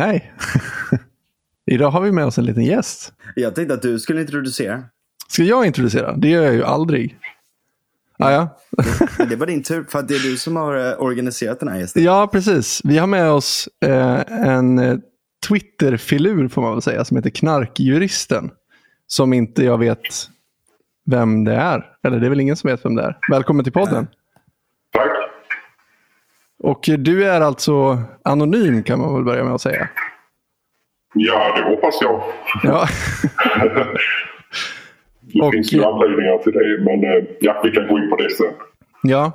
Hej! Idag har vi med oss en liten gäst. Jag tänkte att du skulle introducera. Ska jag introducera? Det gör jag ju aldrig. Ah, ja. Men det var din tur, för att det är du som har eh, organiserat den här gästen. ja, precis. Vi har med oss eh, en eh, Twitter-filur får man väl säga, som heter Knarkjuristen. Som inte jag vet vem det är. Eller det är väl ingen som vet vem det är. Välkommen till podden. Tack. Och du är alltså anonym kan man väl börja med att säga. Ja, det hoppas jag. Ja, Det Och- finns ju anledningar till det, men eh, ja, vi kan gå in på det sen. ja.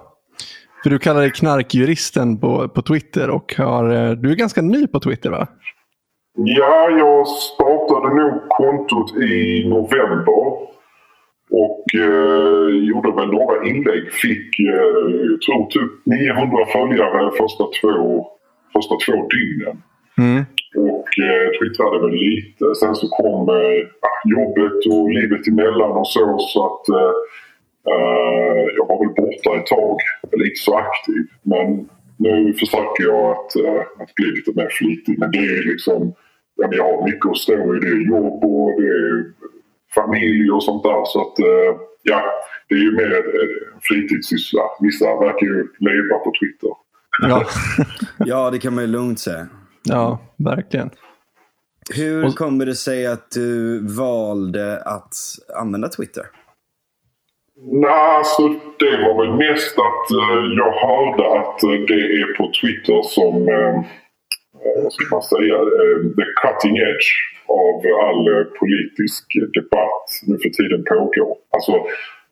För du kallar dig Knarkjuristen på, på Twitter och har, eh, du är ganska ny på Twitter va? Ja, jag startade nog kontot i november. Och eh, gjorde väl några inlägg. Fick, eh, jag tror typ 900 följare första två, första två dygnen. Mm. Och eh, twittrade väl lite. Sen så kom eh, jobbet och livet emellan och så. Så att eh, eh, jag var väl borta ett tag. Lite så aktiv. Men nu försöker jag att, eh, att bli lite mer flitig. Men det är liksom... Ja, jag har mycket att stå i. Det är jobb och det är familj och sånt där. Så att eh, ja, det är ju mer eh, fritidssyssla. Vissa verkar ju leva på Twitter. Ja, Ja, det kan man ju lugnt säga. ja verkligen. Hur Och- kommer det sig att du valde att använda Twitter? Nej, alltså det var väl mest att eh, jag hörde att eh, det är på Twitter som, vad ska man säga, eh, the cutting edge av all eh, politisk debatt nu för tiden pågår. Alltså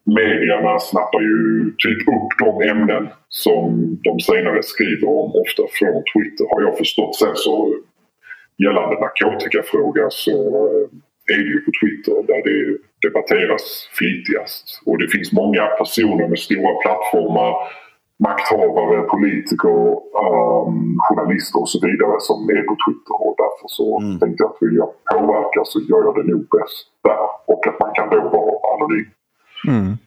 medierna snappar ju typ upp de ämnen som de senare skriver om, ofta från Twitter har jag förstått. Sen så gällande narkotikafråga så eh, är det ju på Twitter där det debatteras flitigast. Och det finns många personer med stora plattformar, makthavare, politiker, um, journalister och så vidare som är på Twitter. Och därför så tänkte jag att vill jag påverka så gör jag det nog bäst där. Och att man kan då vara anonym. Mm.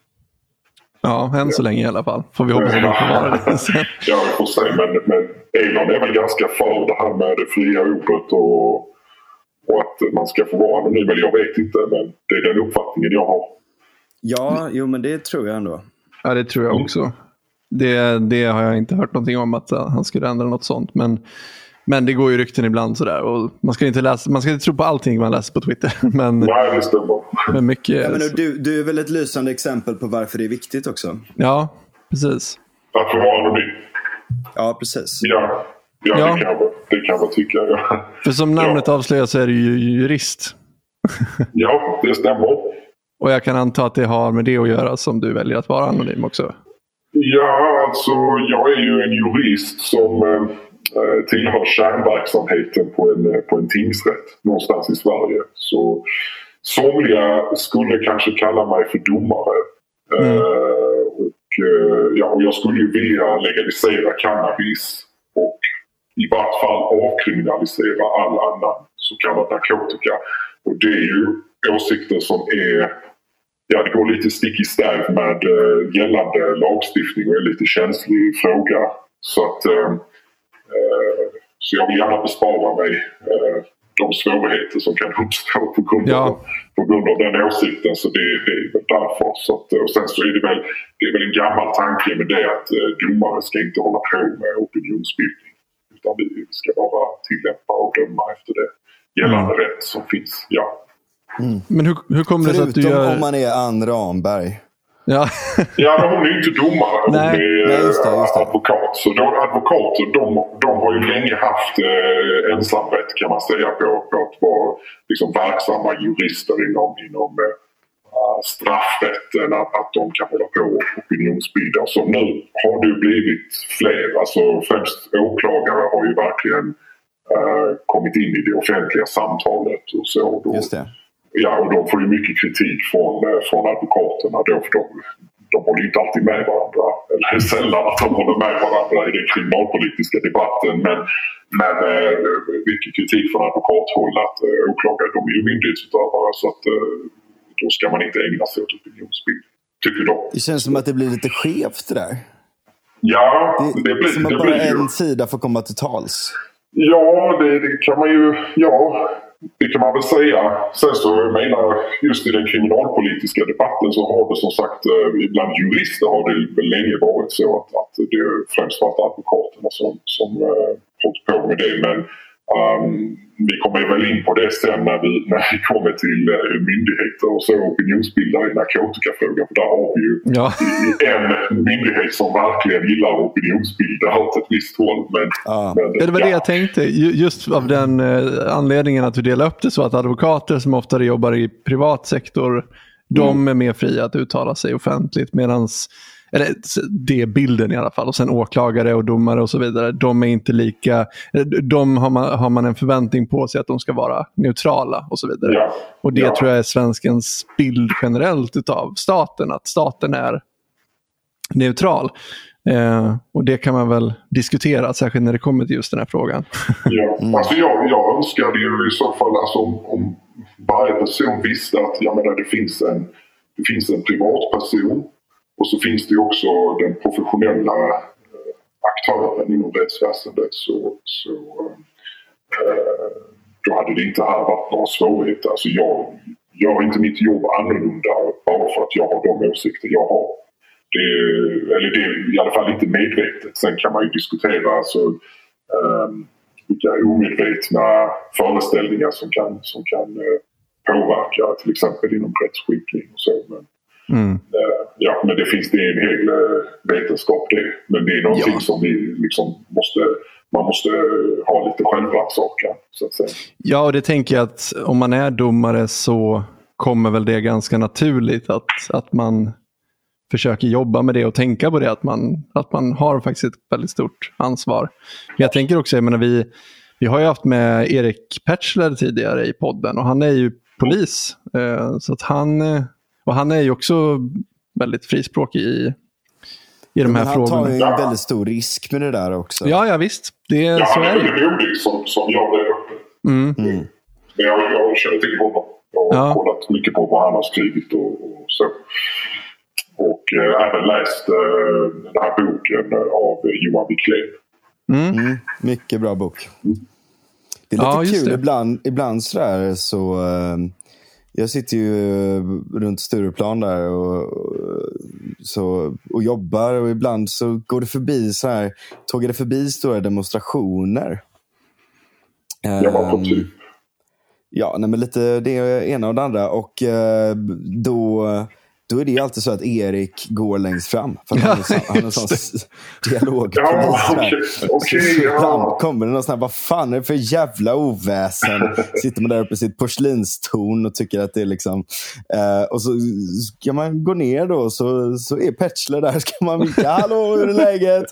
Ja, än så länge i alla fall. Får vi hoppas att det får vara det sen. Ja, vi får se. Men, men Elon är väl ganska för det här med det fria ordet och, och att man ska få vara anonym. Eller jag vet inte, men det är den uppfattningen jag har. Ja, jo men det tror jag ändå. Ja, det tror jag också. Det, det har jag inte hört någonting om att han skulle ändra något sånt. Men, men det går ju rykten ibland sådär. Och man, ska inte läsa, man ska inte tro på allting man läser på Twitter. Men, Nej, men mycket... Ja, men du, du är väl ett lysande exempel på varför det är viktigt också? Ja, precis. Att få vara anonym. Ja, precis. Ja, ja, Ja. Det, kan jag, det kan jag tycka. Ja. För som namnet avslöjar så är du ju jurist. ja, det stämmer. Och jag kan anta att det har med det att göra som du väljer att vara anonym också. Ja, alltså jag är ju en jurist som eh, tillhör kärnverksamheten på en, eh, på en tingsrätt någonstans i Sverige. Så somliga skulle kanske kalla mig för domare. Eh, och, eh, ja, och jag skulle ju vilja legalisera cannabis och i vart fall avkriminalisera all annan så kallad narkotika. Och det är ju åsikter som är Ja, det går lite stick i stäv med eh, gällande lagstiftning och är lite känslig fråga. Så att eh, eh, så jag vill gärna bespara mig eh, de svårigheter som kan uppstå på grund, Ja. av, på grund av den åsikten. Så det, det är därför. Så att, eh, och sen så är det väl, det är väl en gammal tanke med det att eh, domare ska inte hålla på med opinionsbildning. Utan vi ska bara tillämpa och döma efter det gällande rätt som finns. Ja. Men hur, hur kommer det sig att du Förutom gör... om man är Ann Ramberg. Ja, Ja, men hon är ju inte domare. Hon Nej, är nej, just det, eh, just det. advokat. Så de, advokater de, de har ju länge haft eh, ensamrätt kan man säga på, på att vara liksom, verksamma jurister inom, inom eh, straffrätten. Att, att de kan hålla på och opinionsbilda. Så nu har det ju blivit fler. Alltså främst åklagare har ju verkligen eh, kommit in i det offentliga samtalet och så. Då, Just det. Ja, och de får ju mycket kritik från, eh, från advokaterna då för de, de håller inte alltid med varandra. Eller sällan att de håller med varandra i den kriminalpolitiska debatten. Men, men eh, mycket kritik från advokathåll att eh, åklagare de är ju myndighetsutövare så att eh, då ska man inte ägna sig åt opinionsbildning. Tycker de. Det känns som att det blir lite skevt det där. Ja, Det, det, blir, som att det bara blir en sida får komma till tals. Ja, det, det kan man ju... Ja, det kan man väl säga. Sen så jag menar just i den kriminalpolitiska debatten så har det som sagt eh, bland jurister har det länge varit så att, att det främst varit advokaterna som, som eh, hållit på med det. Men ehm, vi kommer väl in på det sen när vi, när vi kommer till uh, myndigheter och så opinionsbildare i narkotikafrågan. För där har vi ju Ja. en myndighet som verkligen gillar att opinionsbilda åt ett visst håll. Men, Ja. men, Ja, det var det jag tänkte. Ju- Just av den eh, anledningen att du delar upp det så att advokater som oftare jobbar i privat sektor, de är mer fria att uttala sig offentligt. Medans, eller det är bilden i alla fall. Och sen åklagare och domare och så vidare. De är inte lika, de har man, har man en förväntning på sig att de ska vara neutrala och så vidare. Ja. Och det Ja. tror jag är svenskens bild generellt utav staten. Att staten är neutral. Eh, och det kan man väl diskutera, särskilt när det kommer till just den här frågan. Ja. Alltså jag, jag önskade ju i så fall alltså om, om varje person visste att jag menar, det, finns en, det finns en privatperson och så finns det ju också den professionella eh, aktören inom rättsväsendet. Så, så eh, då hade det inte här varit några svårigheter. Alltså jag gör inte mitt jobb annorlunda bara för att jag har de åsikter jag har. Det, eller det är i alla fall inte medvetet. Sen kan man ju diskutera alltså, ehm, vilka omedvetna föreställningar som kan, som kan eh, påverka till exempel inom rättsskipning och så. Men, Mm. eh, ja, men det finns det en hel eh, vetenskap det. Men det är någonting Ja. som vi liksom måste, man måste eh, ha lite självrannsakan. Ja, och det tänker jag att om man är domare så kommer väl det ganska naturligt att, att man försöker jobba med det och tänka på det, att man, att man har faktiskt ett väldigt stort ansvar. Men jag tänker också, jag menar, vi, vi har ju haft med Erik Petschler tidigare i podden och han är ju polis. Så att han, och han är ju också väldigt frispråkig i, i de här Men han tar frågorna. ju en väldigt stor risk med det där också. Ja, ja visst. Det, Ja, så han är är väldigt modig som, som det öppet. Mm. Mm. Men jag, jag känner till honom. Jag har Ja. kollat mycket på vad han har skrivit och, och så. Och eh, även läst eh, den här boken av Johan Wiklén. Mm. Mm, mycket bra bok. Det är lite Ja, kul det. ibland, ibland sådär så... jag sitter ju eh, runt Stureplan där och, så, och jobbar och ibland så går det förbi så här, tågar det förbi stora demonstrationer. På Ehm, typ. Ja, nej, men lite det ena och det andra. Och eh, då, då är det ju alltid så att Erik går längst fram. För att han är en sån dialogpolis. Ja, okej. Ibland ja. kommer det någon sån här, vad fan är det för jävla oväsen? Sitter man där uppe i sitt porslinstorn och tycker att det är liksom... Eh, och så ska man gå ner då, så, så är Petschler där. Ska man vinka, hallå hur är läget?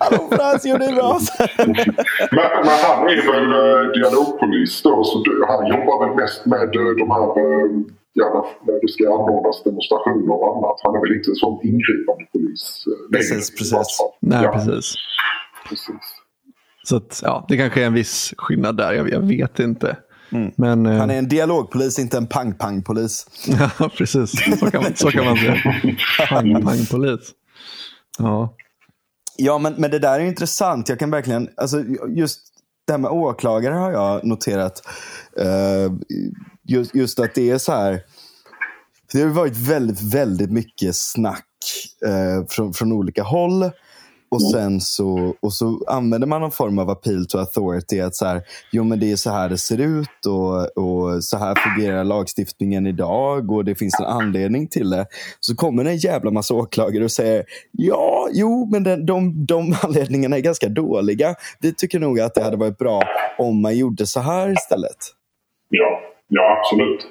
Hallå Frans, jo det är bra. Men, men han är väl eh, dialogpolis då, så du- han jobbar väl mest med eh, de här eh, ja, när det ska anordnas demonstrationer och annat. Han är väl inte en sån ingripande polis. eh, längre, Precis, precis. Nej, ja, precis. precis. Så att, ja, det kanske är en viss skillnad där, jag, jag vet inte. Men, eh, Han är en dialogpolis, inte en pang-pang-polis. ja, precis. Så kan, man- så kan man säga. Pang, pang, polis. Ja. Ja, men, men det där är intressant. Jag kan verkligen, alltså, just det här med åklagare har jag noterat. Eh, just, just att det är så här. Det har varit väldigt, väldigt mycket snack eh, från, från olika håll. Och sen så, och så använder man någon form av appeal to authority. Att så här, jo men det är så här det ser ut och, och så här fungerar lagstiftningen idag och det finns en anledning till det. Så kommer en jävla massa åklagare och säger ja, jo men den, de, de anledningarna är ganska dåliga. Vi tycker nog att det hade varit bra om man gjorde så här istället. Ja, ja absolut.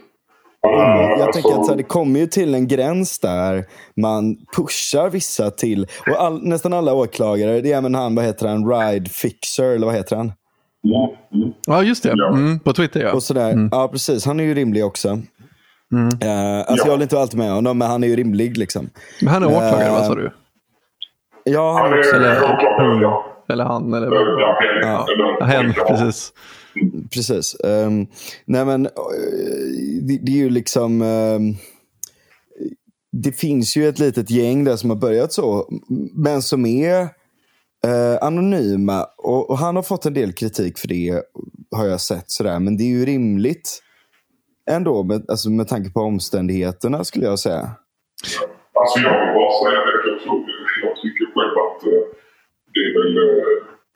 Eh, Jag alltså, tänker att så här, det kommer ju till en gräns där man pushar vissa till, och all, nästan alla åklagare, det är även han, vad heter han, Ride Fixer, eller vad heter han? mm, mm. ja, just det. Ja. Mm, på Twitter ja. Och sådär. Ja, precis. Han är ju rimlig också. Mm. Eh, alltså Ja. jag håller inte alltid med honom, men han är ju rimlig. liksom. Men han är åklagare, Eh, vad sa du? Ja, Han han också. är Eller- åklagare, ja. Eller han, eller Eh, Ja, Ja. eller- Ja, hen, ja. precis. Precis. Um, nej men, eh, det, det är ju liksom... Um, det finns ju ett litet gäng där som har börjat så, men som är uh, anonyma. Och, och, han har fått en del kritik för det, har jag sett. Sådär. Men det är ju rimligt ändå, med, alltså, med tanke på omständigheterna skulle jag säga. Alltså jag vill bara säga det. Jag, tror, jag tycker själv att eh, det är väl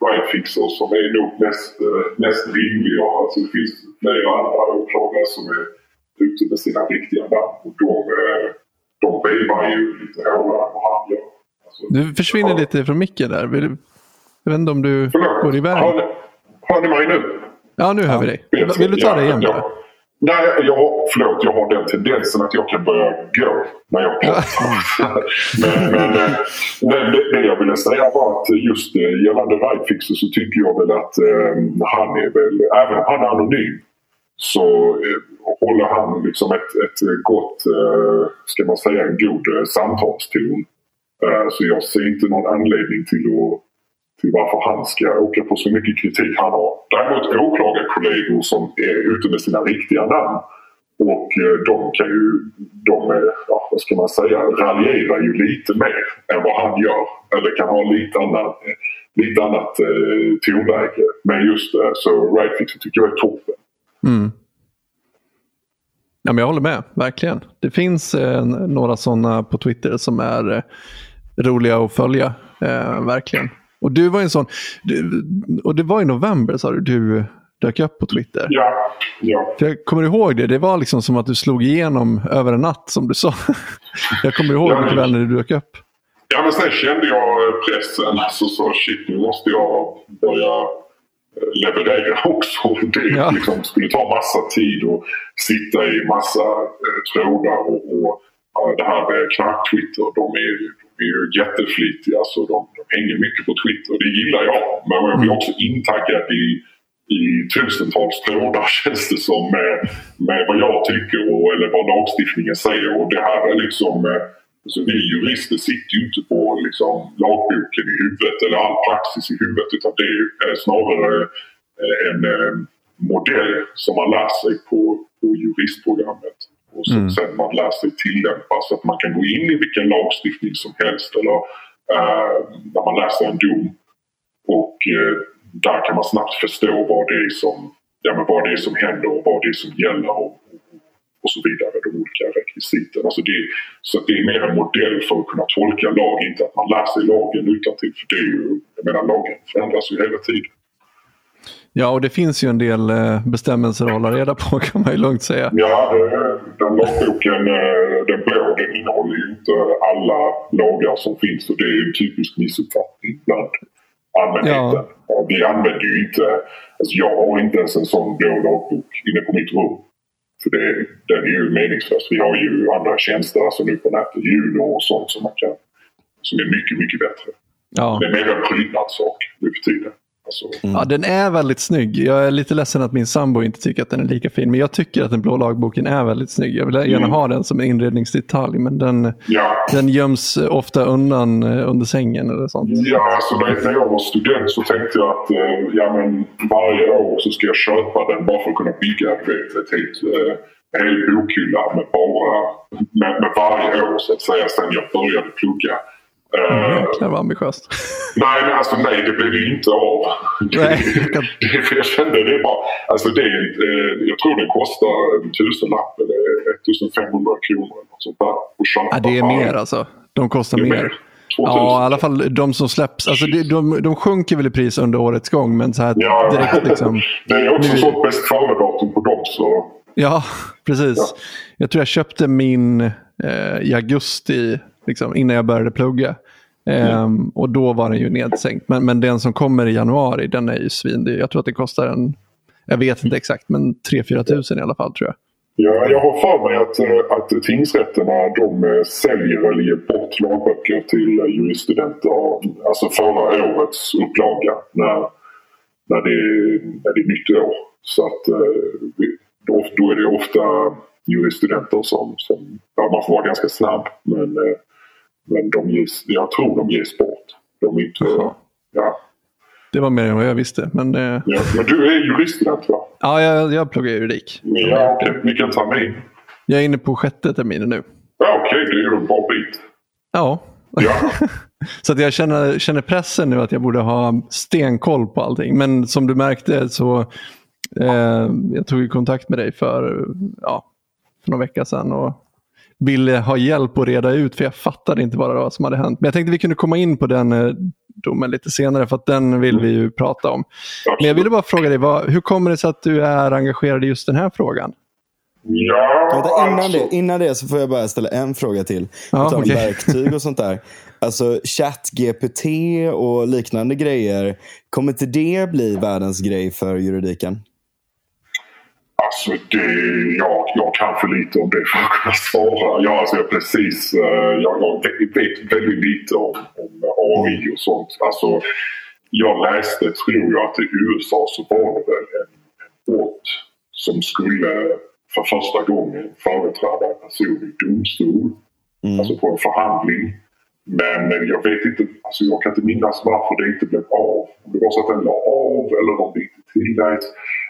uh, right fixer som är nog mest, uh, mest rimliga. Alltså det finns flera andra åklagare som är ute med sina riktiga namn. Och de, de vevar ju lite hårdare än vad han gör. Alltså, du försvinner ja. lite från micken där. Vill, jag vet inte om du Förlåt. går iväg. Hör hör ni mig nu? Ja, nu hör vi dig. Vill du ta det igen? Ja, Nej, jag, förlåt, jag har den tendensen att jag kan börja gå när jag pratar. men, men, men det, det, jag ville säga var att just eh, gällande Rightfixer så tycker jag väl att eh, han är väl, även om han är anonym, så eh, håller han liksom ett, ett gott, eh, ska man säga en god eh, samtalston. Eh, så jag ser inte någon anledning till att till varför han ska åka på så mycket kritik han har. Däremot åklagarkollegor som är ute med sina riktiga namn och eh, de kan ju, de, ja, vad ska man säga, raljerar ju lite mer än vad han gör. Eller kan ha lite annat, lite annat eh, tonläge. Men just det, så Rightfix tycker jag är toppen. Mm. Ja, men jag håller med, verkligen. Det finns eh, några sådana på Twitter som är eh, roliga att följa. Eh, verkligen. Och du var en sån, du, och det var i november sa du, du dök upp på Twitter. Ja. ja. För jag kommer ihåg det, det var liksom som att du slog igenom över en natt som du sa. jag kommer ihåg ja, mycket väl när du dök upp. Ja men sen kände jag pressen, så sa shit nu måste jag börja eh, leverera också. Det ja. liksom, skulle ta massa tid och sitta i massa eh, trådar och, och ja, det här med knark-Twitter, de är är ju jätteflitiga så de, de hänger mycket på Twitter. Det gillar jag. Men jag blir också intaggad i, i tusentals trådar känns det som med, med vad jag tycker och, eller vad lagstiftningen säger. Och det här är liksom eh, Alltså vi jurister sitter ju inte på liksom, lagboken i huvudet eller all praxis i huvudet utan det är snarare eh, en eh, modell som man lär sig på, på juristprogrammet och så, mm. sen man lär sig tillämpa så att man kan gå in i vilken lagstiftning som helst eller uh, när man läser en dom. Och uh, där kan man snabbt förstå vad det är som, ja, men vad det är som händer och vad det är som gäller och, och så vidare, de olika rekvisiten. Alltså det, så det är mer en modell för att kunna tolka lag, inte att man lär sig lagen utantill. För det är ju, jag menar lagen förändras ju hela tiden. Ja, och det finns ju en del eh, bestämmelser att hålla reda på kan man ju lugnt säga. Ja, den lagboken, eh, den blå, den innehåller ju inte alla lagar som finns och det är en typisk missuppfattning bland allmänheten. Ja. Vi använder ju inte, alltså jag har inte ens en sån blå lagbok inne på mitt rum. För det, den är ju meningslös. Vi har ju andra tjänster, alltså nu på nätet, Juno och sånt som man kan, som är mycket, mycket bättre. Ja. Det är mer en prydnadssak nu för tiden. Alltså. Mm. Ja, den är väldigt snygg. Jag är lite ledsen att min sambo inte tycker att den är lika fin. Men jag tycker att den blå lagboken är väldigt snygg. Jag vill gärna mm. ha den som inredningsdetalj. Men den, ja. den göms ofta undan eh, under sängen eller sånt. Ja, alltså när jag var student så tänkte jag att eh, ja, men varje år så ska jag köpa den bara för att kunna bygga ett, ett helt eh, hel bokhylla med bara med, med varje år så att säga sen jag började plugga. Mm, jäklar vad ambitiöst. Nej, men alltså nej, det blev det inte av. Nej. Det, jag kände det bara, alltså det, eh, jag tror det kostar en tusenlapp eller 1500 kronor eller något sånt där. ja, det är mer alltså. De kostar mer. mer. Ja, i alla fall de som släpps. Alltså de, de, de sjunker väl i pris under årets gång, men så här ja, direkt liksom. det är också nu... sålt bäst före-datum på dem. Så. Ja, precis. Ja. Jag tror jag köpte min eh, i augusti liksom, innan jag började plugga. Mm. och då var den ju nedsänkt. Men, men den som kommer i januari, den är ju svindyr. Jag tror att det kostar en, jag vet inte exakt, men 3-4 tusen i alla fall tror jag. Ja, jag har för mig att, eh, att tingsrätterna de eh, säljer eller ger bort lagböcker till eh, juriststudenter. Alltså förra årets upplaga när, när, det, när det är nytt år. Så att då är det ofta juriststudenter som, som ja, man får vara ganska snabb. Men men de ges, jag tror de ges bort. De inte, ja. Det var mer än vad jag visste. Men, eh... ja, men du är juriststudent va? Ja, jag, jag pluggar juridik. Ja, okej. Vilken termin? Jag är inne på sjätte terminen nu. Ja, okej. Okay. Det är en bra bit. Ja, Ja. Så att jag känner, känner pressen nu att jag borde ha stenkoll på allting. Men som du märkte så eh, jag tog kontakt med dig för, ja, för någon vecka sedan och ville ha hjälp att reda ut för jag fattade inte bara vad som hade hänt. Men jag tänkte vi kunde komma in på den eh, domen lite senare för att den vill vi ju prata om. Men jag ville bara fråga dig, vad, hur kommer det sig att du är engagerad i just den här frågan? Ja, Vänta, innan, alltså, det, innan det så får jag bara ställa en fråga till. Ja, om okej. verktyg och sånt där. Alltså ChatGPT och liknande grejer. Kommer inte det bli världens grej för juridiken? Alltså det, jag, jag kan för lite om det för att kunna svara. Jag, alltså jag, precis, eh, jag, jag vet väldigt lite om, om AI och sånt. Alltså, jag läste, tror jag, att i USA så var det väl en, brott som skulle för första gången företräda en person i domstol. Alltså på en förhandling. Men jag vet inte, alltså jag kan inte minnas varför det inte blev av. Om det var så att den la av eller om det inte tilläts.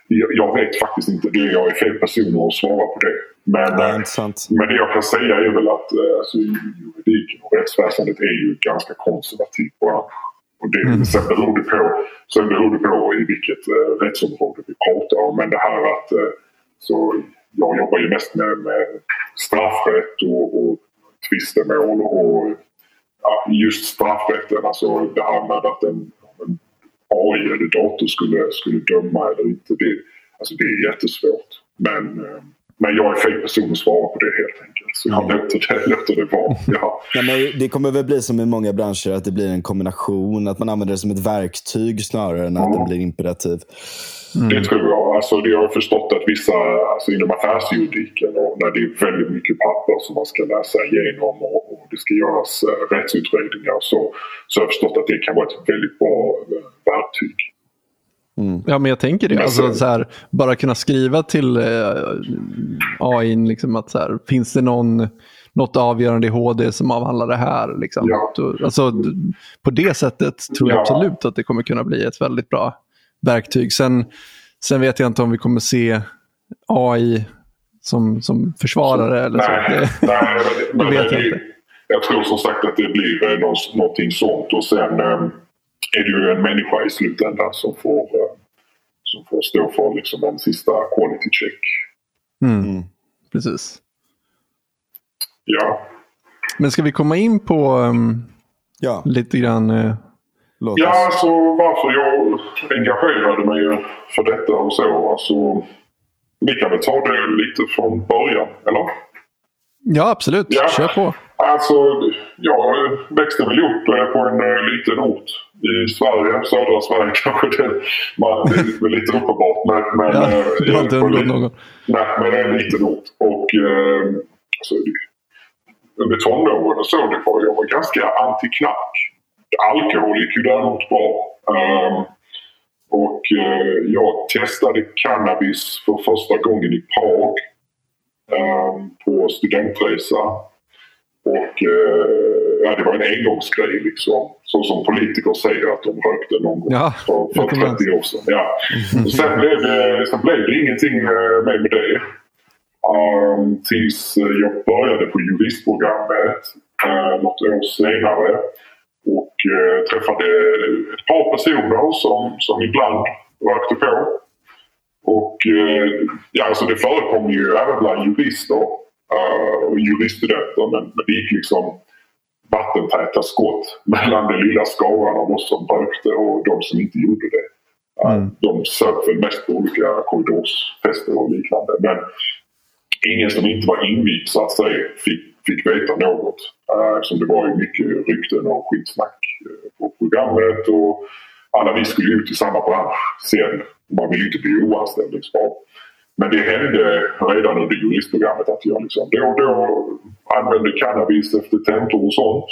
Jag, vet faktiskt inte det. Jag är fel person att svara på det. Men, Ja, eh, men det jag kan säga är väl att eh, alltså, juridiken och rättsväsendet är ju ganska konservativt bransch. Och det, sen, beror det på, sen beror det på i vilket eh, rättsområde vi pratar om. Men det här att eh, så jag jobbar ju mest med, med straffrätt och, och tvistemål och ja, just straffrätten. Alltså det här med att en AI eller dator skulle, skulle döma eller inte. Det, alltså det är jättesvårt. Men, eh, men jag är fel person att svara på det helt enkelt. Så jag låter det, låter det vara. Ja. Men det kommer väl bli som i många branscher att det blir en kombination. Att man använder det som ett verktyg snarare än att den blir imperativ. Det tror jag. Alltså, det har jag förstått att vissa, alltså inom affärsjuridiken, och när det är väldigt mycket papper som man ska läsa igenom och, och det ska göras uh, rättsutredningar så, så har jag förstått att det kan vara ett väldigt bra eh, verktyg. Ja, men jag tänker det. Alltså, så- här, bara kunna skriva till eh, AI, liksom att så här, finns det någon, något avgörande i HD som avhandlar det här? Liksom? Ja. Alltså, på det sättet tror jag Ja. absolut att det kommer kunna bli ett väldigt bra verktyg. Sen, sen vet jag inte om vi kommer se AI som, som försvarare. Eller så. Nej, Det, nej men, det vet jag inte. Jag tror som sagt att det blir eh, nå- någonting sånt och sen eh, är det ju en människa i slutändan som får, eh, som får stå för liksom en sista quality check. mm, Precis. Ja, Men ska vi komma in på um, Ja, lite grann... eh, låt Ja, oss. alltså varför jag engagerade mig för detta och så. Alltså, vi kan väl ta det lite från början, eller? ja, absolut. Ja. Kör på. Alltså, jag växte väl upp eh, på en eh, liten ort i Sverige, södra Sverige kanske. Det, man, det är väl lite uppenbart. Men, men, Ja, eh, det har inte undgått någon. Nej, men det är en liten ort. Och eh, alltså, under tonåren och så, det var, jag var ganska anti-knark. Alkohol gick ju däremot bra. Ehm, och eh, jag testade cannabis för första gången i Prag ehm, på studentresa. Och eh, ja, det var en engångsgrej liksom. Så som politiker säger att de rökte någon gång Ja, för, för utomlands. 30 år sedan. Ja. Och sen, blev det, sen blev det ingenting eh, mer med det. Um, tills eh, jag började på juristprogrammet uh, något år senare. Och eh, träffade ett par personer som, som ibland rökte på. Och eh, ja, alltså det förekom ju även bland jurister eh, och juriststudenter men, men det gick liksom vattentäta skott mellan den lilla skaran av oss som rökte och de som inte gjorde det. Eh, De söp väl mest på olika korridorsfester och liknande. Men ingen som inte var invigd så att säga fick, fick veta något. Uh, eftersom det var ju mycket rykten och skitsnack eh, på programmet och alla vi skulle ut i samma bransch sen. Man vill ju inte bli oanställningsbar. Men det hände redan under juristprogrammet att jag liksom då och då använde cannabis efter tentor och sånt.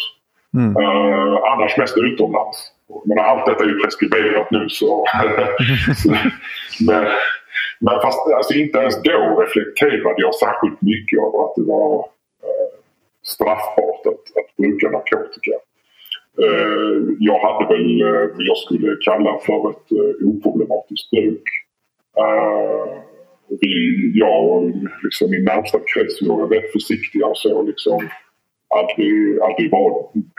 Eh, annars mest utomlands. Men allt detta är ju preskriberat nu så... men, men fast alltså, inte ens då reflekterade jag särskilt mycket över att det var eh, straffbart att, att bruka narkotika. Eh, jag hade väl eh, vad jag skulle kalla för ett eh, oproblematiskt bruk. Eh, vi, jag och liksom min närmsta krets var rätt försiktiga och så liksom aldrig, aldrig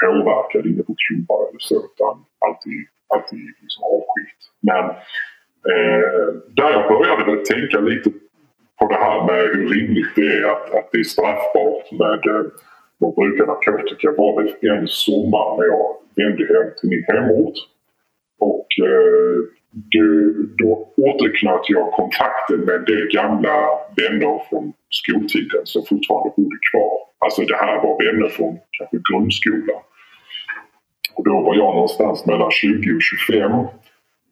påverkad inne på klubbar eller så utan alltid, alltid liksom avskilt. Men eh, där jag började väl tänka lite på det här med hur rimligt det är att, att det är straffbart med eh, eh, att bruka narkotika var väl en sommar när jag vände hem till min hemort. Och eh, då, då återknöt jag kontakten med en del gamla vänner från skoltiden som fortfarande bodde kvar. Alltså det här var vänner från kanske grundskolan. Och då var jag någonstans mellan 20 och 25.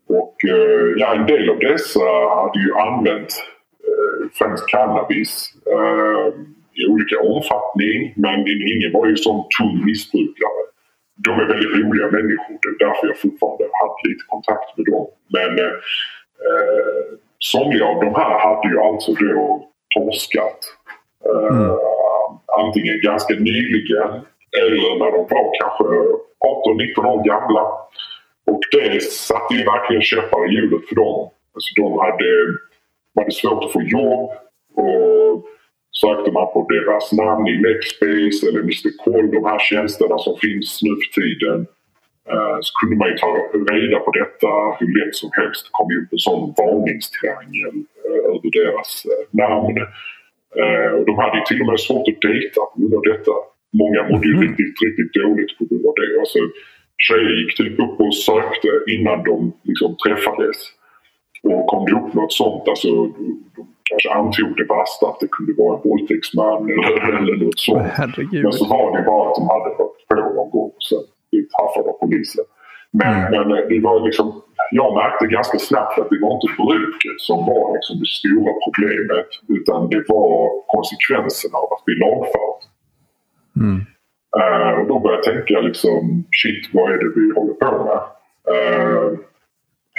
Och eh, ja, en del av dessa hade ju använt eh, främst cannabis eh, i olika omfattning. Men ingen var ju sån tung missbrukare. De är väldigt roliga människor. Det är därför jag fortfarande har haft lite kontakt med dem. Men eh somliga av de här hade ju alltså då torskat. Eh, mm. Antingen ganska nyligen eller när de var kanske 18-19 år gamla. Och det satte ju verkligen käppar i hjulet för dem. Alltså de hade, hade svårt att få jobb och sökte man på deras namn i Nextbase eller Mr Call, de här tjänsterna som finns nu för tiden eh, så kunde man ju ta reda på detta hur lätt som helst. Det kom ju upp en sån varningstriangel eh, över deras eh, namn. Och de hade ju till och med svårt att dejta på grund av detta. Många mådde ju mm. riktigt, riktigt dåligt på grund av det. Alltså, tjejer gick typ upp och sökte innan de liksom träffades. Och kom det upp något sånt, alltså, de kanske antog det värsta att det kunde vara en våldtäktsman eller, eller något sånt. Herregud. Men så var det bara att de hade varit på någon gång och sen blivit haffade av polisen. Men, mm. men det var liksom, jag märkte ganska snabbt att det var inte bruket som var liksom det stora problemet utan det var konsekvenserna av att bli lagförd. Mm. Uh, och då började jag tänka liksom, shit vad är det vi håller på med? Uh,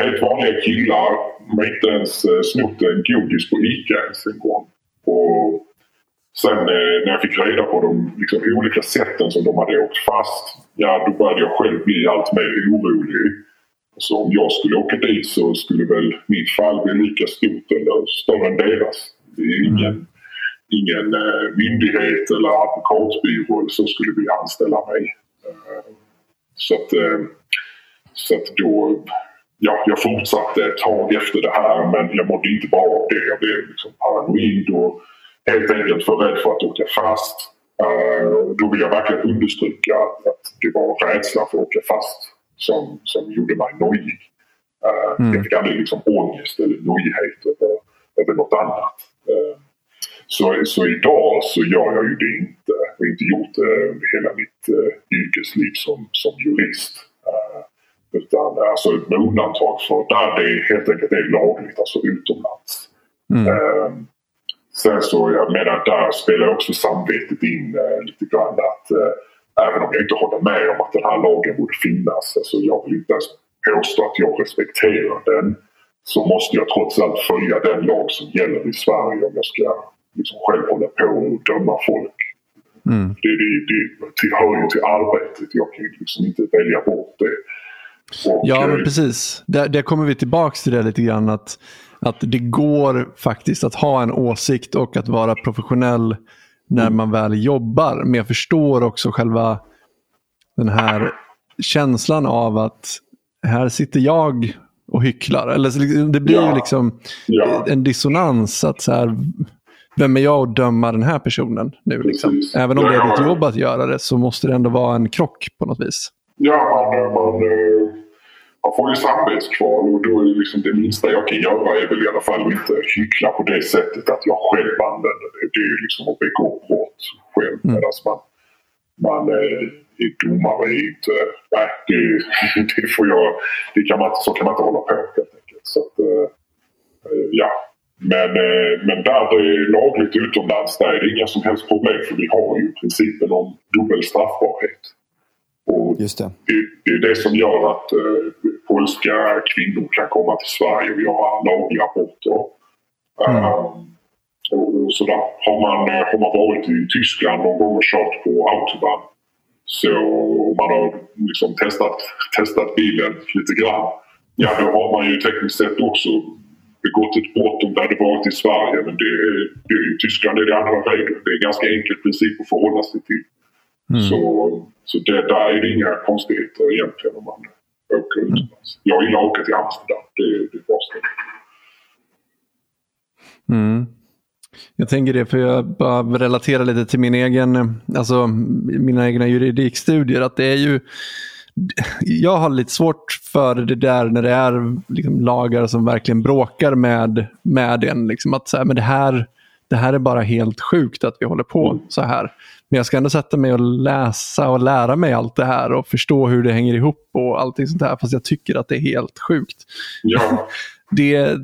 helt vanliga killar de har inte ens uh, snott en godis på ICA ens en gång. Och sen uh, när jag fick reda på de liksom, olika sätten som de hade åkt fast, ja då började jag själv bli allt mer orolig. Så om jag skulle åka dit så skulle väl mitt fall bli lika stort eller större än deras. Det är ingen mm ingen eh, myndighet eller advokatbyrå som skulle vilja anställa mig. Eh, så att, eh, så att då, ja, jag fortsatte ett tag efter det här men jag mådde inte bra av det. Jag blev liksom paranoid och helt enkelt för rädd för att åka fast. Då vill jag verkligen understryka att det var rädsla för att åka fast som, som gjorde mig nojig. Mm. Jag fick aldrig liksom ångest eller nojighet över, över något annat. Så, så idag så gör jag ju det inte. Jag har inte gjort det under hela mitt uh, yrkesliv som, som jurist. Uh, utan alltså med undantag för där det helt enkelt är lagligt, alltså utomlands. Mm. Uh, sen så, jag menar, där spelar också samvetet in uh, lite grann att även om jag inte håller med om att den här lagen borde finnas, alltså jag vill inte ens påstå att jag respekterar den, så måste jag trots allt följa den lag som gäller i Sverige om jag ska liksom själv hålla på och döma folk. Mm. Det, det, det tillhör ju till arbetet. Jag kan liksom inte välja bort det. Och, ja, men eh, precis. Där, där kommer vi tillbaka till det lite grann. Att, att det går faktiskt att ha en åsikt och att vara professionell när mm. man väl jobbar. Men jag förstår också själva den här känslan av att här sitter jag och hycklar. Eller det blir ja. ju liksom ja. en dissonans. att så här, vem är jag att döma den här personen nu? Liksom? Även om det är ditt jobb att göra det så måste det ändå vara en krock på något vis. Ja, man, man, man får ju samvetskval och då är det, liksom det minsta jag kan göra är väl i alla fall inte hyckla på det sättet att jag själv använder det. Det är ju liksom att begå brott själv. Mm. Medan man, man är domare är inte... Nej, det, det, får jag, det kan man, så kan man inte hålla på helt enkelt. Så att, eh, ja, men, eh, men där det är lagligt utomlands, där är det inga som helst problem för vi har ju principen om dubbel straffbarhet. Och Just det. Det, det är det som gör att eh, polska kvinnor kan komma till Sverige och göra lagliga aborter. Mm. Um, och, sådär. Har man, eh, har man varit i Tyskland någon gång och kört på autobahn så man har liksom testat, testat bilen lite grann. Ja, då har man ju tekniskt sett också begått ett brott om det hade varit i Sverige. Men det, det, i Tyskland är det andra regler. Det är en ganska enkel princip att förhålla sig till. Så, så det, där är det inga konstigheter egentligen om man åker utomlands. Jag gillar att åka till Amsterdam. Det, det är bra ställe. Mm. Jag tänker det för jag bara relaterar lite till min egen, alltså mina egna juridikstudier. Att det är ju, jag har lite svårt för det där när det är liksom lagar som verkligen bråkar med, med en. Liksom att så här, men det, här, det här är bara helt sjukt att vi håller på så här. Men jag ska ändå sätta mig och läsa och lära mig allt det här och förstå hur det hänger ihop och allting sånt här. Fast jag tycker att det är helt sjukt. Ja, Det,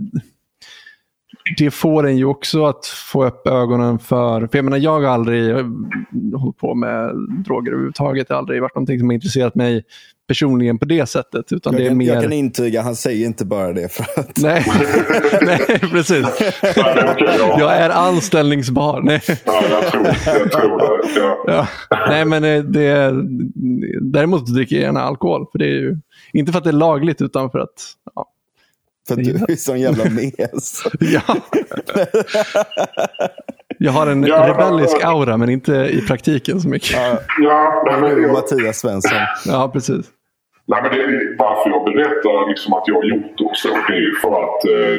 det får en ju också att få upp ögonen för, för jag menar jag har aldrig hållit på med droger överhuvudtaget. Det har aldrig varit någonting som har intresserat mig personligen på det sättet. Utan Jag det är kan, mer... jag kan intyga, han säger inte bara det för att... Nej, nej precis. Är. Jag är anställningsbar. Nej. ja jag, tror, jag tror det. Ja. Ja. Nej, men eh, det, däremot dricker jag gärna alkohol. För det är ju, inte för att det är lagligt, utan för att... Ja. För att du är sån jävla mes. Ja. Jag har en Ja, rebellisk ja. aura, men inte i praktiken så mycket. Ja, Ja, men jag, Mattias Svensson. Ja, precis. nej, men det är, varför jag berättar liksom att jag har gjort det och så, det är ju för att eh,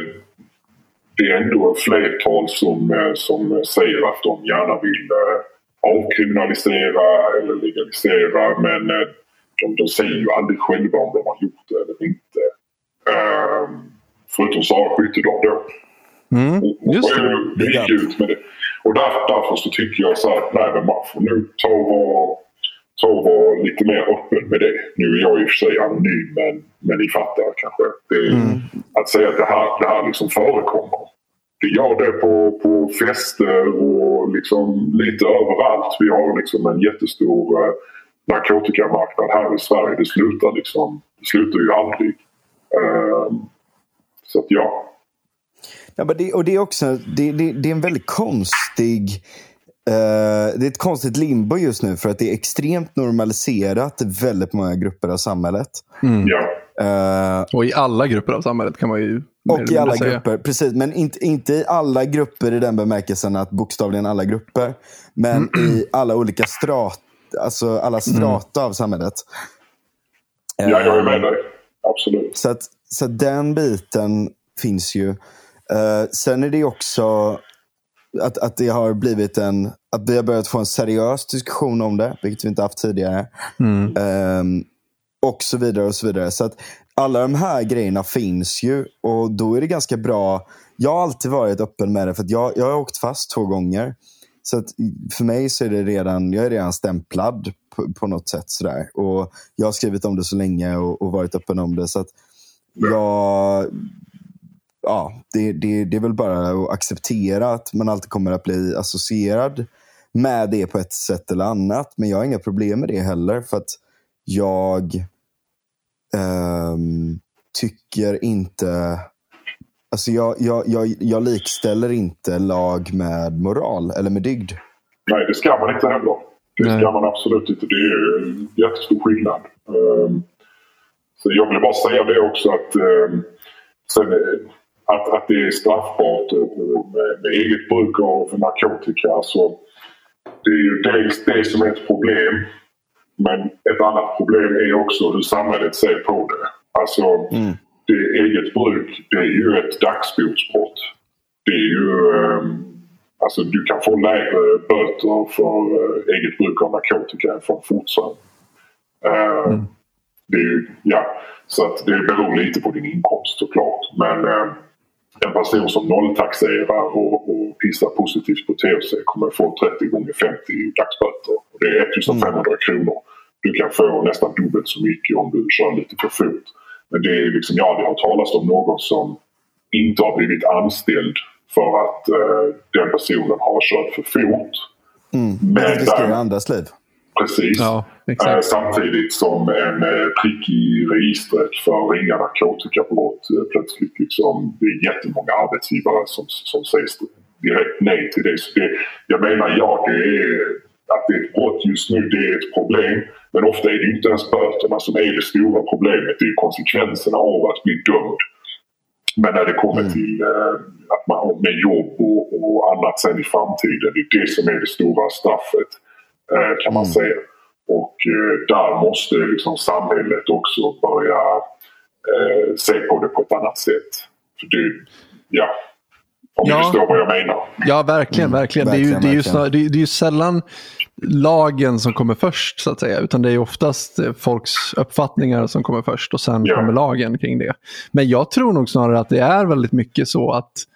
det är ändå ett flertal som, eh, som säger att de gärna vill eh, avkriminalisera eller legalisera men eh, de, de säger ju aldrig själva om de har gjort det eller inte. Eh, förutom Sara Skyttedal då. Mm, Och- just och det. det gick ut med det. Och därför, därför så tycker jag så här nej, men man får nu ta och vara, ta och vara lite mer öppen med det. Nu är jag i och för sig anonym men, men ni fattar kanske. Det, Att säga att det här, det här liksom förekommer. Det gör det på, på fester och liksom lite överallt. Vi har liksom en jättestor eh, narkotikamarknad här i Sverige. Det slutar liksom, det slutar ju aldrig. Ehm, så att ja. Ja, men det, och det är också det, det, det är en väldigt konstig... eh, det är ett konstigt limbo just nu för att det är extremt normaliserat i väldigt många grupper av samhället. ja. Eh, Och i alla grupper av samhället kan man ju och i alla säga. grupper, precis. Men inte, inte i alla grupper i den bemärkelsen att bokstavligen alla grupper. Men i alla olika strat, alltså alla strata av samhället. ja, jag är med dig. Absolut. Så att, så den biten finns ju. Eh, sen är det också att, att det har blivit en... Att vi har börjat få en seriös diskussion om det, vilket vi inte haft tidigare. Ehm, och så vidare och så vidare. Så att alla de här grejerna finns ju och då är det ganska bra. Jag har alltid varit öppen med det för jag, jag har åkt fast två gånger. Så att för mig så är det redan, jag är redan stämplad på, på något sätt. Sådär. Och jag har skrivit om det så länge och, och varit öppen om det. Så att jag, ja, det, det, det är väl bara att acceptera att man alltid kommer att bli associerad med det på ett sätt eller annat. Men jag har inga problem med det heller. För att jag ehm, tycker inte... Alltså jag, jag, jag, jag likställer inte lag med moral eller med dygd. Nej, det ska man inte heller. Det Nej. ska man absolut inte. Det är en jättestor skillnad. Ehm, så jag vill bara säga det också att, ehm, sen, eh, att, att det är straffbart eh, med, med eget bruk av narkotika. Så det är ju dels det som är ett problem. Men ett annat problem är också hur samhället ser på det. Alltså, det eget bruk, det är ju ett dagsbotsbrott. Det är ju... ehm, Alltså du kan få lägre böter för eh, eget bruk av narkotika än för fortsatt. Uh, det ja, så att det beror lite på din inkomst såklart. Men eh, en person som nolltaxerar och, och pissar positivt på THC kommer få 30 gånger 50 dagsböter. Det är 1500 kronor. Du kan få nästan dubbelt så mycket om du kör lite för fort. Men det är liksom, jag har aldrig hört talas om någon som inte har blivit anställd för att eh, den personen har kört för fort. Men Att riskera där- andras liv. Precis. Ja, Eh, exakt. Samtidigt som en eh, prick i registret för ringa narkotikabrott eh, plötsligt liksom, det är jättemånga arbetsgivare som, som säger direkt nej till det. Så det. Jag menar, ja, det är, att det är ett brott just nu, det är ett problem. Men ofta är det inte ens böterna som är det stora problemet. Det är konsekvenserna av att bli dömd. Men när det kommer till eh, att man har med jobb och, och annat sen i framtiden, det är det som är det stora straffet. Eh, kan man säga. Och eh, där måste liksom samhället också börja eh, se på det på ett annat sätt. För det, ja, om Ja. du förstår vad jag menar. Ja, verkligen. verkligen. Det, är ju, verkligen, det, är ju verkligen. det, är, det är ju sällan lagen som kommer först, så att säga. Utan det är ju oftast folks uppfattningar som kommer först och sen Ja. kommer lagen kring det. Men jag tror nog snarare att det är väldigt mycket så att Eh,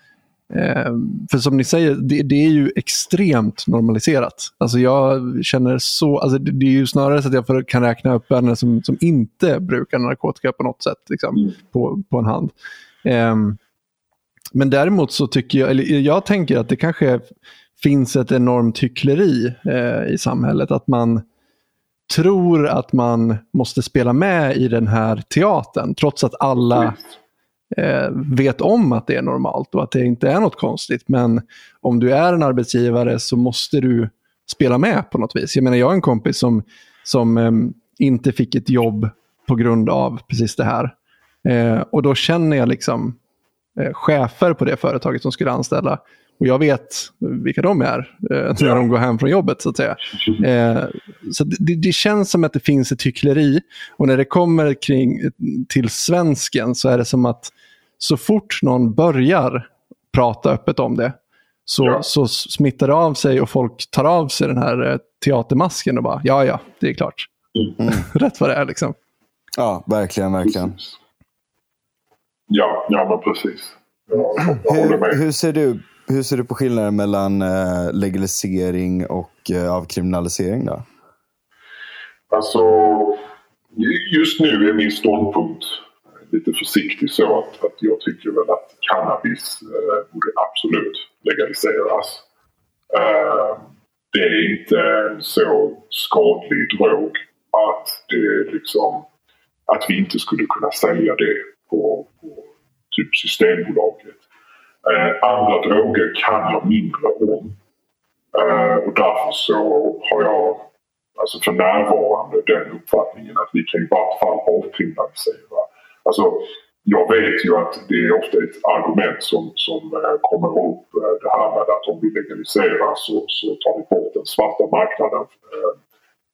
för som ni säger, det, det är ju extremt normaliserat. Alltså jag känner så, alltså det, det är ju snarare så att jag kan räkna upp vänner som, som inte brukar narkotika på något sätt liksom, Mm. på, på en hand. Ehm, men däremot så tycker jag, eller jag tänker att det kanske finns ett enormt hyckleri eh, i samhället. Att man tror att man måste spela med i den här teatern trots att alla Visst. Eh, vet om att det är normalt och att det inte är något konstigt. Men om du är en arbetsgivare så måste du spela med på något vis. Jag menar, jag har en kompis som, som eh, inte fick ett jobb på grund av precis det här. Eh, och då känner jag liksom eh, chefer på det företaget som skulle anställa. Och jag vet vilka de är eh, när de går hem från jobbet så att säga. Eh, så det, det- känns som att det finns ett hyckleri. Och när det kommer kring, till svensken så är det som att så fort någon börjar prata öppet om det så, Ja. så smittar det av sig och folk tar av sig den här eh, teatermasken och bara ja, ja, det är klart. Rätt vad det är liksom. Ja, verkligen, verkligen. Precis. Ja, ja men precis. Håller Hur, hur, ser du, hur ser du på skillnaden mellan eh, legalisering och eh, avkriminalisering? Då? Alltså, just nu är min ståndpunkt lite försiktig så att, att jag tycker väl att cannabis eh, borde absolut legaliseras. Eh, det är inte en så skadlig drog att det liksom att vi inte skulle kunna sälja det på, på typ Systembolaget. Eh, andra droger kan jag mindre om. Eh, och därför så har jag alltså för närvarande den uppfattningen att vi kan i vart fall avkriminalisera. Alltså, jag vet ju att det är ofta ett argument som, som eh, kommer upp. Eh, det här med att om vi legaliserar så, så tar vi bort den svarta marknaden. Eh,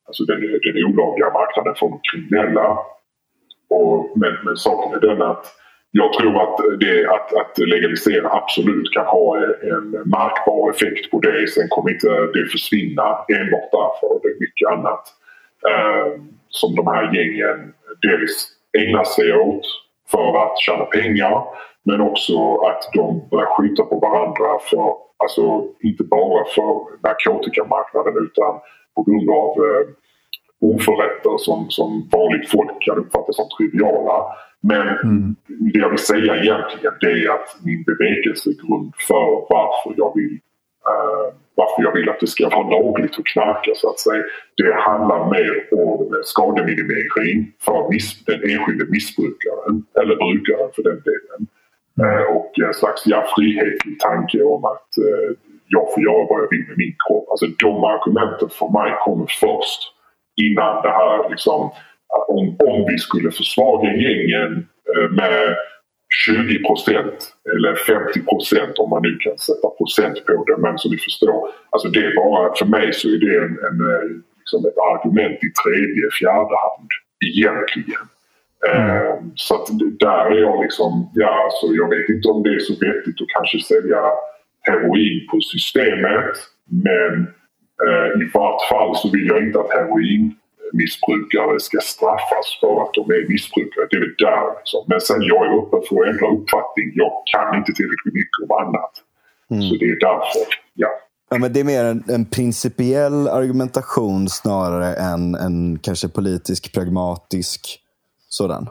alltså den, den olagliga marknaden från de kriminella. Och, men, men saken är den att jag tror att, det, att, att legalisera absolut kan ha en märkbar effekt på det. Sen kommer inte det försvinna enbart därför. Det är mycket annat eh, som de här gängen dels ägnar sig åt för att tjäna pengar men också att de börjar skjuta på varandra för, alltså inte bara för narkotikamarknaden utan på grund av eh, oförrätter som, som vanligt folk kan uppfatta som triviala. Men det jag vill säga egentligen det är att min bevekelsegrund för varför jag vill eh, varför jag vill att det ska vara lagligt att knarka så att säga. Det handlar mer om skademinimering för miss, den enskilde missbrukaren eller brukaren för den delen. Eh, och en slags ja, frihetlig tanke om att eh, jag får göra vad jag vill med min kropp. Alltså de argumenten för mig kommer först innan det här liksom om, om vi skulle försvaga gängen eh, med 20 procent eller 50 procent om man nu kan sätta procent på det. Men som ni förstår, alltså det är bara, för mig så är det en, en, eh, liksom ett argument i tredje, fjärde hand egentligen. Eh, så att där är jag liksom, ja alltså jag vet inte om det är så vettigt att kanske sälja heroin på systemet. Men eh, i vart fall så vill jag inte att heroinmissbrukare ska straffas för att de är missbrukare. Det är väl där liksom. Men sen jag är öppen för att ändra uppfattning. Jag kan inte tillräckligt mycket om annat. Så det är därför, ja. Ja, men det är mer en, en principiell argumentation snarare än en kanske politisk, pragmatisk sådan.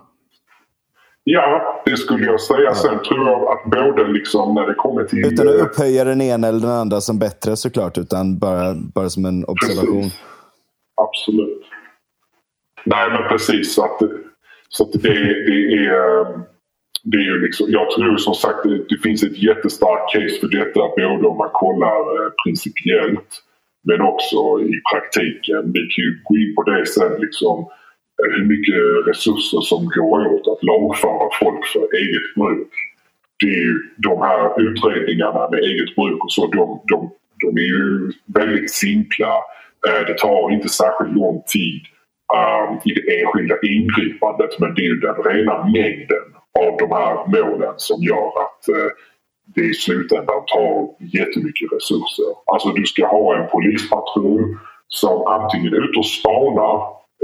Ja, det skulle jag säga. Sen tror jag att både liksom när det kommer till... Utan att eh, upphöja den ena eller den andra som bättre såklart, utan bara, bara som en observation. Precis. Absolut. Nej, men precis. Så att, så att det, det är... Det är ju liksom, jag tror som sagt det, det finns ett jättestarkt case för detta både om man kollar eh, principiellt men också i praktiken. Vi kan ju gå in på det sen liksom eh, hur mycket resurser som går åt att lagföra folk för eget bruk. Det är ju de här utredningarna med eget bruk och så, de, de, de är ju väldigt simpla. Eh, det tar inte särskilt lång tid Ehm, um, i det enskilda ingripandet men det är ju den rena mängden av de här målen som gör att uh, det i slutändan tar jättemycket resurser. Alltså du ska ha en polispatrull som antingen är ute och spanar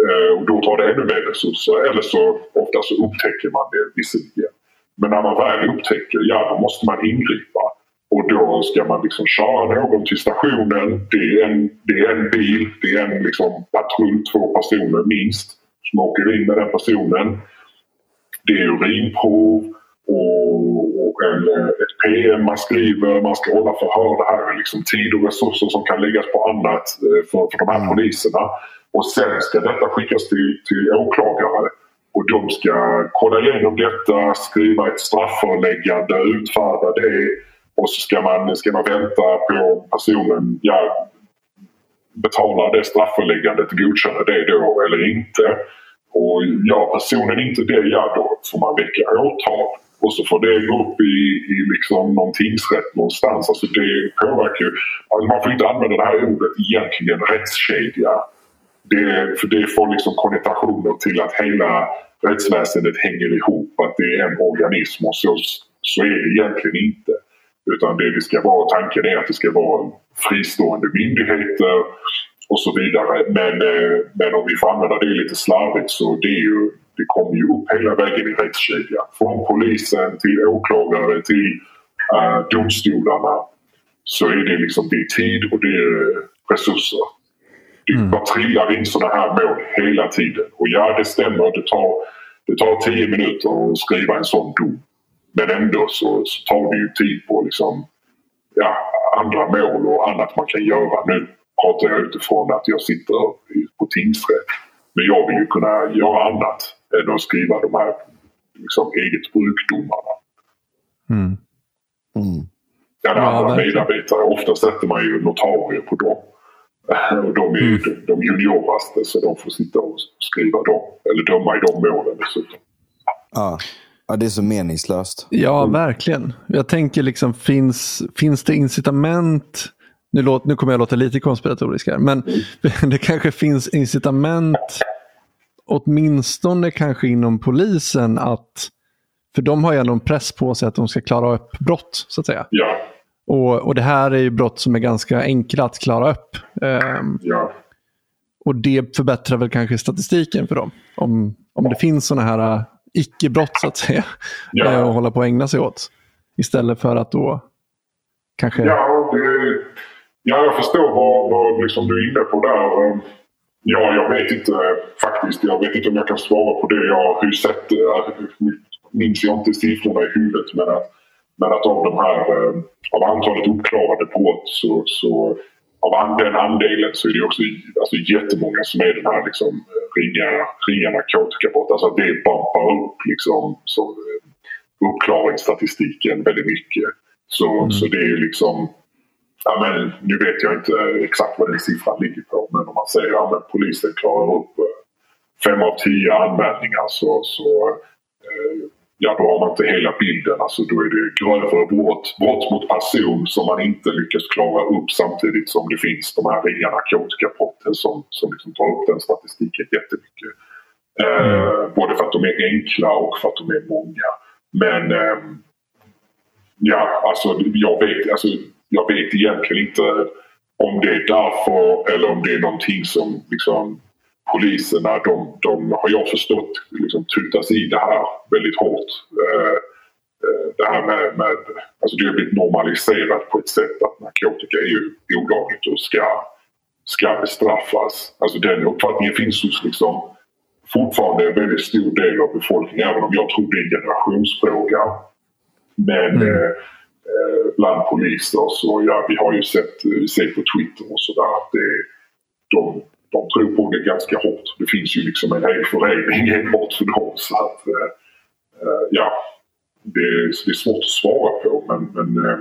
uh, och då tar det ännu mer resurser eller så ofta så upptäcker man det visserligen. Men när man väl upptäcker, ja då måste man ingripa. Och då ska man liksom köra någon till stationen. Det är en, det är en bil, det är en liksom patrull, två personer minst som åker in med den personen. Det är urinprov och en, ett PM man skriver, man ska hålla förhör. Det här är liksom tid och resurser som kan läggas på annat eh, för, för de här mm. poliserna. Och sen ska detta skickas till, till åklagare. Och de ska kolla igenom detta, skriva ett strafföreläggande, utfärda det och så ska man, ska man vänta på personen ja, betalar det strafföreläggandet, godkänner det då eller inte. Och ja, personen inte det, ja då får man väcka åtal. Och så får det gå upp i, i liksom någon tingsrätt någonstans. Alltså det påverkar ju... Alltså man får inte använda det här ordet egentligen rättskedja. Det, för det får liksom konnotationer till att hela rättsväsendet hänger ihop, att det är en organism och så, så är det egentligen inte. Utan det det ska vara, tanken är att det ska vara fristående myndigheter och så vidare. Men, eh, men om vi får använda det lite slarvigt så det, är ju, det kommer ju upp hela vägen i rättskedjan. Från polisen till åklagare till uh, domstolarna så är det liksom det är tid och det är resurser. Det mm. trillar in sådana här mål hela tiden. Och ja, det stämmer. Det tar, det tar tio minuter att skriva en sån dom. Men ändå så, så tar det ju tid på liksom, ja, andra mål och annat man kan göra. Nu pratar jag utifrån att jag sitter på tingsrätt. Men jag vill ju kunna göra annat än att skriva de här liksom, eget brukdomarna. Mm. Mm. Ja, andra ja, medarbetare. Ofta sätter man ju notarier på dem. Och de är ju mm. de, de junioraste så de får sitta och skriva dem. Eller döma i de målen dessutom. Ja. Ja, det är så meningslöst. Ja, verkligen. Jag tänker liksom, finns, finns det incitament nu, låt, nu kommer jag låta lite konspiratorisk här, men det kanske finns incitament åtminstone kanske inom polisen att, för de har ju ändå en press på sig att de ska klara upp brott så att säga. Ja. Och, och det här är ju brott som är ganska enkla att klara upp. Um, ja. Och det förbättrar väl kanske statistiken för dem. Om, om det finns sådana här icke-brott så att säga. Ja. att hålla på att ägna sig åt. Istället för att då kanske... Ja, det, ja jag förstår vad, vad liksom du är inne på där. Ja, jag vet inte faktiskt. Jag vet inte om jag kan svara på det. Jag har ju sett, minns jag inte siffrorna i huvudet, men att, men att av de här, av antalet uppklarade brott så, så av den andelen så är det också alltså, jättemånga som är den här liksom, ringa, ringa narkotikabrott. Alltså det bumpar upp liksom, så, eh, uppklaringsstatistiken väldigt mycket. Så, mm. så det är liksom... Ja, men, nu vet jag inte exakt vad den siffran ligger på men om man säger att ja, polisen klarar upp eh, fem av tio anmälningar så, så eh, ja, då har man inte hela bilden. Alltså, då är det grövre brott, brott mot person som man inte lyckas klara upp samtidigt som det finns de här ringa narkotikabrotten som, som liksom tar upp den statistiken jättemycket. Eh, mm. både för att de är enkla och för att de är många. Men eh, ja, alltså jag vet, alltså jag vet egentligen inte om det är därför eller om det är någonting som liksom poliserna, de, de har jag förstått, liksom tutas i det här väldigt hårt. Eh, eh, det här med, med, alltså det har blivit normaliserat på ett sätt att narkotika är ju olagligt och ska, ska bestraffas. Alltså den uppfattningen finns hos liksom fortfarande en väldigt stor del av befolkningen, även om jag tror det är en generationsfråga. Men mm. eh, eh bland poliser så ja, vi har ju sett, vi ser på Twitter och sådär att det, de, de tror på det ganska hårt. Det finns ju liksom en hel förening enbart för dem. Så att, eh, eh, ja, det är, det är svårt att svara på men, men eh,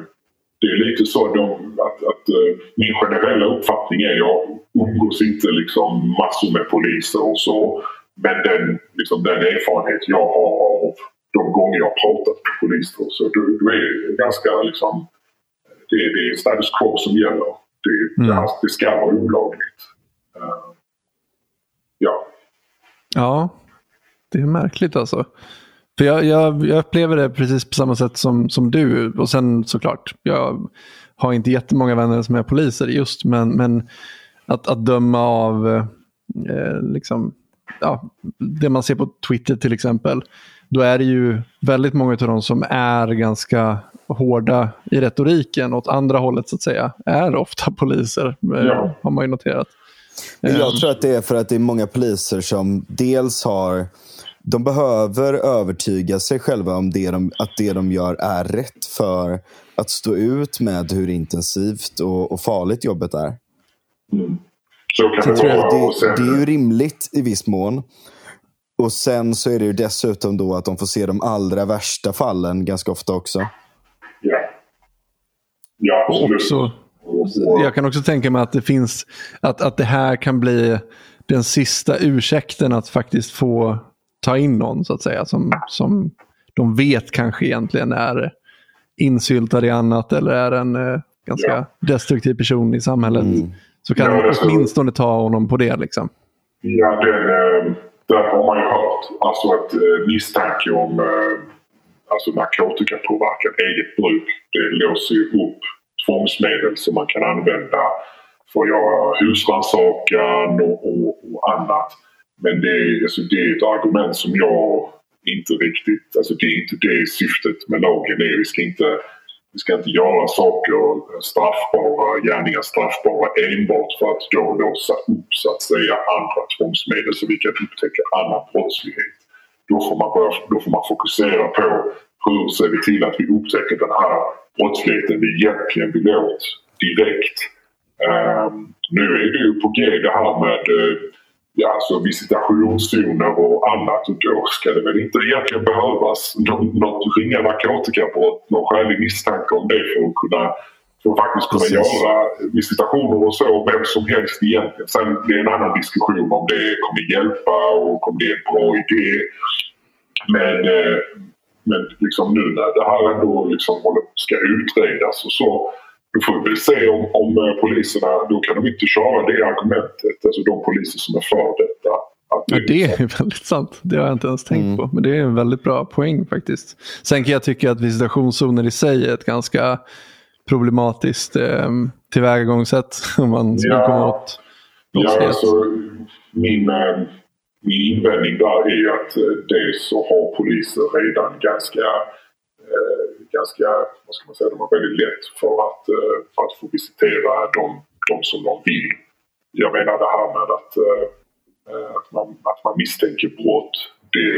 det är lite så de, att, att uh, min generella uppfattning är jag umgås inte liksom massor med poliser och så. Men den, liksom, den erfarenhet jag har av de gånger jag pratat med poliser så då, är ganska liksom, det, det är status quo som gäller. Det, mm. det, det ska vara olagligt. Eh, ja. Ja, det är märkligt alltså. För jag, jag, jag upplever det precis på samma sätt som, som du. Och sen såklart, jag har inte jättemånga vänner som är poliser just, men, men att, att döma av eh, liksom, ja, det man ser på Twitter till exempel, då är det ju väldigt många av dem som är ganska hårda i retoriken åt andra hållet så att säga, är ofta poliser, eh, Ja. har man ju noterat. Men Jag tror att det är för att det är många poliser som dels har de behöver övertyga sig själva om det de, att det de gör är rätt för att stå ut med hur intensivt och, och farligt jobbet är. Så kan det tror vara. det, det är ju rimligt i viss mån. Och sen så är det ju dessutom då att de får se de allra värsta fallen ganska ofta också. ja. Ja, absolut. också, Och- jag kan också tänka mig att det finns att, att det här kan bli den sista ursäkten att faktiskt få ta in någon så att säga som, som de vet kanske egentligen är insyltad i annat eller är en eh, ganska Ja. destruktiv person i samhället. Mm. Så kan Ja, de så. åtminstone ta honom på det. Liksom. Ja, den, eh, där har man ju hört. Alltså att eh, misstanke om eh, alltså narkotikapåverkan, eget bruk, det låser ju upp tvångsmedel som man kan använda för att göra husrannsakan och, och, och annat. Men det, är- alltså, det är ett argument som jag inte riktigt... Alltså det är inte det syftet med lagen är. Vi ska inte, vi ska inte göra saker straffbara, gärningar straffbara enbart för att då låsa upp så att säga andra tvångsmedel så vi kan upptäcka annan brottslighet. Då får man, börja, då får man fokusera på hur ser vi till att vi upptäcker den här brottsligheten vi egentligen vill åt direkt. Ehm, nu är det ju på G det här med eh, ja, alltså visitationszoner och annat. Och då ska det väl inte egentligen behövas något, ringa narkotikabrott, någon skälig misstanke om det för att kunna för att faktiskt kunna Precis. göra visitationer och så, vem som helst egentligen. Sen det är en annan diskussion om det kommer hjälpa och om det är en bra idé. Men, eh, men liksom nu när det här ändå liksom ska utredas och så då får vi väl se om, om eh, poliserna, då kan de inte köra det argumentet, alltså de poliser som är för detta. Att Ja, det är ju väldigt sant. Det har jag inte ens tänkt på. Men det är en väldigt bra poäng faktiskt. Sen kan jag tycka att visitationszoner i sig är ett ganska problematiskt eh, tillvägagångssätt om man ska Ja. komma åt Ja, brottslighet. alltså, min, eh, min invändning där är att eh, dels så har poliser redan ganska, eh, ganska, vad ska man säga, de har väldigt lätt för att, eh, för att få visitera de, de som de vill. Jag menar det här med att, eh, eh, att, man, att man misstänker brott. Det,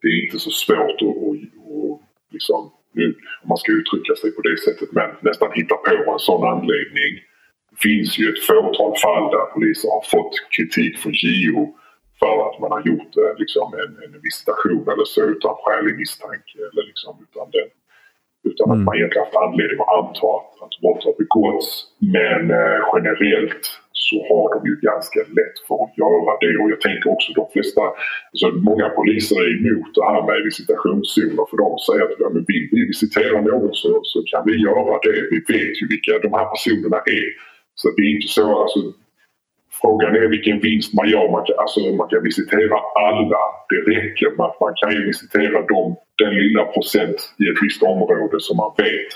det är inte så svårt att, att, att liksom, nu, om man ska uttrycka sig på det sättet, men nästan hitta på en sån anledning det finns ju ett fåtal fall där poliser har fått kritik från JO för att man har gjort liksom, en, en visitation eller så utan skälig misstanke. Eller liksom, utan den, utan att Mm. man egentligen haft anledning att anta att, att brott har begåtts. Men eh, generellt så har de ju ganska lätt för att göra det. Och jag tänker också de flesta, alltså många poliser är emot det här med visitationszoner för de säger att ja, men vill vi visitera någon så, så kan vi göra det. Vi vet ju vilka de här personerna är. Så det är inte så, alltså, frågan är vilken vinst man gör. Man kan, alltså, man kan visitera alla. Det räcker med att man kan visitera dem, den lilla procent i ett visst område som man vet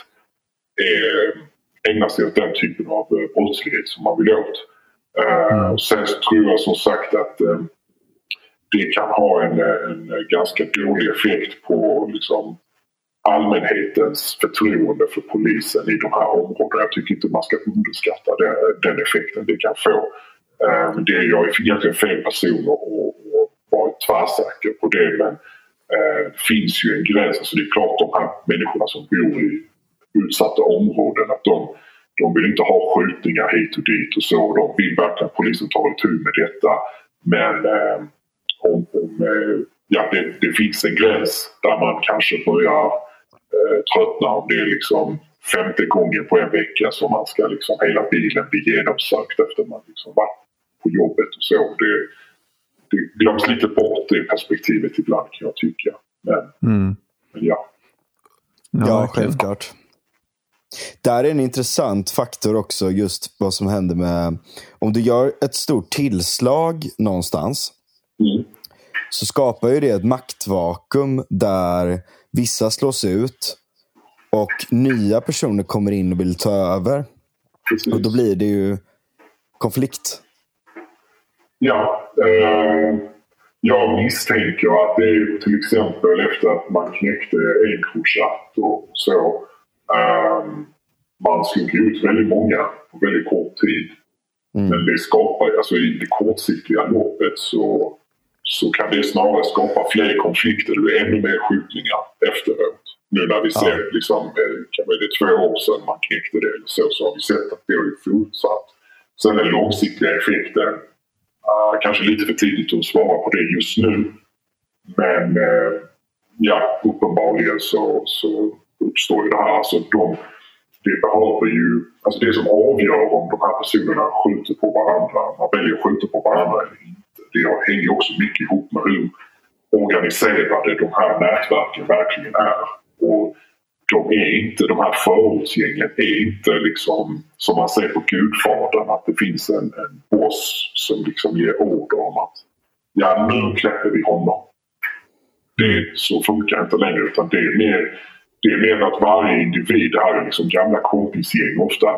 är, ägnar sig åt den typen av eh, brottslighet som man vill åt. Eh, och sen tror jag som sagt att eh, det kan ha en, eh, en ganska dålig effekt på liksom, allmänhetens förtroende för polisen i de här områdena. Jag tycker inte man ska underskatta den, den effekten det kan få. Eh, det är jag är egentligen fel person att vara tvärsäker på det men eh, det finns ju en gräns. Alltså det är klart de här människorna som bor i utsatta områden att de, de vill inte ha skjutningar hit och dit och så. De vill verkligen att polisen tar itu med detta. Men eh, om, om eh, ja, det, det finns en gräns där man kanske börjar eh, tröttna om det är liksom femte gången på en vecka som man ska liksom hela bilen bli genomsökt efter man liksom varit på jobbet och så. Det, det glöms lite bort det perspektivet ibland kan jag tycka. Men, Mm. men ja. Ja, verkligen. självklart. Där är en intressant faktor också, just vad som händer med... Om du gör ett stort tillslag någonstans, Mm. så skapar ju det ett maktvakuum där vissa slås ut och nya personer kommer in och vill ta över. Precis. Och då blir det ju konflikt. Ja, eh, jag misstänker att det är till exempel efter att man knäckte Encrochat och så. Eh, man slog ut väldigt många på väldigt kort tid. Men det skapar, alltså i det kortsiktiga loppet så, så kan det snarare skapa fler konflikter. Det blir ännu mer skjutningar efteråt. Nu när vi ser, liksom, eh, kan det två år sedan man knäckte det eller så, så har vi sett att det har ju fortsatt. Sen den långsiktiga effekten, Uh, kanske lite för tidigt att svara på det just nu. Men uh, ja, uppenbarligen så, så uppstår ju det här. Alltså de, det behöver ju, alltså det som avgör om de här personerna skjuter på varandra, man väljer att skjuta på varandra eller inte. Det hänger ju också mycket ihop med hur organiserade de här nätverken verkligen är. Och de är inte, de här förortsgängen är inte liksom som man ser på Gudfadern att det finns en, en boss som liksom ger order om att ja nu knäpper vi honom. Det så funkar inte längre utan det är mer, det är mer att varje individ, det här är liksom gamla kompisgäng ofta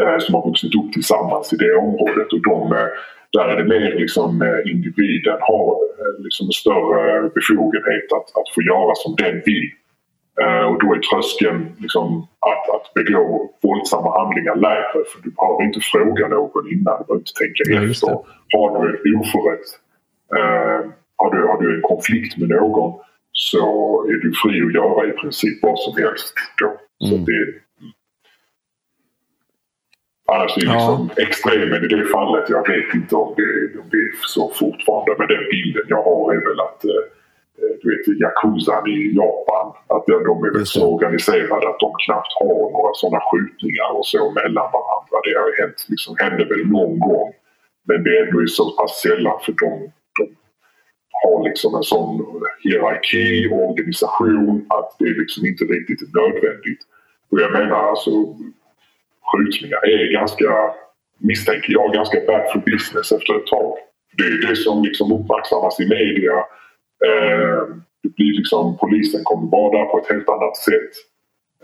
eh, som har vuxit upp tillsammans i det området och de, eh, där är det mer liksom eh, individen har eh, liksom större befogenhet att, att få göra som den vill. Eh, och då är tröskeln liksom att, att begå våldsamma handlingar lägre för du behöver inte fråga någon innan, du behöver inte tänka Ja, efter. Har du en oförrätt, eh, har, du, har du en konflikt med någon så är du fri att göra i princip vad som helst då. Så det, Annars är det Ja. liksom extremen i det fallet, jag vet inte om det, om det är så fortfarande. Men den bilden jag har är väl att eh, du vet, Yakuzan i Japan, att de, är väl så organiserade att de knappt har några sådana skjutningar och så mellan varandra. Det har hänt, liksom, hände väl någon gång. Men det är ändå så pass sällan för de, de har liksom en sån hierarki och organisation att det liksom inte riktigt är nödvändigt. Och jag menar alltså skjutningar är ganska, misstänker jag, ganska bad for business efter ett tag. Det är det som liksom uppmärksammas i media. Eh, det blir liksom, polisen kommer vara där på ett helt annat sätt.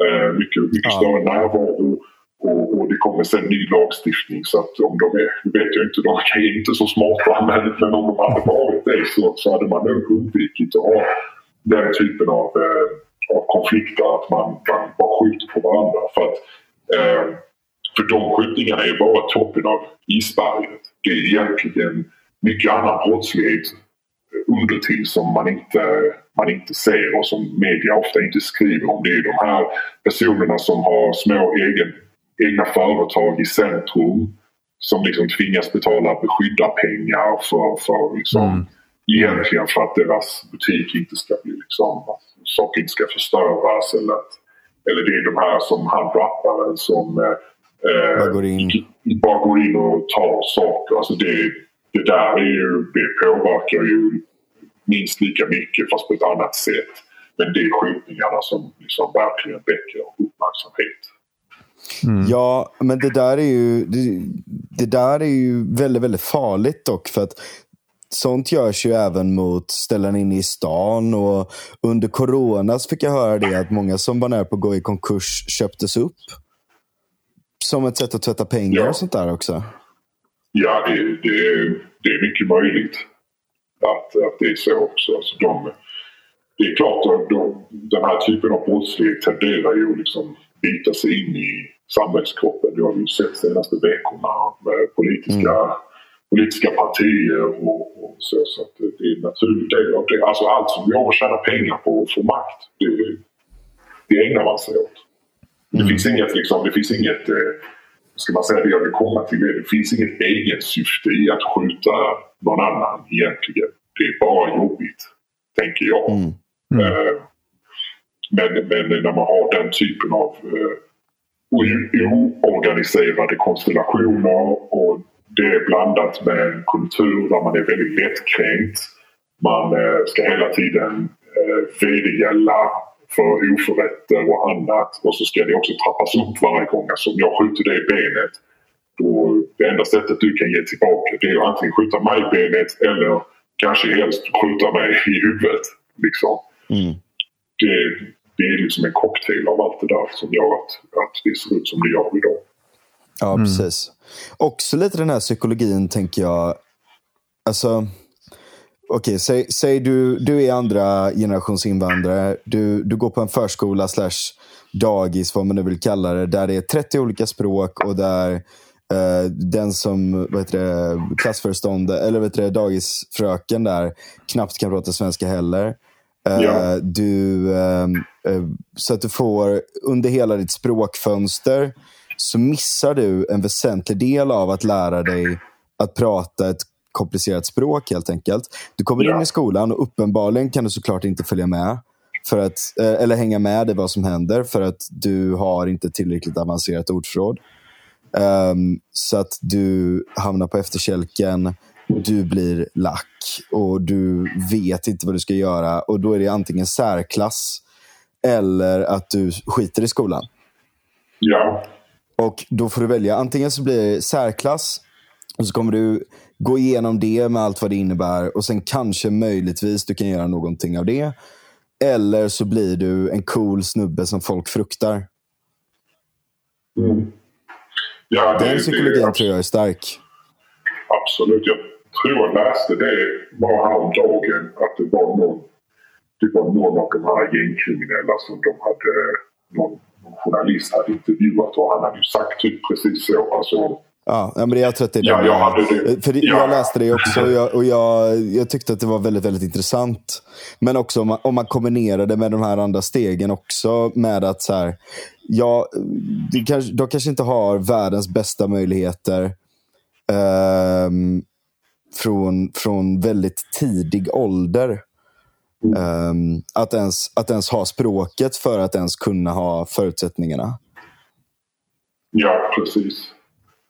Eh, mycket mycket Ja. större närvaro. Och, och det kommer sen ny lagstiftning så att om de är, vet jag inte, de är inte så smarta men, men om de hade varit det så, så hade man nog undvikit att ha den typen av, eh, av konflikter att man, man bara skjuter på varandra. För att eh, för de skjutningarna är bara toppen av isberget. Det är egentligen mycket annan brottslighet under till som man inte, man inte ser och som media ofta inte skriver om. Det är de här personerna som har små egen, egna företag i centrum som liksom tvingas betala beskyddarpengar för, för liksom, Mm. egentligen för att deras butik inte ska bli liksom, saker inte ska förstöras eller att eller det är de här som han rapparen som eh, Bara går in. bara går in och tar saker. Alltså det, det där är ju, det påverkar ju minst lika mycket fast på ett annat sätt. Men det är skjutningarna som liksom verkligen väcker uppmärksamhet. Ja, men det där är ju det, det där är ju väldigt, väldigt farligt dock. För att sånt görs ju även mot ställen inne i stan. Och under corona så fick jag höra det att många som var nära på att gå i konkurs köptes upp. Som ett sätt att tvätta pengar Ja. och sånt där också. Ja, det, det, är- det är mycket möjligt att, att det är så också. Alltså de, det är klart att de, den här typen av brottslighet tenderar ju liksom bita sig in i samhällskroppen. Det har vi ju sett senaste veckorna med politiska, politiska partier och, och så. Så att det, är en naturlig del av det. Alltså allt som vi har att tjäna pengar på och få makt, det, det ägnar man sig åt. Det finns inget, liksom, det finns inget eh, ska man säga det jag vill komma till är det finns inget eget syfte i att skjuta någon annan egentligen. Det är bara jobbigt, tänker jag. Eh, men, men när man har den typen av eh, oorganiserade konstellationer och det är blandat med en kultur där man är väldigt lättkränkt. Man eh, ska hela tiden eh, vedergälla för oförrätter och annat. Och så ska det också trappas upp varje gång. Alltså om jag skjuter dig i benet då det enda sättet du kan ge tillbaka det är att antingen skjuta mig i benet eller kanske helst skjuta mig i huvudet. Liksom. Mm. Det, det är liksom en cocktail av allt det där som gör att, att det ser ut som det gör idag. Ja, precis. Också lite den här psykologin, tänker jag. Alltså, okej, säg, säg du, du är andra generations invandrare. Du, du går på en förskola slash dagis, vad man nu vill kalla det, där det är 30 olika språk och där eh, den som vad heter det, eller vad heter det, dagisfröken där knappt kan prata svenska heller. Eh, Ja. du, ehm, eh, så att du får, under hela ditt språkfönster, så missar du en väsentlig del av att lära dig att prata ett komplicerat språk helt enkelt. Du kommer in Ja. i skolan och uppenbarligen kan du såklart inte följa med. För att, eh, eller hänga med i vad som händer för att du har inte tillräckligt avancerat ordförråd. Ehm, så att du hamnar på efterkälken, du blir lack och du vet inte vad du ska göra. Och Då är det antingen särklass eller att du skiter i skolan. Ja, Och Då får du välja. Antingen så blir det särklass och så kommer du gå igenom det med allt vad det innebär och sen kanske möjligtvis du kan göra någonting av det. Eller så blir du en cool snubbe som folk fruktar. ja det, Den psykologin det, tror jag är stark. Absolut. Jag tror jag läste det bara häromdagen att det var någon, det var någon av de här gängkriminella som de hade, någon, någon journalist hade intervjuat och han hade ju sagt typ precis så. Alltså, Ja, men jag tror att det är Ja, jag hade det. För Ja. Jag läste det också och, jag, och jag, jag tyckte att det var väldigt, väldigt intressant. Men också om man, om man kombinerar det med de här andra stegen också. Med att så här, ja, det kanske, de kanske inte har världens bästa möjligheter ehm, från, från väldigt tidig ålder. Ehm, att, ens, att ens ha språket för att ens kunna ha förutsättningarna. Ja, precis.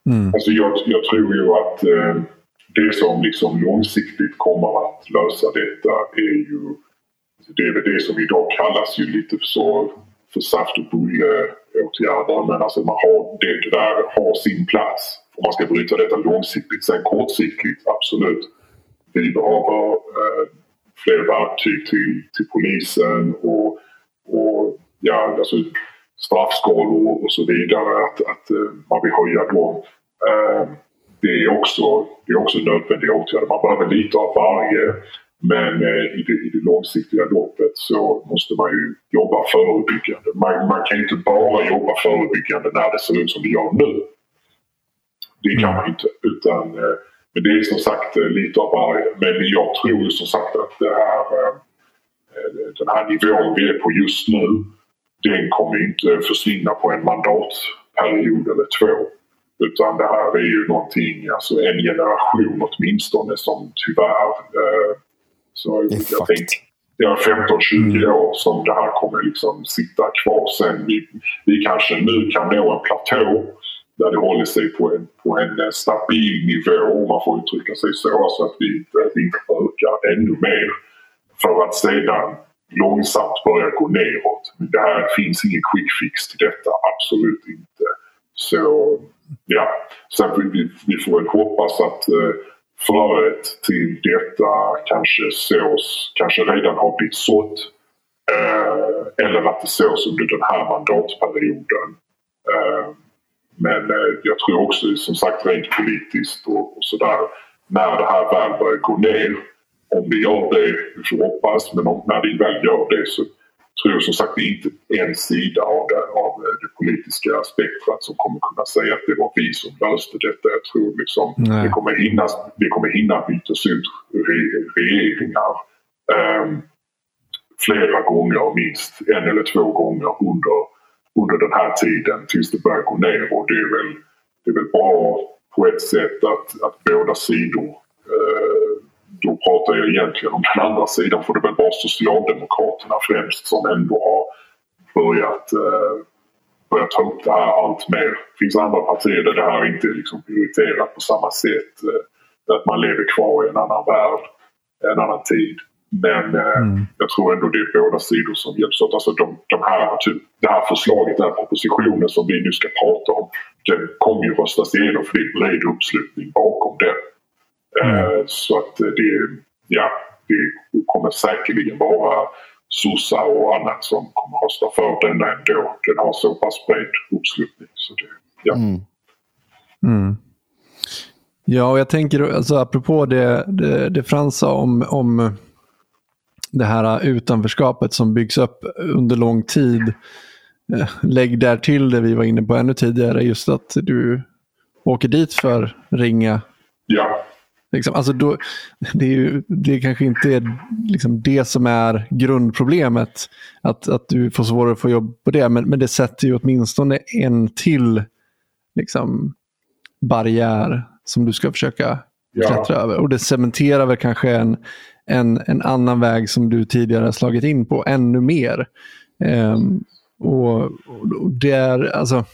Mm. Alltså jag, jag tror ju att eh, det som liksom långsiktigt kommer att lösa detta är ju... Alltså, det är väl det som idag kallas ju lite så för saft och bulle-åtgärder. Men alltså man har, det, det där har sin plats om man ska bryta detta långsiktigt. Sen kortsiktigt, absolut. Vi behöver eh, fler verktyg till, till polisen och, och ja, alltså straffskalor och så vidare. Att, att eh, man vill höja dem. Eh, det är också, det är också nödvändiga åtgärder. Man behöver lite av varje. Men eh, i, det, i det långsiktiga loppet så måste man ju jobba förebyggande. Man, man kan ju inte bara jobba förebyggande när det ser ut som det gör nu. Det kan man inte. Utan, men det är som sagt lite av varje. Men jag tror som sagt att det här, den här nivån vi är på just nu den kommer inte försvinna på en mandatperiod eller två. Utan det här är ju någonting, alltså en generation åtminstone som tyvärr... Eh, så Det är jag tänker, ja, 15-20 år som det här kommer liksom sitta kvar. Sen vi, vi kanske nu kan nå en platå där det håller sig på en, på en eh, stabil nivå, om man får uttrycka sig så, så att vi inte, att vi inte ökar ännu mer. För att sedan långsamt börjar gå neråt. Men det här finns ingen quick fix till detta, absolut inte. Så ja, sen vi, vi, vi får väl hoppas att eh, fröet till detta kanske sås, kanske redan har blivit sått. Eh, eller att det sås under den här mandatperioden. Eh, men eh, jag tror också som sagt rent politiskt och, och sådär. När det här väl börjar gå ner, om det gör det, vi får hoppas, men om, när det väl gör det så tror jag som sagt det är inte en sida av det, av eh, det politiska spektrat som kommer kunna säga att det var vi som löste detta. Jag tror liksom Nej. det kommer hinna, det kommer hinna bytas ut re, regeringar ehm, flera gånger, minst en eller två gånger under, under den här tiden tills det börjar gå ner. Och det är väl, det är väl bra på ett sätt att, att båda sidor eh, då pratar jag egentligen om den andra sidan för det väl bara Socialdemokraterna främst som ändå har börjat, eh, börjat ta upp det här allt mer. Det finns andra partier där det här inte är liksom prioriterat på samma sätt. Eh, att man lever kvar i en annan värld, en annan tid. Men eh, jag tror ändå det är båda sidor som hjälps åt. Alltså de, de här, typ, det här förslaget, den här propositionen som vi nu ska prata om. Den kommer ju röstas igenom för det är bred uppslutning bakom den. Eh, så att det, ja, det kommer säkerligen vara sossar och annat som kommer rösta för denna ändå. Den har så pass bred uppslutning. Så det, ja. Mm. Ja, och jag tänker alltså, apropå det, det, det Frans sa om, om det här utanförskapet som byggs upp under lång tid. Eh, Lägg där till det vi var inne på ännu tidigare, just att du åker dit för ringa. ja. Liksom, alltså då, det, är ju, det kanske inte är liksom det som är grundproblemet, att, att du får svårare att få jobb på det, men, men det sätter ju åtminstone en till liksom, barriär som du ska försöka Ja. klättra över. Och det cementerar väl kanske en, en, en annan väg som du tidigare har slagit in på ännu mer. Ehm, och, och det är alltså...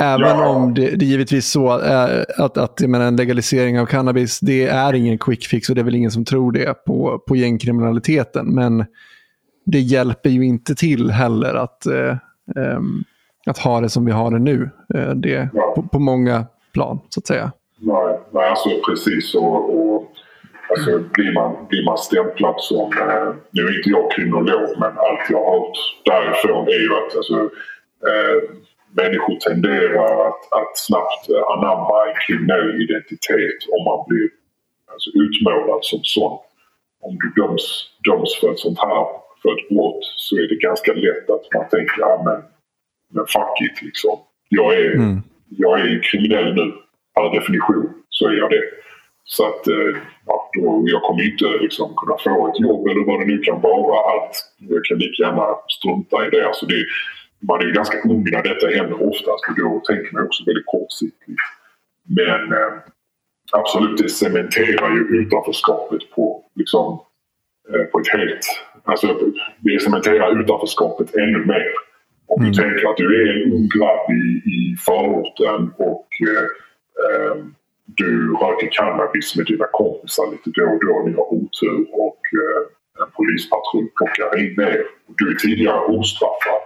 Även Ja. om det, det är givetvis så eh, att, att jag menar, en legalisering av cannabis, det är ingen quick fix och det är väl ingen som tror det på, på gängkriminaliteten. Men det hjälper ju inte till heller att, eh, ehm, att ha det som vi har det nu. Eh, det, Ja. på, på många plan, så att säga. Nej, nej alltså precis. Och, och, alltså, blir, man, blir man stämplad som... Nu är inte jag kriminolog men allt jag har hört därifrån är ju att alltså, människor tenderar att, att snabbt eh, anamma en kriminell identitet om man blir alltså, utmålad som sån. Om du döms, döms för ett sånt här för ett brott så är det ganska lätt att man tänker ja, men, men fuck it liksom. Jag är, jag är kriminell nu per definition så är jag det. Så att eh, ja, då, jag kommer inte liksom kunna få ett jobb eller vad det nu kan vara. Allt. Jag kan lika gärna strunta i det. Alltså det man är ju ganska ung när detta händer oftast och då tänker man också väldigt kortsiktigt. Men eh, absolut, det cementerar ju utanförskapet på, liksom, eh, på ett helt... Alltså, det cementerar utanförskapet ännu mer. Om du tänker att du är en ung grabb i, i förorten och eh, eh, du röker cannabis med dina kompisar lite då och då. Ni har otur och eh, en polispatrull plockar in er. Du är tidigare ostraffad.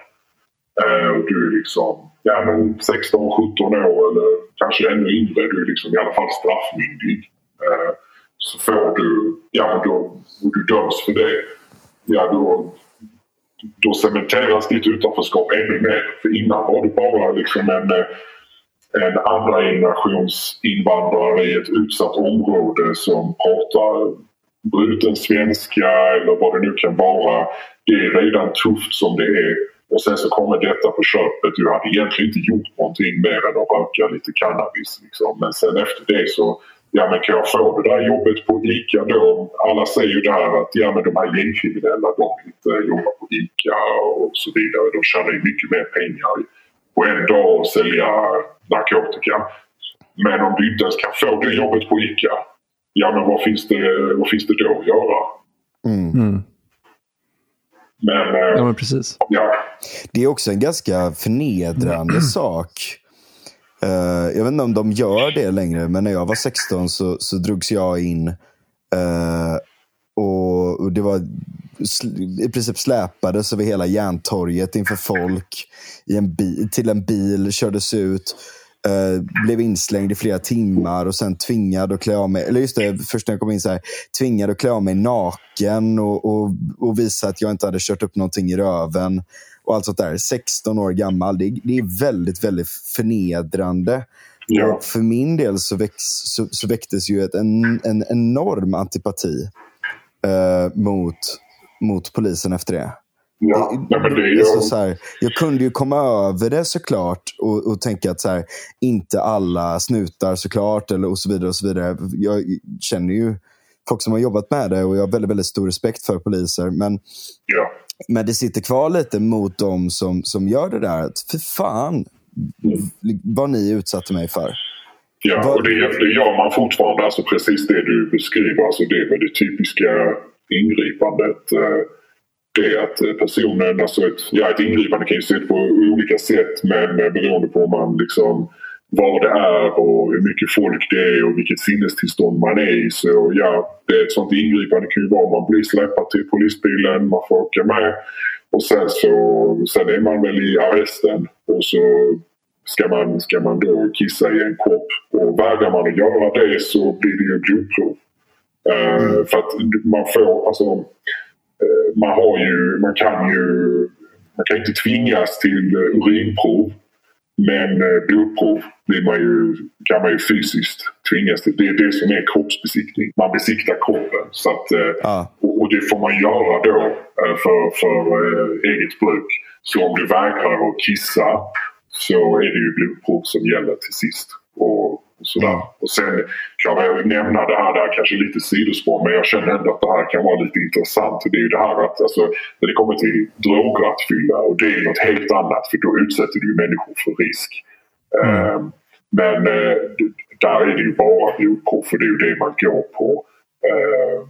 Eh, och du är liksom ja, men 16, 17 år eller kanske ännu yngre. Du är liksom i alla fall straffmyndig. Eh, så får du, ja men då, och du döms för det. Ja då, då cementeras ditt utanförskap ännu mer. För innan var du bara liksom en, eh, en andra generations invandrare i ett utsatt område som pratar bruten svenska eller vad det nu kan vara. Det är redan tufft som det är. Och sen så kommer detta på köpet. Du hade egentligen inte gjort någonting mer än att röka lite cannabis. Liksom. Men sen efter det så, ja men kan jag få det där jobbet på ICA då? Alla säger ju där att ja men de här gängkriminella de vill inte jobba på ICA och så vidare. De tjänar ju mycket mer pengar på en dag och sälja narkotika. Men om du inte ens kan få det jobbet på ICA, ja men vad finns det, vad finns det då att göra? Mm. Men, eh, Ja, men precis. ja. Det är också en ganska förnedrande sak. Eh, jag vet inte om de gör det längre, men när jag var 16 så, så drogs jag in. eh, och, och det var sl- i princip släpades över hela Järntorget inför folk i en bil, till en bil, kördes ut. Eh, blev inslängd i flera timmar och sen tvingad att klä av mig. Eller just det, först när jag kom in så här. Tvingad att klä av mig naken och, och, och visa att jag inte hade kört upp någonting i röven. Och allt sånt där. 16 år gammal. Det, det är väldigt, väldigt förnedrande. Ja. Och för min del så, väx, så, så väcktes ju ett, en, en enorm antipati eh, mot, mot polisen efter det. Ja, men det är ju... Alltså, så här, jag kunde ju komma över det såklart och, och tänka att så här, inte alla snutar såklart eller och så vidare. och så vidare. Jag känner ju folk som har jobbat med det och jag har väldigt, väldigt stor respekt för poliser. Men, Ja. men det sitter kvar lite mot dem som, som gör det där. Att, För fan vad ni utsatte mig för. Ja, Vad- och det, det gör man fortfarande. Alltså precis det du beskriver. Alltså det är väl det typiska ingripandet. eh, Det att eh, personen, alltså ett, ja, ett ingripande kan ju se ut på olika sätt men men beroende på man liksom var det är och hur mycket folk det är och vilket sinnestillstånd man är i. Så ja, det är ett sånt ingripande kan ju vara man blir släpad till polisbilen, man får åka med. Och sen så sen är man väl i arresten och så ska man, ska man då kissa i en kopp. Och vägrar man att göra det så blir det ju blodprov. Uh, för att man får, alltså, man har ju, man kan ju, man kan inte tvingas till urinprov. Men uh, blodprov blir man ju, kan man ju fysiskt tvingas till. Det är det som är kroppsbesiktning. Man besiktar kroppen. Så att, Ja. och, det får man göra då för, för eget bruk. Så om du vägrar att kissa så är det ju blodprov som gäller till sist. Och sådär. Och sen kan jag nämna det här, det här kanske lite sidospår men jag känner ändå att det här kan vara lite intressant. Det är ju det här att alltså, när det kommer till drograttfylla och det är något helt annat för då utsätter du människor för risk. Eh, men eh, där är det ju bara blodprov för det är ju det man går på. Eh,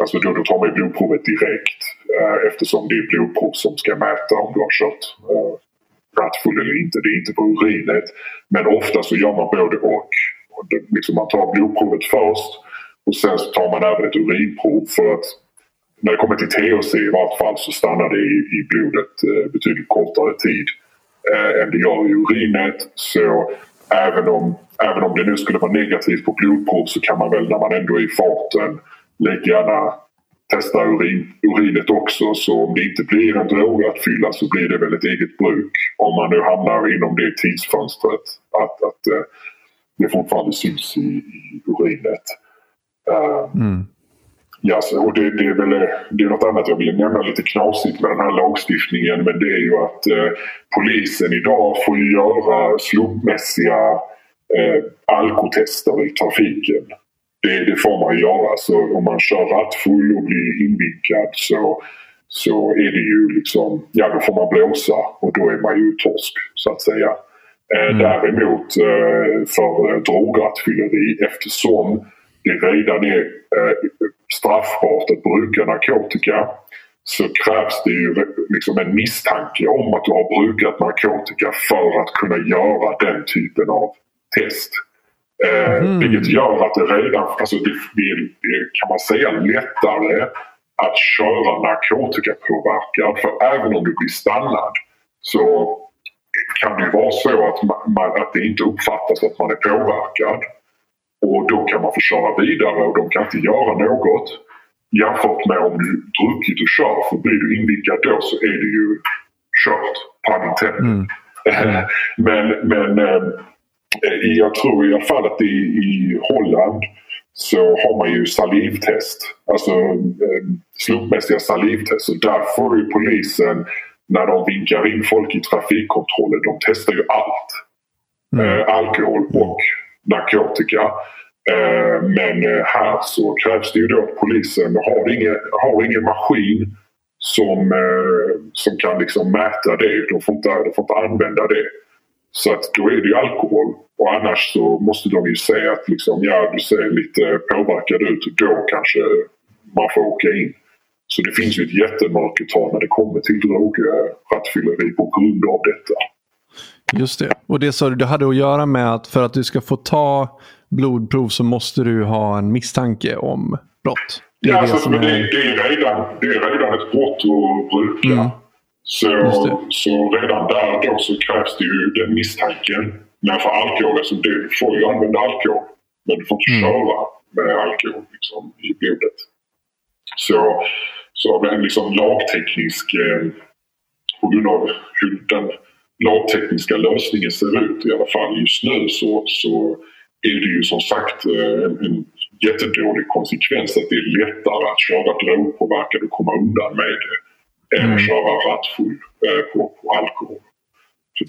Alltså då, då tar man blodprovet direkt eh, eftersom det är blodprov som ska mäta om du har kört eh, rattfull eller inte. Det är inte på urinet. Men ofta så gör man både och. liksom man tar blodprovet först och sen så tar man även ett urinprov för att när det kommer till THC i vart fall så stannar det i, i blodet eh, betydligt kortare tid eh, än det gör i urinet. Så även om, även om det nu skulle vara negativt på blodprov så kan man väl när man ändå är i farten lika gärna testa urin, urinet också. Så om det inte blir en drograttfylla så blir det väl ett eget bruk. Om man nu hamnar inom det tidsfönstret. Att, att eh, det fortfarande syns i, i urinet. Eh, Mm. Ja, och det, det är väl det är något annat jag vill nämna lite knasigt med den här lagstiftningen. Men det är ju att eh, polisen idag får göra slumpmässiga eh, alkotester i trafiken. Det, det får man göra. Så om man kör rattfull och blir invinkad så, så är det ju liksom, ja då får man blåsa och då är man ju torsk så att säga. Eh, Däremot eh, för eh, drograttfylleri eftersom det redan är straffbart att bruka narkotika så krävs det ju liksom en misstanke om att du har brukat narkotika för att kunna göra den typen av test. Eh, Vilket gör att det redan alltså det blir, det kan man säga, lättare att köra narkotikapåverkad. För även om du blir stannad så kan det vara så att, man, att det inte uppfattas att man är påverkad. Och då kan man få köra vidare och de kan inte göra något. Jämfört med om du druckit och kör, för blir du invickad då så är det ju kört. Pun intended. men men eh, jag tror i alla fall att i, i Holland så har man ju salivtest. Alltså eh, slumpmässiga salivtest. Och där får ju polisen, när de vinkar in folk i trafikkontrollen, de testar ju allt. Eh, alkohol och narkotika. Eh, men eh, här så krävs det ju då att polisen har ingen, har ingen maskin som, eh, som kan liksom mäta det. De får, inte, de får inte använda det. Så att då är det ju alkohol. Och annars så måste de ju säga att liksom, ja, du ser lite påverkad ut. Då kanske man får åka in. Så det finns ju ett jättemörkertal när det kommer till drograttfylleri på grund av detta. Just det. Och det sa du, det hade att göra med att för att du ska få ta blodprov så måste du ha en misstanke om brott. Det är ja, det alltså, men det, är... det, är redan, det är redan ett brott att bruka. Mm. Så, så redan där då så krävs det ju den misstanken. Men för alkohol, alltså, du får ju använda alkohol. Men du får inte Mm. köra med alkohol liksom, i blodet. Så, så av en liksom lagteknisk, eh, på grund av hur den lagtekniska lösningen ser ut i alla fall just nu så, så är det ju som sagt eh, en, en jättedålig konsekvens att det är lättare att köra drogpåverkad och komma undan med det än Mm. att köra rattfull eh, på, på alkohol.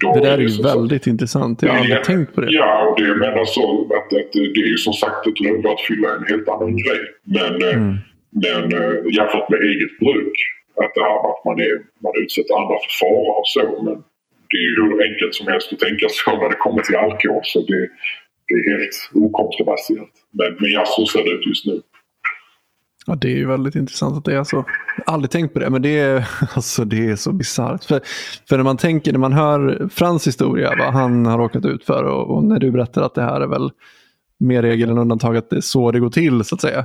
Då Det där är ju sagt- väldigt intressant. Jag har aldrig tänkt på det. Ja, och det jag menar så att, att det är som sagt ett drograttfylla en helt annan grej. Men, eh, Mm. men eh, jämfört med eget bruk, att det här att man, är, man utsätter andra för fara och så. Men det är ju hur enkelt som helst att tänka så när det kommer till alkohol. Så det, det är helt okontroversiellt. Men, men ja, så ser det ut just nu. Ja, det är ju väldigt intressant att det är så. Jag har aldrig tänkt på det, men det är, alltså, det är så bisarrt. För, för när man tänker, när man hör Frans historia, vad han har råkat ut för och, och när du berättar att det här är väl mer regel än undantag att det är så det går till så att säga.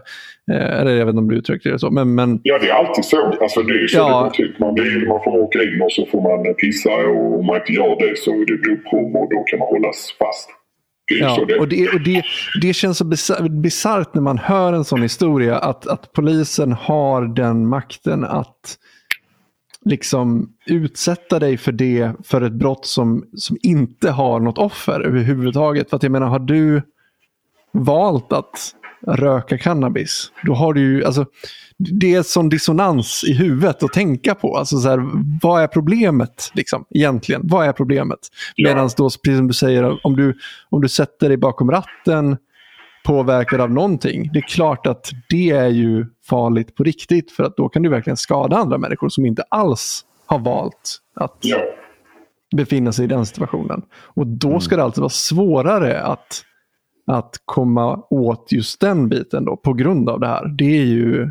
Eh, eller jag vet inte om du uttryckte det så. Men, men... Ja, det är alltid så. Alltså, det är så ja. det går till. Man, det man får åka in och så får man pissa och om man inte gör det så är det blodprov och då kan man hållas fast. Ja, och, det, och det, det känns så bisarrt när man hör en sån historia att, att polisen har den makten att liksom utsätta dig för det för ett brott som, som inte har något offer överhuvudtaget. För att jag menar, har du valt att röka cannabis, då har du ju, alltså, det är sån dissonans i huvudet att tänka på. Alltså så här, vad är problemet liksom, egentligen? Vad är problemet? Ja. Medan då, precis som du säger, om du, om du sätter dig bakom ratten påverkad av någonting, det är klart att det är ju farligt på riktigt för att då kan du verkligen skada andra människor som inte alls har valt att ja. befinna sig i den situationen. Och då ska mm. det alltså vara svårare att att komma åt just den biten då på grund av det här. Det är ju...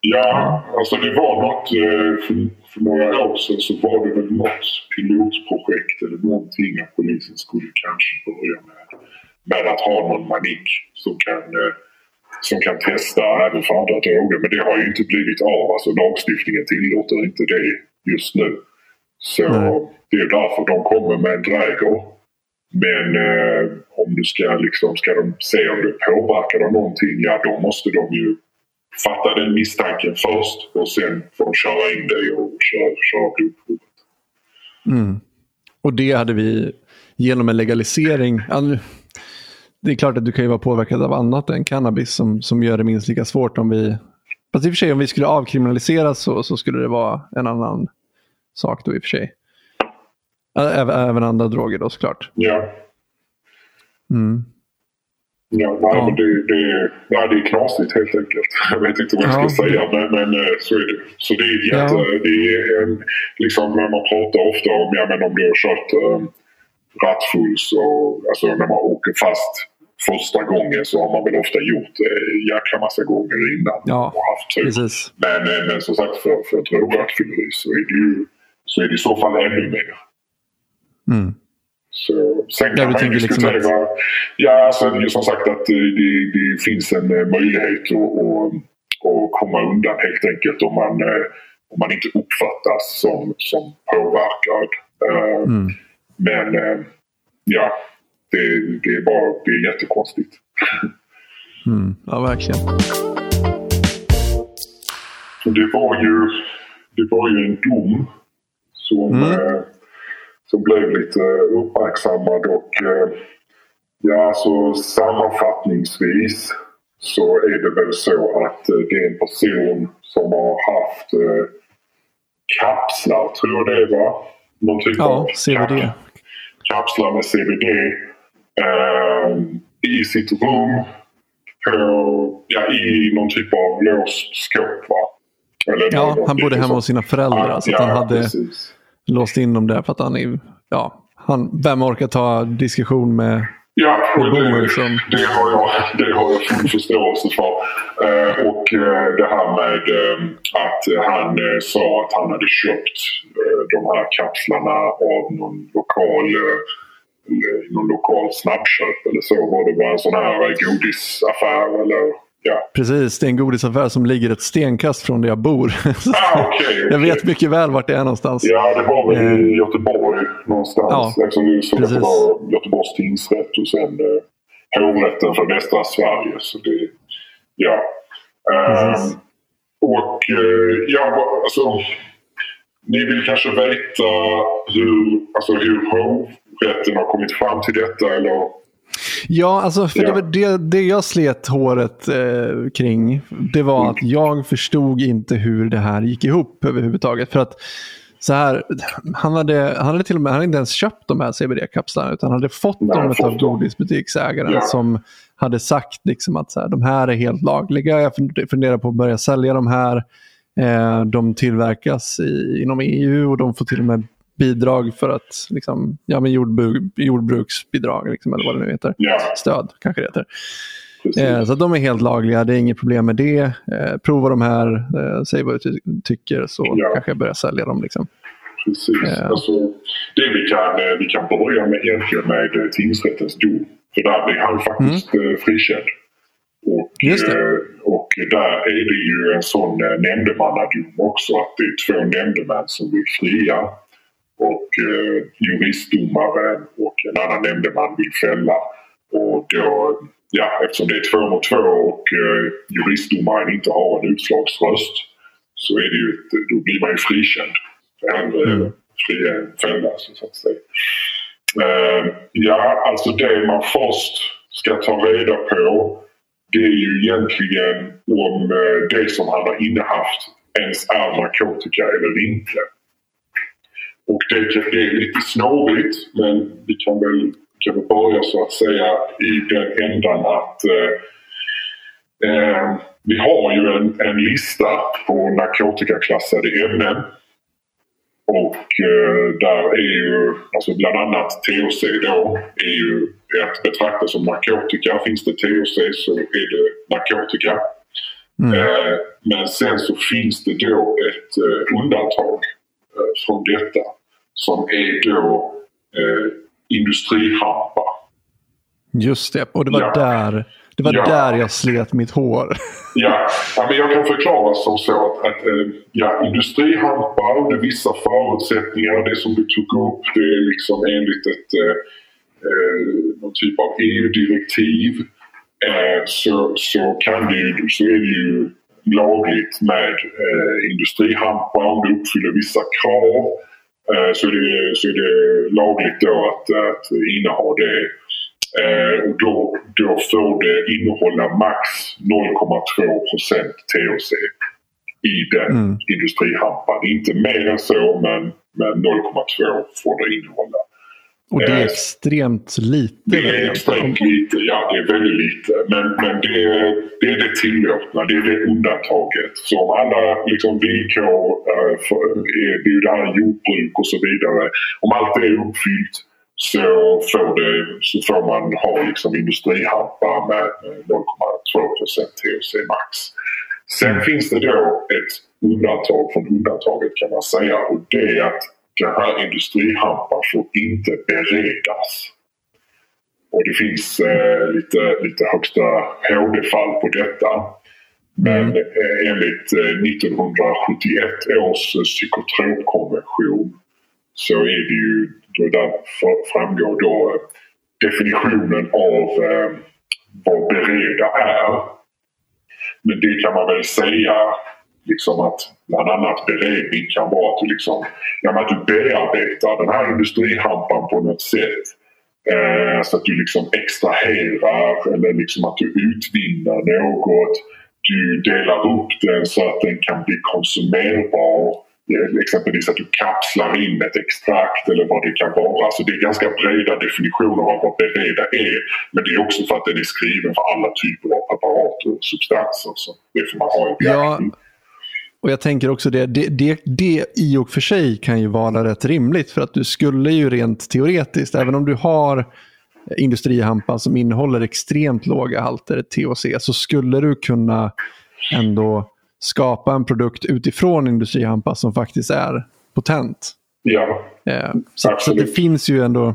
Ja, alltså det var något eh, för, för några år sedan så var det väl något pilotprojekt eller någonting att polisen skulle kanske börja med, med att ha någon manik som kan, eh, som kan testa även för andra droger. Men det har ju inte blivit av. Alltså lagstiftningen tillåter inte det just nu. Så Nej. det är därför de kommer med en dräger men eh, om du ska, liksom, ska de se om du är påverkad av någonting, ja då måste de ju fatta den misstanken först och sen får de köra in dig och köra, köra blodprovet. Mm. Och det hade vi genom en legalisering. Det är klart att du kan ju vara påverkad av annat än cannabis som, som gör det minst lika svårt om vi... Fast i och för sig om vi skulle avkriminalisera så, så skulle det vara en annan sak då i och för sig. Även andra droger då såklart. Ja. Mm. Ja, nej, ja. Men det, det, nej, det är knasigt helt enkelt. Jag vet inte vad jag ska ja. säga men, men eh, så är det. Så det är, jätte, ja. det är en, liksom man pratar ofta om, ja men om du har kört um, rattfull så, alltså när man åker fast första gången så har man väl ofta gjort det en jäkla massa gånger innan ja, och haft tur. Men, eh, men som sagt för, för drograttfylleri så är det ju så är det i så fall ännu mer. Mm. Så, sen kan man ju liksom diskutera... Liksom att... Ja, alltså, som sagt att det, det, det finns en eh, möjlighet att, att, att komma undan helt enkelt om man, eh, om man inte uppfattas som, som påverkad. Eh, mm. Men ja, det, det, är bara det är jättekonstigt. Mm. Ja, verkligen. Det var ju, det var ju en dom som mm som blev lite uppmärksammad och eh, ja, så sammanfattningsvis så är det väl så att eh, det är en person som har haft eh, kapslar, tror jag det var. Någon typ ja, av CBD. Kap kapslar med CBD eh, i sitt rum på, ja, i någon typ av låst skåp. Va? Eller ja, han bodde hemma hos sina föräldrar. Ja, så ja, han hade precis låst in dem där för att han är, ja, han, vem orkar ta diskussion med Ja, och det, det, har jag, det har jag full förståelse för. Eh, och eh, det här med eh, att han eh, sa att han hade köpt eh, de här kapslarna av någon lokal eh, någon lokal snabbköp eller så. Var det bara en sån här godisaffär eller Ja. Precis, det är en godisaffär som ligger ett stenkast från där jag bor. Ah, okay, okay. Jag vet mycket väl vart det är någonstans. Ja, det var väl i eh, Göteborg någonstans. Ja, Eftersom det så det var Göteborgs tingsrätt och sen eh, hovrätten för västra Sverige. Så det, ja. Um, och uh, ja, alltså, ni vill kanske veta hur, alltså, hur hovrätten har kommit fram till detta eller Ja, alltså för ja. Det, det, det jag slet håret eh, kring, det var mm. att jag förstod inte hur det här gick ihop överhuvudtaget. För att så här, han hade, han hade till och med han hade inte ens köpt de här CBD-kapslarna utan han hade fått Nej, dem av godisbutiksägaren ja. som hade sagt liksom att så här, de här är helt lagliga. Jag funderar på att börja sälja de här. Eh, de tillverkas i, inom EU och de får till och med bidrag för att, liksom, ja men jordbruk, jordbruksbidrag liksom, eller vad det nu heter. Ja. Stöd kanske det heter. Eh, så de är helt lagliga, det är inget problem med det. Eh, prova de här, eh, säg vad du ty tycker så Ja. kanske jag börjar sälja dem. Liksom. Precis. Ja. Alltså, det vi kan, eh, vi kan börja med egentligen med eh, tingsrättens dom. För där blir han faktiskt mm. frikänd. Och, eh, och där är det ju en sån eh, nämndemannadom också. Att det är två nämndemän som vill fria. Och eh, juristdomaren och en annan nämndeman vill fälla. Och då, ja, eftersom det är två mot två och eh, juristdomaren inte har en utslagsröst så är det ju, då blir man ju frikänd. Hellre Mm. fria än fälla så att säga. Eh, ja, alltså det man först ska ta reda på det är ju egentligen om eh, det som han har innehaft ens är narkotika eller inte. Och det, är lite snårigt men vi kan väl, kan väl börja så att säga i den ändan att eh, eh, vi har ju en, en lista på narkotikaklassade ämnen. Och eh, där är ju alltså bland annat THC då är ju att betrakta som narkotika. Finns det THC så är det narkotika. Mm. Eh, men sen så finns det då ett eh, undantag eh, från detta som är då eh, industrihampa. Just det, och det var, Ja. där, det var Ja. där jag slet mitt hår. Ja, ja men jag kan förklara som så att, att eh, ja, industrihampa under vissa förutsättningar, det som du tog upp, det är liksom enligt ett eh, eh, någon typ av EU-direktiv eh, så, så, kan ju, så är det ju lagligt med eh, industrihampa om du uppfyller vissa krav. Eh, så, är det, så är det lagligt då att, att inneha det. Eh, och då, då får det innehålla max 0,2 procent THC i den Mm. industrihampan. Inte mer än så men, men 0,2 får det innehålla. Och det är Eh, extremt lite. Det är extremt lite, ja det är väldigt lite. Men, men det, det är det tillåtna, det är det undantaget. Så om alla liksom, villkor, eh, för, är, det är ju det här jordbruk och så vidare. Om allt det är uppfyllt så får, det, så får man ha liksom, industrihampa med eh, 0,2 procent THC max. Sen finns det då ett undantag från undantaget kan man säga och det är att den här industrihampan får inte beredas. Och det finns eh, lite, lite högsta HD-fall på detta. Men eh, enligt eh, 1971 års psykotropkonvention så är det ju, då där framgår då eh, definitionen av eh, vad bereda är. Men det kan man väl säga liksom att bland annat beredning kan vara att du, liksom, ja, men att du bearbetar den här industrihampan på något sätt. Eh, så att du liksom extraherar eller liksom att du utvinner något. Du delar upp den så att den kan bli konsumerbar. Exempelvis att du kapslar in ett extrakt eller vad det kan vara. Så det är ganska breda definitioner av vad bereda är. Men det är också för att den är skriven för alla typer av preparat och substanser. Så det får man ha i Ja, beaktning. Och jag tänker också det, det, det, det i och för sig kan ju vara rätt rimligt. För att du skulle ju rent teoretiskt, även om du har industrihampa som innehåller extremt låga halter THC, så skulle du kunna ändå skapa en produkt utifrån industrihampa som faktiskt är potent. Ja, Eh, så, så det finns ju ändå,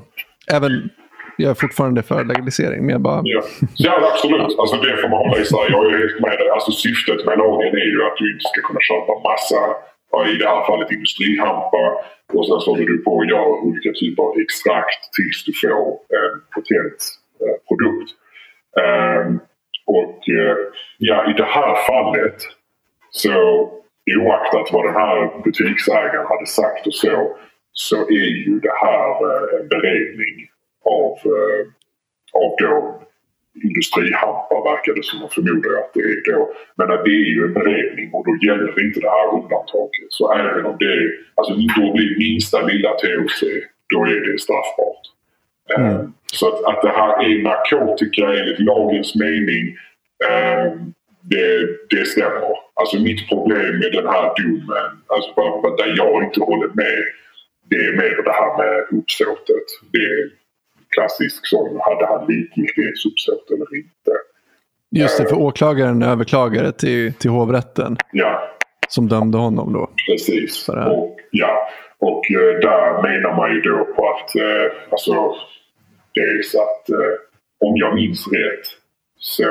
även, jag är fortfarande för legalisering, men jag bara, Ja, ja absolut. Alltså det får man hålla isär. Jag är helt med dig. Alltså syftet med lagen är ju att du inte ska kunna köpa massa, i det här fallet industrihampa. Och sen så håller du på att göra olika typer av extrakt tills du får en potent eh, produkt. Ehm, och eh, ja, i det här fallet så oaktat vad den här butiksägaren hade sagt och så, så är ju det här eh, en beredning av, eh, av då industrihampa verkar det som. Man förmodar att det är då. Men att det är ju en beredning och då gäller inte det här undantaget. Så även om det är, alltså då blir minsta lilla THC, då är det straffbart. Eh, Så att, att det här är narkotika enligt lagens mening, eh, det, det stämmer. Alltså mitt problem med den här domen, alltså där jag inte håller med, det är mer det här med uppsåtet. Det klassisk sån, hade han likgiltighetsuppsåt eller inte? Just det, för åklagaren överklagade till, till hovrätten Ja, som dömde honom då. precis. Och, ja, och eh, där menar man ju då på att eh, alltså, dels att eh, om jag minns rätt så,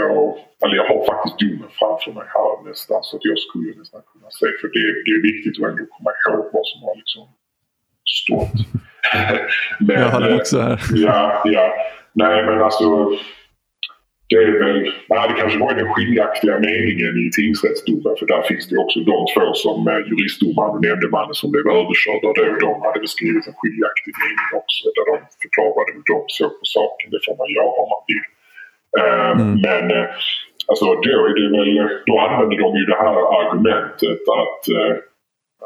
eller jag har faktiskt domen framför mig här nästan så att jag skulle nästan kunna se för det, det är viktigt att ändå komma ihåg vad som har liksom stått. Men, Jag har det eh, också här. Ja, ja. Nej, men alltså. Det är väl, nej, det kanske var den skiljaktiga meningen i tingsrättsdomen. För där finns det också de två som eh, juristdomaren och nämndemannen som blev överkörda. Då, de hade beskrivit en skiljaktig mening också. Där de förklarade hur de såg på saken. Det får man göra om man vill. Eh, Men eh, alltså, då, är det väl, då använder de ju det här argumentet att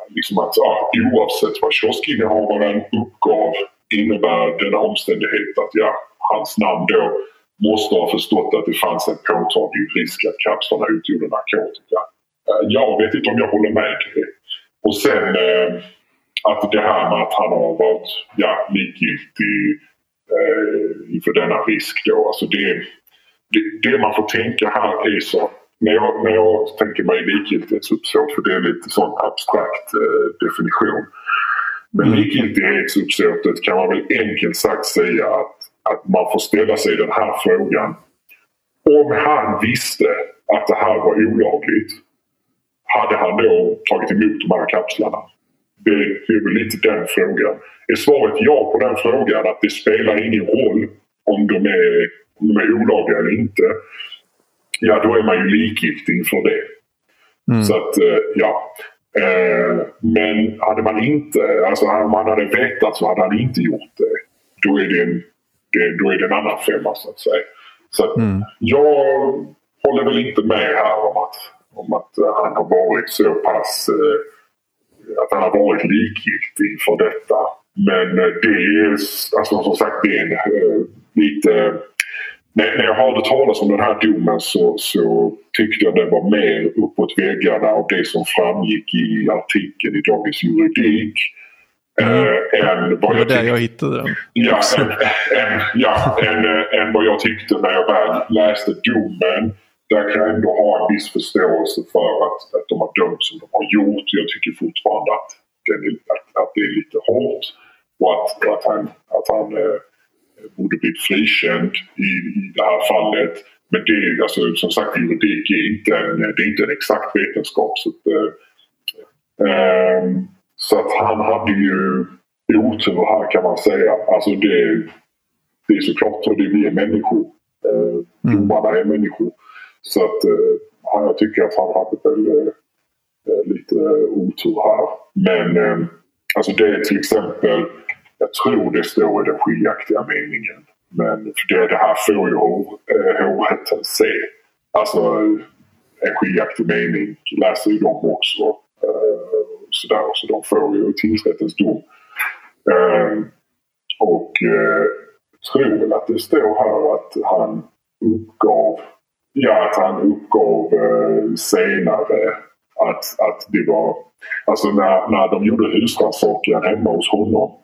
liksom att ja, oavsett vad kioskinnehavaren uppgav innebär denna omständighet att ja, hans namn då måste ha förstått att det fanns en påtaglig risk att kapslarna utgjorde narkotika. Eh, jag vet inte om jag håller med det. Och sen eh, att det här med att han har varit ja, likgiltig eh, inför denna risk då. Alltså det, det, det man får tänka här är så när jag, när jag tänker mig likgiltighetsuppsåt, för det är lite sån abstrakt eh, definition. Men likgiltighetsuppsåtet kan man väl enkelt sagt säga att, att man får ställa sig den här frågan. Om han visste att det här var olagligt, hade han då tagit emot de här kapslarna? Det är väl lite den frågan. Är svaret ja på den frågan, att det spelar ingen roll om de är, om de är olagliga eller inte, ja då är man ju likgiltig inför det. Så att, eh, ja. Eh, men hade man inte, alltså om man hade vetat så hade han inte gjort det. Då är det en, då är det en annan femma så att säga. Så att jag håller väl inte med här om att, om att eh, han har varit så pass att han har varit likgiltig för detta. Men det är alltså, som sagt det är en, lite när, när jag hörde talas om den här domen så, så tyckte jag det var mer uppåt väggarna av det som framgick i artikeln i Dagens Juridik. Eh, än vad Det var jag där tyckte- jag hittade den. Ja, än, än, ja än, äh, än vad jag tyckte när jag väl läste domen. Där kan jag ändå ha en viss förståelse för att, att de har dömt som de har gjort. Jag tycker fortfarande att, den är, att, att det är lite hårt. Och att, att han, att han eh, borde blivit frikänd i, i det här fallet. Men det alltså, som sagt juridik är inte en, det är inte en exakt vetenskap. Så att, eh, Ehm, så att han hade ju otur här kan man säga. Alltså det, det är såklart så det vi är människor. Eh, Domarna är människor. Så att eh, ja, jag tycker att han hade väl eh, lite otur här. Men eh, alltså det är till exempel, jag tror det står i den skiljaktiga meningen. Men det, det här får ju eh, hovrätten se. Alltså en skiljaktig mening läser ju de också. Eh, så, där, så de får ju tingsrättens dom. Eh, och eh, tror väl att det står här att han uppgav, ja att han uppgav senare att, att det var, alltså när, när de gjorde husrannsakan hemma hos honom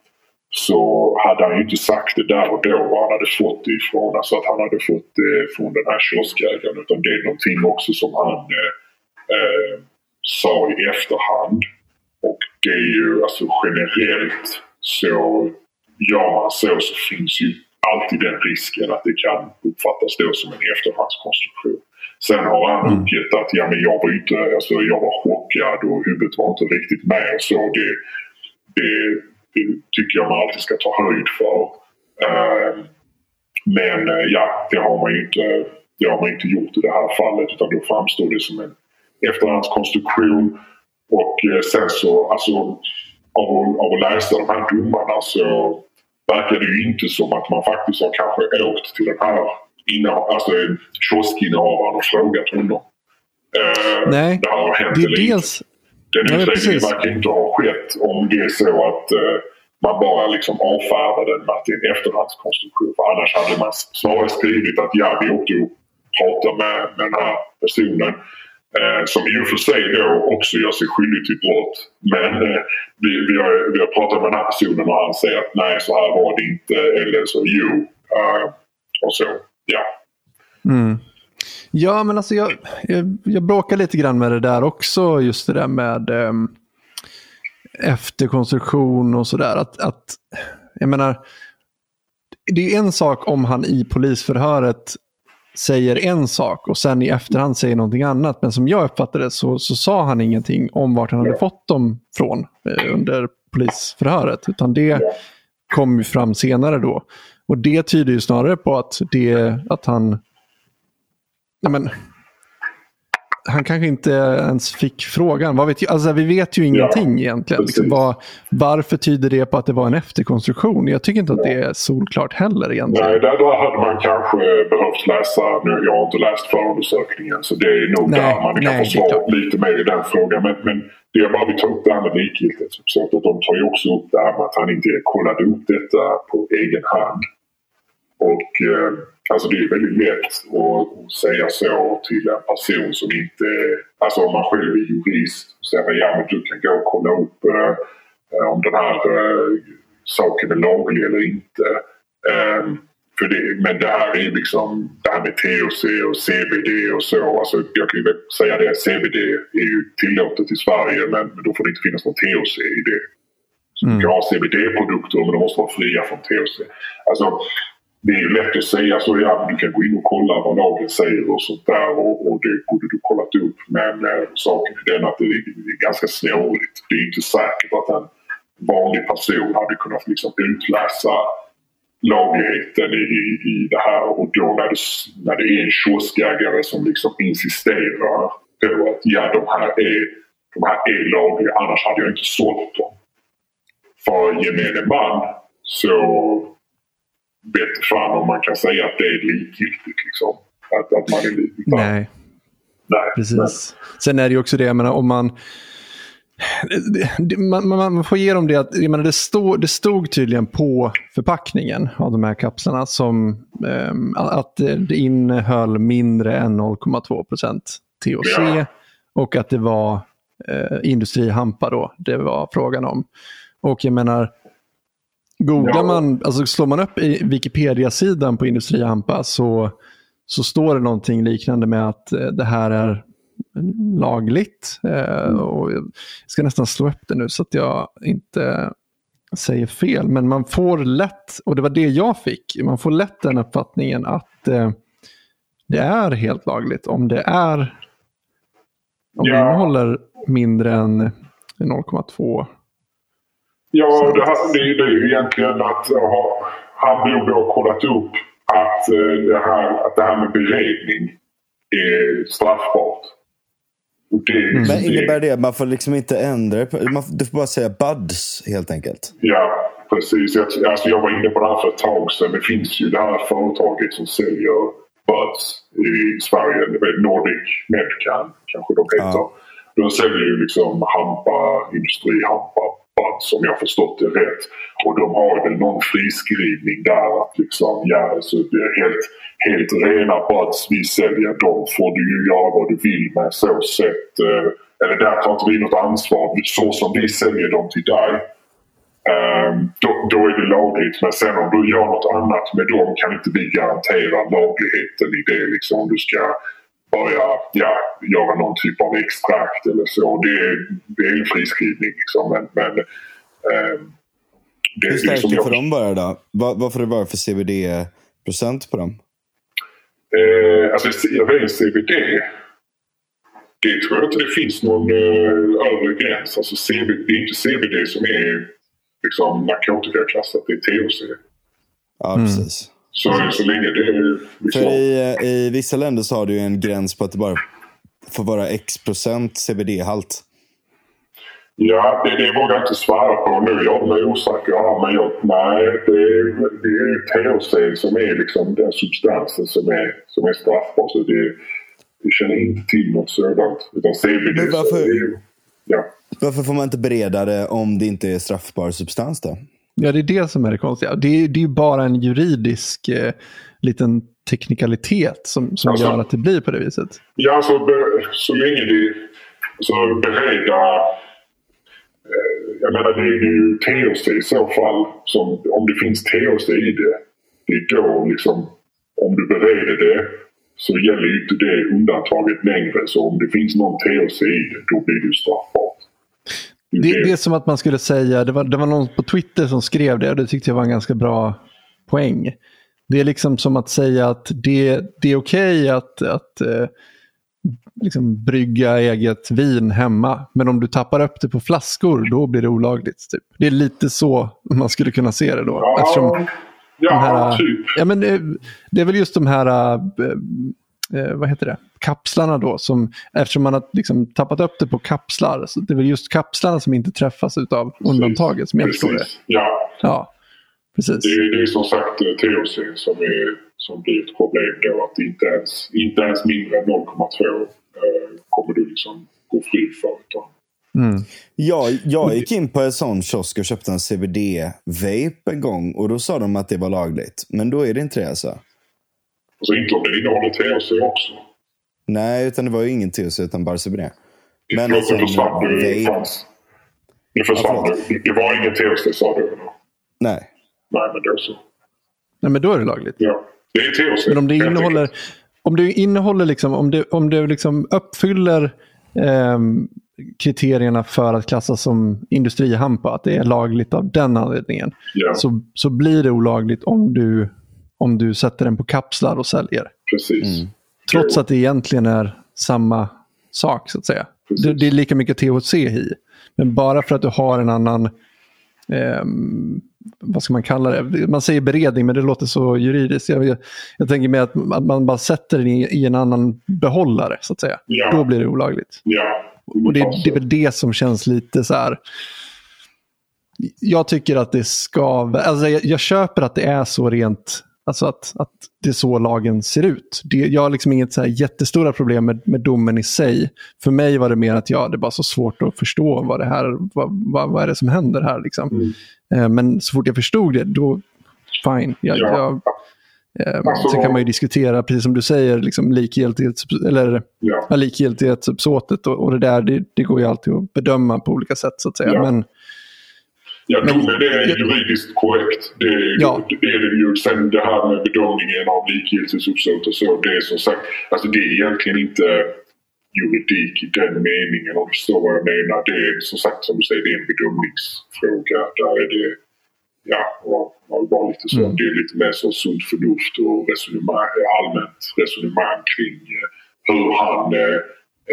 så hade han ju inte sagt det där och då var han hade fått det ifrån. Alltså att han hade fått det från den här kioskägaren. Utan det är någonting också som han eh, eh, sa i efterhand. Och det är ju alltså generellt så gör man så så finns ju alltid den risken att det kan uppfattas då som en efterhandskonstruktion. Sen har han uppgett att ja, men jag var inte, alltså jag var chockad och huvudet var inte riktigt med och så. Det, det, det tycker jag man alltid ska ta höjd för. Eh, men eh, ja, det har man ju inte, det har man inte gjort i det här fallet utan då framstår det som en efterhandskonstruktion. Och eh, sen så, alltså av, att- av att läsa de här domarna så verkar det ju inte som att man faktiskt har kanske åkt till den här alltså kioskinnehavaren och frågat honom. Eh, Nej, det här har hänt Det är dels... Den Ja, precis. verkar inte ha skett om det är så att eh, man bara liksom avfärdar den med att det är en efterhandskonstruktion. För annars hade man snarare skrivit att ja, vi åkte och pratade med, med den här personen. Eh, som i och för sig då också gör sig skyldig till brott. Men eh, vi, vi, har, vi har pratat med den här personen och han säger att nej, så här var det inte. Eller så jo. Eh, och så, ja. Mm. Ja, men alltså jag, jag, jag bråkar lite grann med det där också. Just det där med um, efterkonstruktion och sådär. Att, att, jag menar, det är en sak om han i polisförhöret säger en sak och sen i efterhand säger någonting annat. Men som jag uppfattade det så, så sa han ingenting om vart han hade fått dem från eh, under polisförhöret. Utan det kom ju fram senare då. Och det tyder ju snarare på att, det, att han... Men, han kanske inte ens fick frågan. Vad vet jag? Alltså, vi vet ju ingenting Ja, egentligen. Liksom, vad, varför tyder det på att det var en efterkonstruktion? Jag tycker inte att det är solklart heller egentligen. Nej, där, där hade man kanske behövt läsa. Nu, jag har inte läst förundersökningen så det är nog Nej, där man kan nej, få svar lite mer i den frågan. Men, men det jag bara vill ta upp det här med likgiltighet. Så att de tar ju också upp det här med att han inte kollade upp detta på egen hand. Och eh, alltså det är väldigt lätt att säga så till en person som inte... Alltså om man själv är jurist och säger ja men du kan gå och kolla upp eh, om den här eh, saken är laglig eller inte. Eh, för det, men det här är liksom det här med THC och CBD och så. Alltså jag kan ju säga det, CBD är ju tillåtet i Sverige men då får det inte finnas någon THC i det. Så du kan ha CBD-produkter men de måste vara fria från THC. Alltså, det är ju lätt att säga så ja, du kan gå in och kolla vad lagen säger och sånt där och, och det borde du kollat upp. Men eh, saken är den att det är, det är ganska snårigt. Det är inte säkert att en vanlig person hade kunnat liksom utläsa lagligheten i, i, i det här och då när det, när det är en kioskägare som liksom insisterar på att ja, de här är, de här är lagliga annars hade jag inte sålt dem. För gemene man så vet fan om man kan säga att det är likgiltigt. Liksom. Att, att man är likgiltig. Nej. Nej. Precis. Sen är det ju också det, jag menar, om man... Man, man, man får ge dem det att jag menar, det, stod, det stod tydligen på förpackningen av de här kapslarna som ehm, att det det innehöll mindre än 0,2 procent THC Ja. och att det var eh, industrihampa då det var frågan om. Och jag menar, googlar man, alltså slår man upp i Wikipedia-sidan på industrihampa så, så står det någonting liknande med att eh, det här är lagligt. Eh, och jag ska nästan slå upp det nu så att jag inte säger fel. Men man får lätt, och det var det jag fick, man får lätt den uppfattningen att eh, det är helt lagligt om det är om det innehåller mindre än 0,2. Ja, det, här, det, det är ju egentligen att ja, han borde ha kollat upp att, eh, det här, att det här med beredning är straffbart. Det, Mm. Men innebär det att man får liksom inte ändra Man, du får bara säga buds helt enkelt. Ja, precis. Jag, alltså jag var inne på det här för ett tag sedan. Det finns ju det här företaget som säljer buds i Sverige. Nordic Medcan kanske de heter. Ja. De säljer ju liksom hampa, industrihampa som om jag förstått det rätt. Och de har väl någon friskrivning där att liksom, ja, alltså det är helt, helt rena buds vi säljer. De får du ju göra vad du vill med så sett. eh, Eller där tar inte vi något ansvar. Så som vi säljer dem till dig ehm, då, då är det lagligt. Men sen om du gör något annat med dem kan inte vi garantera lagligheten i det. Liksom, om du ska börja ja, göra någon typ av extrakt eller så. Det, är- det är en friskrivning. Liksom, men, men ehm, det, Hur starka jag- får de vara då? Vad, vad får det vara för CBD-procent på dem? Eh, alltså ren CBD. Det tror jag inte det finns någon eh, övre gräns. Alltså CBD, det är inte CBD som är liksom, narkotikaklassat. Det är THC. Ja, precis. Så, så länge det är liksom... För i, i vissa länder så har du en gräns på att det bara får vara x procent CBD-halt. Ja, det, det vågar jag inte svara på nu. Jag är osäker. Ja, men jag, nej, det, är- det är THC som är liksom den substansen som är, som är straffbar. Så det, vi känner inte till något sådant. Utan CBD Men varför- är Ja. Varför får man inte bereda det om det inte är straffbar substans då? Ja, det är det som är det konstiga. Det är, det är bara en juridisk eh, liten teknikalitet som, som Alltså- gör att det blir på det viset. Ja, alltså be, så länge det så bereda... Eh, jag menar, det är ju THC i så fall. Som, om det finns THC i det, det är då liksom... Om du bereder det så gäller ju inte det undantaget längre. Så om det finns någon THC i det, då blir det straffbart. Det, det är som att man skulle säga, det var, det var någon på Twitter som skrev det och det tyckte jag var en ganska bra poäng. Det är liksom som att säga att det, det är okej okay att, att eh, liksom brygga eget vin hemma. Men om du tappar upp det på flaskor, då blir det olagligt. Typ. Det är lite så man skulle kunna se det då. Ja, Eftersom ja här, typ. Ja, men det, det är väl just de här, äh, äh, vad heter det, kapslarna då. Som, eftersom man har liksom tappat upp det på kapslar. Så det är väl just kapslarna som inte träffas av undantaget som jag förstår det. Ja, Ja, precis. det är, det är som sagt eh, THC som, är, som blir ett problem då. Att inte ens, inte ens mindre än 0,2 eh, kommer du liksom gå fri för. Utan, Mm. Jag, jag gick in på en sån kiosk och köpte en CBD-vape en gång och då sa de att det var lagligt. Men då är det inte det alltså? Alltså inte om det innehåller THC också. Nej, utan det var ju ingen THC utan bara CBD. Men Men en sån det försvann. Det vape... fanns. Det försvann. Ja, det, det var ingen THC sa du? Nej. Nej, men då så. Nej, men då är det lagligt. Ja. Det är THC. Men om det innehåller, om det innehåller liksom, om det, om det liksom uppfyller ehm, kriterierna för att klassas som industrihampa, att det är lagligt av den anledningen, Ja, så, så blir det olagligt om du, om du sätter den på kapslar och säljer. precis. Mm. Trots att det egentligen är samma sak, så att säga. Det, det är lika mycket THC i. Men bara för att du har en annan, ehm, vad ska man kalla det? Man säger beredning, men det låter så juridiskt. Jag, jag, jag tänker mig att, att man bara sätter den i, i en annan behållare, så att säga. Ja. Då blir det olagligt. Ja. Och det, det är väl det som känns lite så här... Jag tycker att det ska... Alltså jag, jag köper att det är så rent... Alltså att, att det är så lagen ser ut. Det, jag har liksom inget så jättestora problem med, med domen i sig. För mig var det mer att ja, det var så svårt att förstå vad det här, vad, vad, vad är det som händer här. Liksom. Mm. Eh, men så fort jag förstod det, då fine. Jag, Ja. jag, eh, Alltså- sen kan man ju diskutera, precis som du säger, liksom likgiltighet, eller ja, likgiltighetsuppsåtet och, och det där, det, det går ju alltid att bedöma på olika sätt så att säga. Ja. Men Ja, Men- domen är juridiskt korrekt. Det är, Ja. det är det ju. Sen det här med bedömningen av likgiltighetsuppsåt och så. Det är som sagt, alltså det är egentligen inte juridik i den meningen om du förstår vad jag menar. Det är som sagt som du säger, det är en bedömningsfråga. Där är det, ja, och, och lite så. Mm. Det är lite mer så sunt förnuft och resonemang, allmänt resonemang kring eh, hur han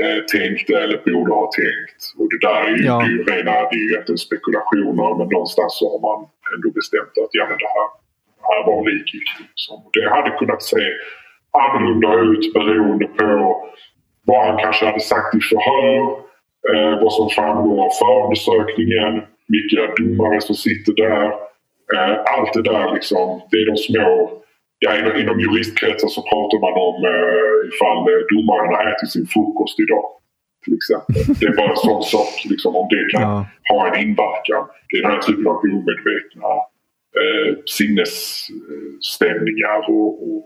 eh, tänkte eller borde ha tänkt. Och det där är ju, Ja. det är ju rena det är ju egentligen spekulationer men någonstans så har man ändå bestämt att ja, men det här, det här var likgiltigt. Liksom. Det hade kunnat se annorlunda ut beroende på vad han kanske hade sagt i förhör, eh, vad som framgår av förundersökningen, vilka domare som sitter där. Eh, allt det där liksom, det är de små Ja, inom, inom juristkretsar så pratar man om eh, ifall eh, domaren har ätit sin frukost idag. Till exempel. Det är bara en sån sak, liksom, om det kan Ja. ha en inverkan. Det är den här typen av omedvetna eh, sinnesstämningar och, och,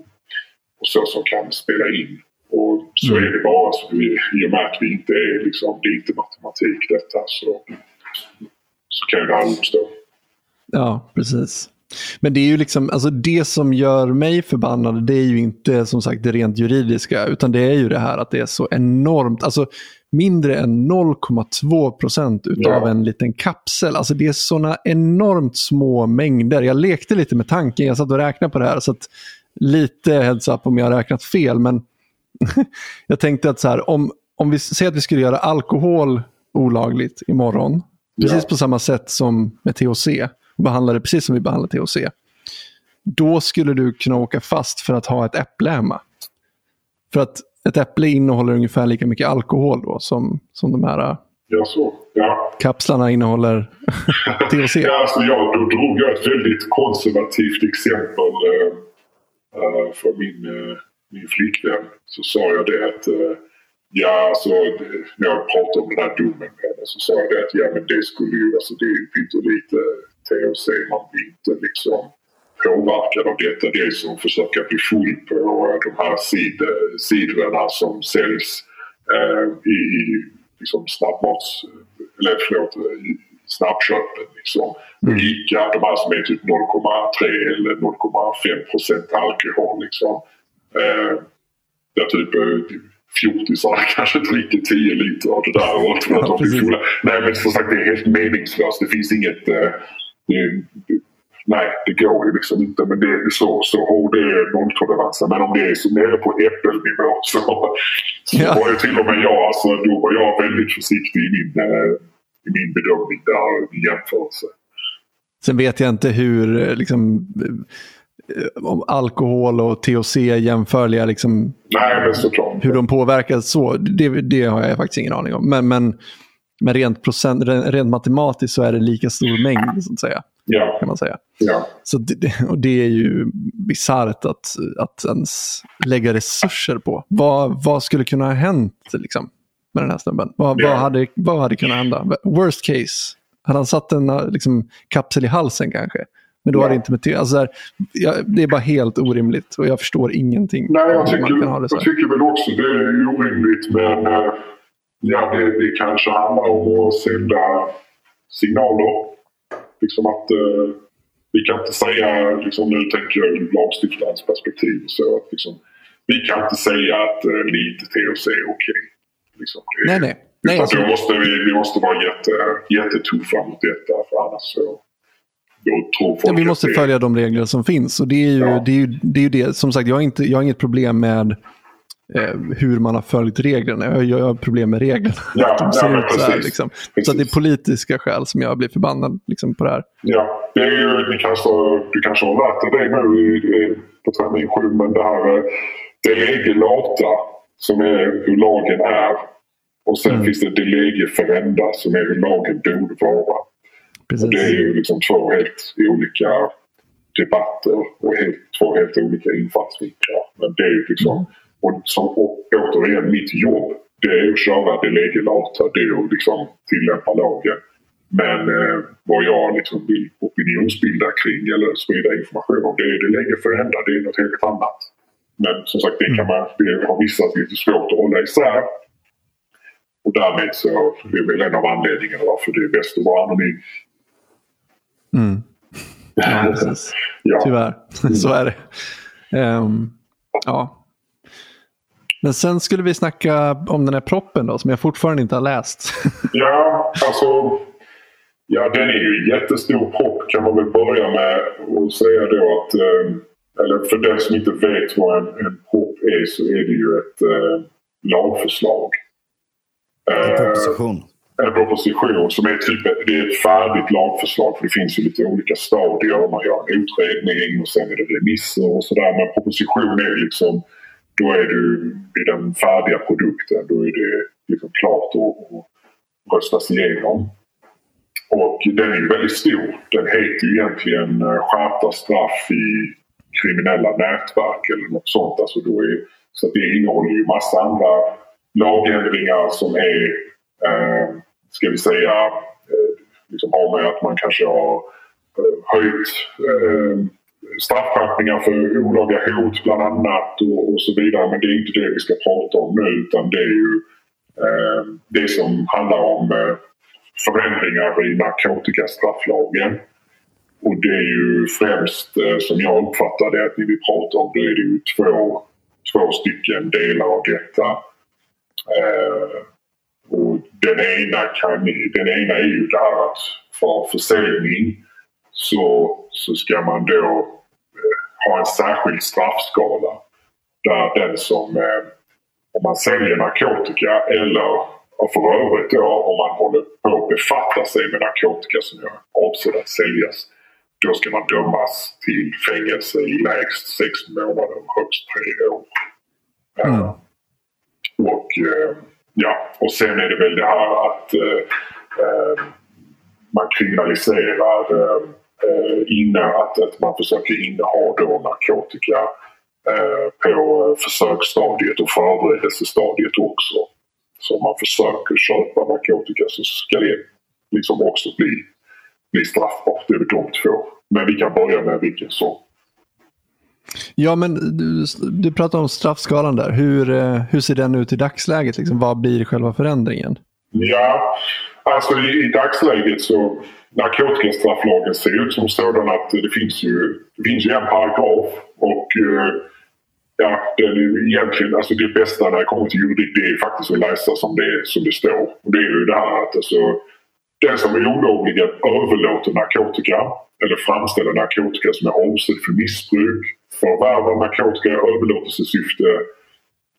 och så som kan spela in. Och så Mm. är det bara. Så vi, I och med att vi inte är, liksom, det är inte matematik detta så, så kan det här uppstå. Ja, precis. Men det är ju liksom, alltså det som gör mig förbannad, det är ju inte som sagt det rent juridiska, utan det är ju det här att det är så enormt, alltså mindre än 0,2 procent utav Ja. en liten kapsel. Alltså det är sådana enormt små mängder. Jag lekte lite med tanken, jag satt och räknade på det här, så att lite heads up om jag har räknat fel, men jag tänkte att så här, om, om vi säger att vi skulle göra alkohol olagligt imorgon, precis Ja. på samma sätt som med THC, behandla det precis som vi behandlar THC, då skulle du kunna åka fast för att ha ett äpple hemma. För att ett äpple innehåller ungefär lika mycket alkohol då som, som de här äh, Ja, så. Ja. kapslarna innehåller THC. Ja, alltså jag, då drog jag ett väldigt konservativt exempel eh, eh, för min, eh, min flickvän. Så sa jag det att eh, ja, alltså, när jag pratade om den här domen med henne så sa jag det att ja, men det skulle ju, alltså det är ju pyttelite THC. Man inte liksom påverkad av detta. Det är som att försöka bli full på eh, de här sid, sidorna som säljs eh, i, i liksom snabbmats... Eller förlåt, i snabbköpen. Liksom. Och Ica, de här som är typ 0,3 eller 0,5 procent alkohol. Liksom. Eh, där typ eh, fjortisar kanske dricker 10 liter av det där och tror att de blir precis. fulla. Nej men som sagt det är helt meningslöst. Det finns inget... Eh, nej, det går ju liksom inte. Men det är så, så hård är nolltoleransen. Men om det är så nere på äppelnivå så, så Ja. var ju till och med jag, alltså, då var jag väldigt försiktig i min, eh, i min bedömning där i jämförelse. Sen vet jag inte hur eh, liksom, eh, om alkohol och THC är jämförliga, liksom, Nej men såklart. hur de påverkas så, det, det har jag faktiskt ingen aning om. Men, men, men rent, procent, rent matematiskt så är det lika stor mängd, så att säga. Ja, Kan man säga. ja. Så det, och det är ju bisarrt att, att ens lägga resurser på. Vad, vad skulle kunna ha hänt liksom, med den här snubben? Vad, Ja. vad, hade, vad hade kunnat hända? Worst case, hade han satt en liksom, kapsel i halsen kanske? Men då Ja. hade det inte med alltså, så här, ja, Det är bara helt orimligt och jag förstår ingenting. Nej, jag tycker, jag tycker väl också det är orimligt men eh, ja, det, det kanske handlar om att sända signaler. Liksom att eh, vi kan inte säga, liksom, nu tänker jag ur lagstiftarens perspektiv, så att liksom, vi kan inte säga att eh, lite THC är okej. Liksom, det- Nej, nej. nej alltså, då måste vi, vi måste vara jätte, jättetuffa mot detta för annars så ja, vi måste följa de regler som finns. Och det är ju, Ja. det, är ju, det, är ju det. Som sagt, jag har, inte, jag har inget problem med eh, hur man har följt reglerna. Jag, jag har problem med reglerna. Ja, De ser ut så här, liksom. Så det är politiska skäl som jag blir förbannad liksom, på det här. Ja, det är ju, ni kanske, du kanske har lärt dig det nu på termin sju, men det här eh, det lege lata som är hur lagen är. Och sen Mm. finns det det lege ferenda som är hur lagen borde vara. Precis. Och det är ju liksom två helt olika debatter och helt, två helt olika infallsvinklar. Men det är ju liksom, Mm. Och, som, och återigen mitt jobb, det är att köra det lata, det är att liksom tillämpa lagen. Men eh, vad jag liksom vill opinionsbilda kring eller sprida information om, det är det läge förända, det är något helt annat. Men som sagt, det, kan man, det har visat lite svårt att hålla isär. Och därmed så är det väl en av anledningarna varför det är bäst att vara anonym. Mm. Ja, precis. Ja. Tyvärr, så är det. Ehm, ja. Men sen skulle vi snacka om den här proppen då, som jag fortfarande inte har läst. Ja, alltså. Ja, den är ju en jättestor propp kan man väl börja med att säga då att... Eh, eller för den som inte vet vad en, en propp är så är det ju ett eh, lagförslag. En Eh, proposition. en proposition som är typ ett, det är ett färdigt lagförslag. För det finns ju lite olika stadier. Man gör en utredning och sen är det remisser och sådär. Men proposition är liksom, då är du i den färdiga produkten. Då är det liksom klart att, röstas igenom. Och den är ju väldigt stor. Den heter ju egentligen eh, skärpta straff i kriminella nätverk eller något sånt. Alltså då är, så det innehåller ju massa andra lagändringar som är, eh, ska vi säga, eh, liksom har med att man kanske har eh, höjt eh, straffskärpningar för olaga hot bland annat och, och så vidare. Men det är inte det vi ska prata om nu utan det är ju eh, det som handlar om eh, förändringar i narkotikastrafflagen. Och det är ju främst, eh, som jag uppfattar det, att ni vill prata om, då är det ju två, två stycken delar av detta. Eh, och den ena, kan, den ena är ju det här att för försäljning så, så ska man då ha en särskild straffskala. Där den som, eh, om man säljer narkotika eller och för övrigt då om man håller på att befatta sig med narkotika som är avsedd att säljas. Då ska man dömas till fängelse i lägst sex månader och högst tre år. Mm. Eh, och, eh, ja, och sen är det väl det här att eh, eh, man kriminaliserar eh, eh, inne, att, att man försöker inneha då narkotika eh, på försöksstadiet och förberedelsestadiet också. Så om man försöker köpa narkotika så ska det liksom också bli, bli straffbart. Det är de två. Men vi kan börja med vilken som. Ja, men du, du pratar om straffskalan där. Hur, eh, hur ser den ut i dagsläget? Liksom, vad blir själva förändringen? Ja, alltså i, i dagsläget så narkotikastrafflagen ser ut som sådan att det finns ju, det finns ju en paragraf och eh, ja, det är egentligen alltså det bästa när det kommer till juridik det är faktiskt att läsa som det, som det står. Och det är ju det här att alltså, den som är olovligen överlåter narkotika eller framställer narkotika som är avsedd för missbruk, förvärvar narkotika i överlåtelsesyfte.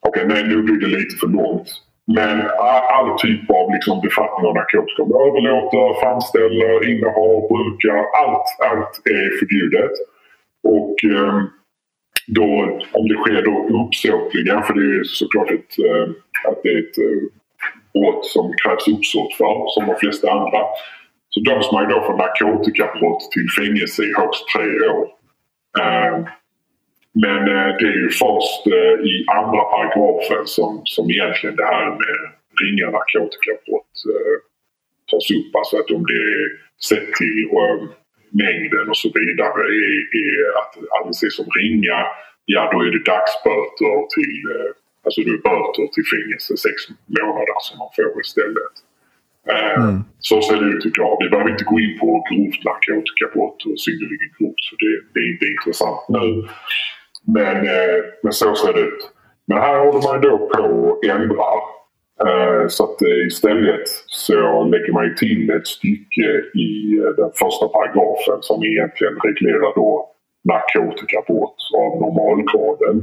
Okej, okay, nej nu blir det lite för långt. Men all typ av liksom befattning av narkotika. Du överlåter, framställer, innehar, brukar. Allt, allt är förbjudet. Och eh, då, om det sker då uppsåtligen, för det är såklart ett, eh, att det är ett eh, brott som krävs uppsåt för, som de flesta andra. Så döms man ju då för narkotikabrott till fängelse i högst tre år. Ehm, Eh, men eh, det är ju först eh, i andra paragrafen som, som egentligen det här med ringa narkotikabrott tas upp. Alltså att om det är sett till mängden och så vidare är, är att anses som ringa, ja då är det dagsböter till Alltså det är böter till fängelse sex månader som man får istället. Mm. Så ser det ut idag. Vi behöver inte gå in på grovt narkotikabrott och synnerligen grovt. Så det, det, är inte intressant nu. Men, eh, men så ser det ut. Men här håller man då på och ändrar. Eh, så att eh, istället så lägger man till ett stycke i eh, den första paragrafen som egentligen reglerar då narkotikabrott av normalgraden.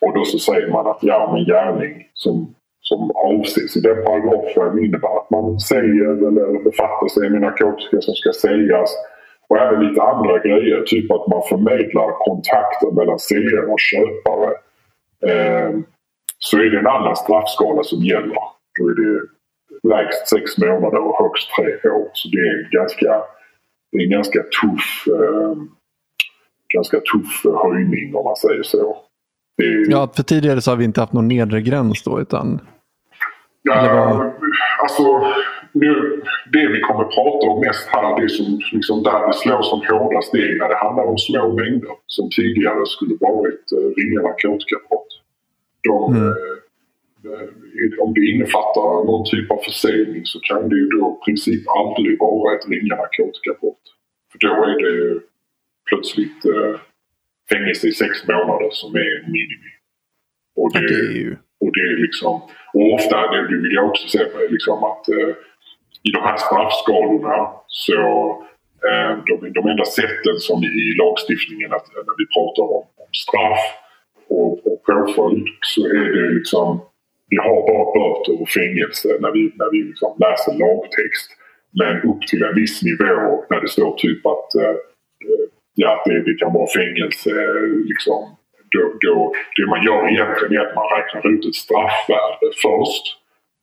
Och då så säger man att ja, men gärning som som avses i den paragrafen innebär att man säljer eller befattar sig med narkotika som ska säljas. Och även lite andra grejer, typ att man förmedlar kontakter mellan säljare och köpare. Eh, så är det en annan straffskala som gäller. Då är det lägst sex månader och högst tre år. Så det är en ganska, det är en ganska tuff eh, ganska tuff höjning om man säger så. Är... Ja, för tidigare så har vi inte haft någon nedre gräns då utan Ja, alltså, nu, det vi kommer prata om mest här, det som liksom där det slår som hårdast, det är när det handlar om små mängder som tidigare skulle varit eh, ringa narkotikabrott. De, mm. eh, om det innefattar någon typ av försäljning så kan det ju då i princip aldrig vara ett ringa narkotikabrott. För då är det plötsligt eh, fängelse i sex månader som är minimi. Och det, det är ju... och det är liksom och ofta, det vill jag också säga, liksom att eh, i de här straffskalorna så eh, de, de enda sätten som i lagstiftningen att eh, när vi pratar om, om straff och, och påföljd så är det liksom vi har bara böter och fängelse när vi, när vi liksom läser lagtext. Men upp till en viss nivå när det står typ att eh, eh ja, det, det kan vara fängelse liksom då, då, det man gör egentligen är att man räknar ut ett straffvärde först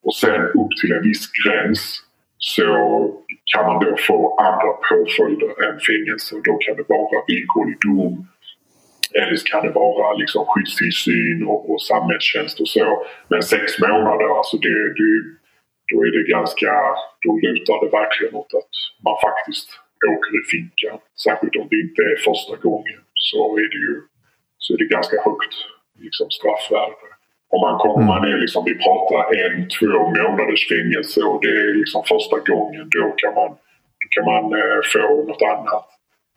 och sen upp till en viss gräns så kan man då få andra påföljder än fängelse. Då kan det vara villkorlig dom eller kan det vara liksom skyddstillsyn och, och samhällstjänst och så. Men sex månader, alltså det, det, då är det ganska, då lutar det verkligen åt att man faktiskt åker i finkan. Särskilt om det inte är första gången så är det ju så är det ganska högt liksom, straffvärde. Om man, kommer, mm. man är liksom, vi pratar en, två månaders fängelse och det är liksom första gången då kan man, då kan man eh, få något annat.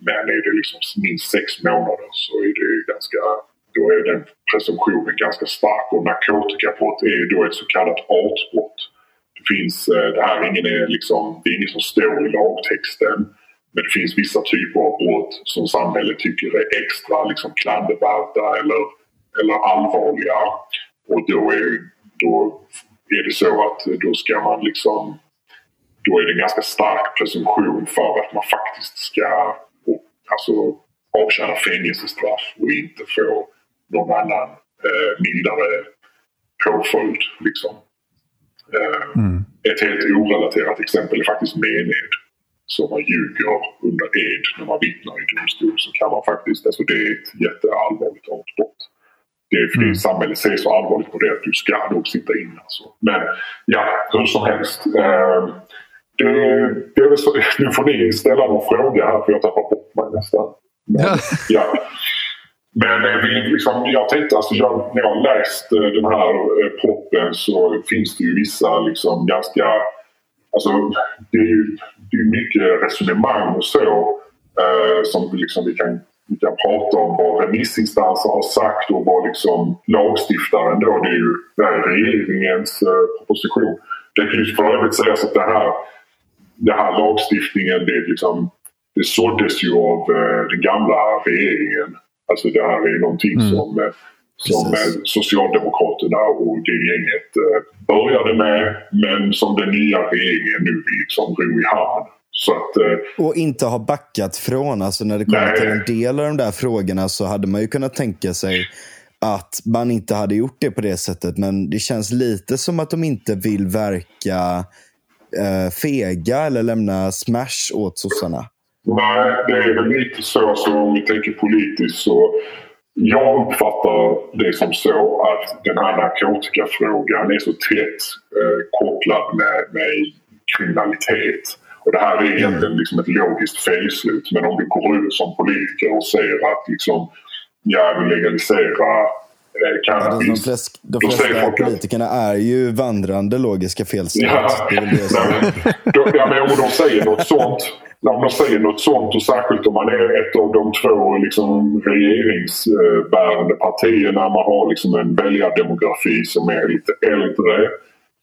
Men är det liksom minst sex månader så är det ganska, då är den presumtionen ganska stark. Och narkotikabrott är då ett så kallat artbrott. Det finns, eh, det här är ingen, liksom, det är inget som står i lagtexten. Men det finns vissa typer av brott som samhället tycker är extra liksom, klandervärda eller, eller allvarliga. Och då är, då är det så att då ska man liksom... Då är det en ganska stark presumtion för att man faktiskt ska alltså, avtjäna fängelsestraff och inte få någon annan eh, mildare påföljd. Liksom. Eh, mm. Ett helt orelaterat exempel är faktiskt mened som man ljuger under ed när man vittnar i domstol så kan man faktiskt, alltså det är ett jätteallvarligt brott. Det är för mm. samhället ser så allvarligt på det att du ska nog sitta inne. Alltså. Men ja, hur som helst. Eh, det, det är så, nu får ni ställa någon fråga här för jag tappar bort mig nästan. Men, ja. ja. Men vi, liksom, jag tänkte, alltså jag, när jag läst eh, den här eh, proppen så finns det ju vissa liksom ganska Alltså, det är ju det är mycket resonemang och så eh, som liksom vi kan vi kan prata om vad remissinstanser har sagt och vad liksom lagstiftaren då, det är ju det är regeringens eh, proposition. Det kan ju för övrigt sägas att det här, det här lagstiftningen, det, liksom, det såddes ju av eh, den gamla regeringen. Alltså det här är någonting Mm. som, eh, som Socialdemokraterna och det gänget började med men som den nya regeringen nu liksom ro i hamn. Att, eh, Och inte har backat från. Alltså när det kommer Nej. till en del av de där frågorna så hade man ju kunnat tänka sig att man inte hade gjort det på det sättet. Men det känns lite som att de inte vill verka eh, fega eller lämna smash åt sossarna. Nej, det är väl lite så. så om vi tänker politiskt så jag uppfattar det som så att den här narkotikafrågan är så tätt eh, kopplad med, med kriminalitet. Och det här är egentligen liksom ett logiskt felslut. Men om du går ut som politiker och säger att liksom, jag vill legalisera eh, Ja, de, de, cannabis. flest, de flesta att- politikerna är ju vandrande logiska felslut. Ja, Det är väl det som... då, ja, men om de säger något sånt. Om de säger något sånt och särskilt om man är ett av de två liksom, regeringsbärande partierna. Man har liksom en väljardemografi som är lite äldre.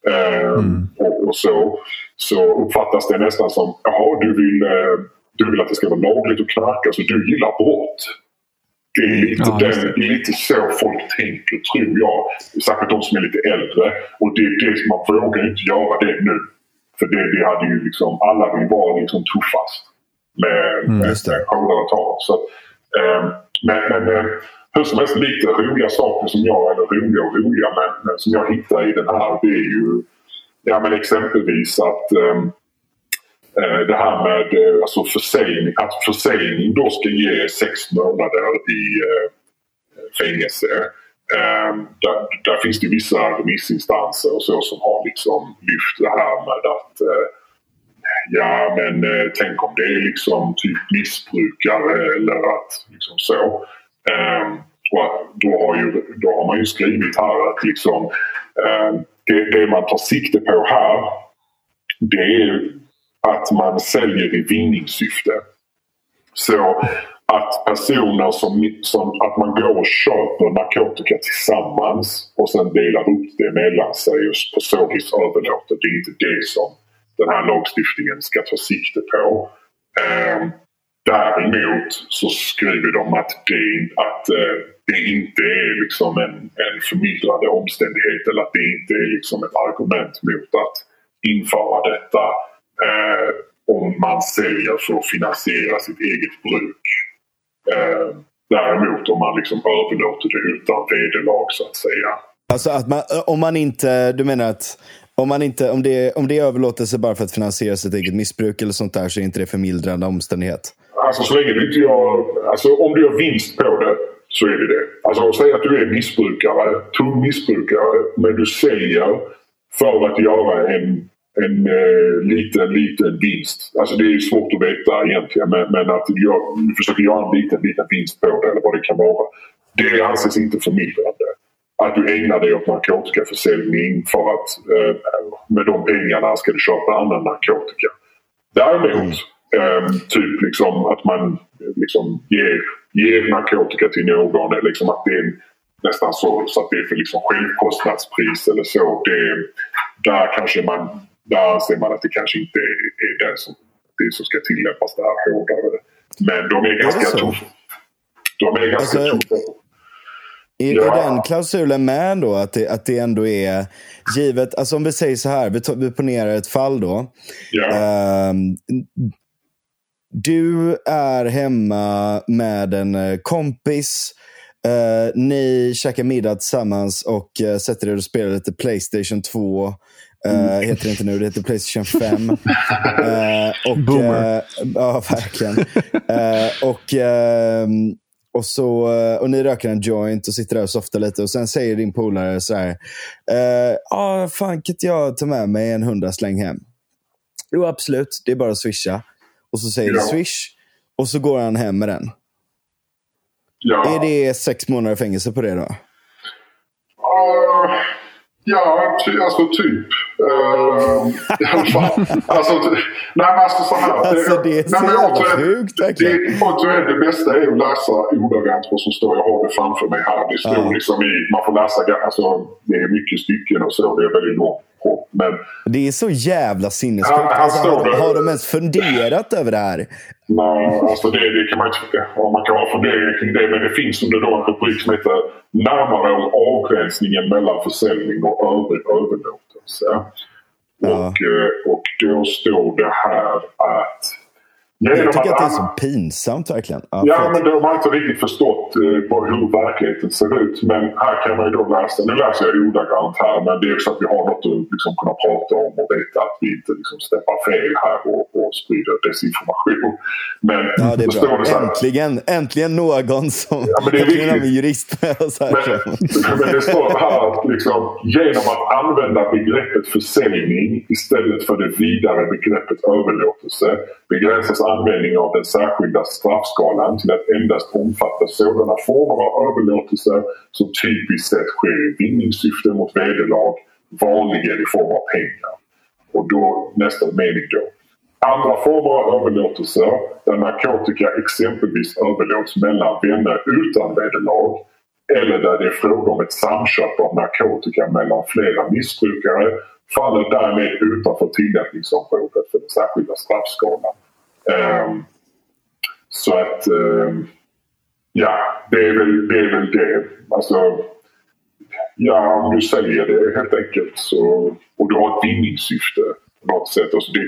Eh, och, och så. Så uppfattas det nästan som jaha du vill, eh, du vill att det ska vara lagligt att knarka så du gillar brott. Det är lite, Ja, den, det är lite så folk tänker tror jag. Särskilt de som är lite äldre. Och det är det som man vågar inte göra det nu. För det, det hade ju liksom, alla vill vara liksom tuffast. Med, hårdare tag. Så, att, eh, men men eh, hur som helst lite roliga saker som jag, eller roliga och roliga, men, men som jag hittar i den här det är ju ja, men exempelvis att ehm, eh, det här med eh, alltså försäljning, att försäljning då ska ge sex månader i eh, fängelse. Eh, där, där finns det vissa remissinstanser och så som har liksom lyft det här med att eh, ja men eh, tänk om det är liksom typ missbrukare eller att liksom så. Eh, och då, har ju, då har man ju skrivit här att liksom eh, det, det man tar sikte på här det är att man säljer i vinningssyfte. Så att personer som, som att man går och köper narkotika tillsammans och sen delar upp det mellan sig och på så vis överlåter. Det är inte det som den här lagstiftningen ska ta sikte på. Eh, däremot så skriver de att det, att, eh, det inte är liksom en, en förmildrande omständighet eller att det inte är liksom ett argument mot att införa detta eh, om man säljer för att finansiera sitt eget bruk. Eh, däremot om man liksom överlåter det utan vederlag så att säga. Alltså att man, om man inte, du menar att om, man inte, om, det, om det är överlåtelse bara för att finansiera sitt eget missbruk eller sånt där så är inte det förmildrande omständighet? Alltså så länge du inte gör... Alltså om du gör vinst på det så är det det. Alltså säg att du är missbrukare, tung missbrukare, men du säljer för att göra en, en eh, liten, liten vinst. Alltså det är svårt att veta egentligen, men, men att du, gör, du försöker göra en liten, liten vinst på det eller vad det kan vara. Det anses inte förmildrande. Att du ägnar dig åt narkotikaförsäljning för att eh, med de pengarna ska du köpa annan narkotika. Däremot, eh, typ liksom att man liksom ger, ger narkotika till någon, eller liksom att det är nästan så, så att det är för liksom självkostnadspris eller så. Det, där kanske man, där anser man att det kanske inte är, är den som, det som ska tillämpas det här hårdare. Men de är ganska så? tuffa. De är ganska Alltså, tuffa. Är, Ja. är den klausulen med då? Att det, att det ändå är givet? Alltså om vi säger så här, vi, vi ponerar ett fall då. Ja. Ehm, du är hemma med en eh, kompis. Eh, ni käkar middag tillsammans och uh, sätter er och spelar lite Playstation 2. Uh, Heter det inte nu, det heter Playstation 5. Eh, och, Boomer. ja, verkligen. Och, ehm, och, så, och ni röker en joint och sitter där och softar lite. Och sen säger din polare så här. Ja, ah, fan kan inte jag ta med mig en hundrasläng hem? Jo, absolut. Det är bara att swisha. Och så säger Ja. swish. Och så går han hem med den. ja. Är det sex månader fängelse på det då? Ah, ja, ty, alltså typ. Uh, i alla fall. Alltså, nej men alltså så här. Alltså det är så nej, jävla sjukt verkligen. Det, återigen, det bästa är att läsa ordagrant vad som står. Jag har det framför mig här. Det står Ja. liksom i, man får läsa, alltså det är mycket stycken och så. Det är väldigt långt. På. Men Det är så jävla sinnessjukt. Ja, Alltså, har, har de ens funderat över det här? Nej, alltså det, det kan man inte... Ja, man kan ha funderingar kring det, men det finns under då en rubrik som heter Närmare om avgränsningen mellan försäljning och övrig överlåtelse. Ja. Och, eh, och då står det här att... Jag genom tycker att det är så pinsamt verkligen. Ja, Ja, men de har inte riktigt förstått eh, hur verkligheten ser ut. Men här kan man ju då läsa, nu läser jag ordagrant här, men det är också att vi har något att liksom kunna prata om och veta att vi inte liksom steppar fel här och, och sprider desinformation. Men Ja, det är bra. det här, Äntligen, äntligen någon som Ja, men det är en jurist med oss här. Men, men det står här att liksom, genom att använda begreppet försäljning istället för det vidare begreppet överlåtelse begränsas användning av den särskilda straffskalan till att endast omfatta sådana former av överlåtelser som typiskt sett sker i vinningssyfte mot vederlag, vanligen i form av pengar. Och då nästa mening då. Andra former av överlåtelser där narkotika exempelvis överlåts mellan vänner utan vederlag eller där det är fråga om ett samköp av narkotika mellan flera missbrukare faller därmed utanför tillämpningsområdet för den särskilda straffskalan. Um, så att, um, ja, det är väl det. Är väl det. Alltså, ja, om du säljer det helt enkelt så, och du har ett vinningssyfte på något sätt. Alltså det,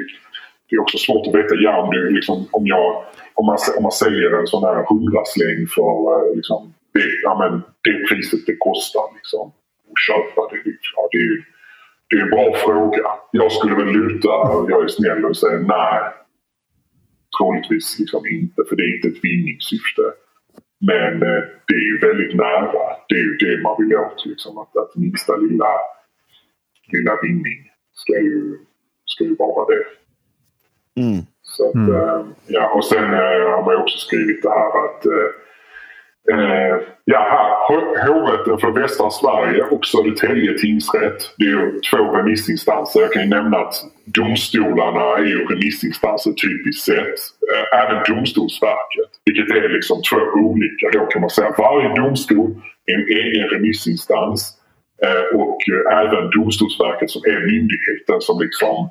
det är också svårt att veta, ja, om, du, liksom, om, jag, om, man, om man säljer en sån här hundrasläng för eh, liksom, det, ja, men, det priset det kostar liksom, att köpa det. det- Ja, det, är, det är en bra fråga. Jag skulle väl luta, jag är snäll och säga nej. Troligtvis liksom inte, för det är inte ett vinningssyfte. Men eh, det är ju väldigt nära. Det är ju det man vill åt. Liksom, att, att minsta lilla, lilla vinning ska ju, ska ju vara det. Mm. Så att, eh, ja, och sen eh, har man ju också skrivit det här att eh, eh, jaha, Hovrätten för Västra Sverige och Södertälje tingsrätt. Det är ju två remissinstanser. Jag kan ju nämna att domstolarna är ju remissinstanser typiskt sett. Eh, även Domstolsverket. Vilket är liksom två olika då kan man säga. Varje domstol är en egen remissinstans. Eh, och eh, även Domstolsverket som är myndigheten som liksom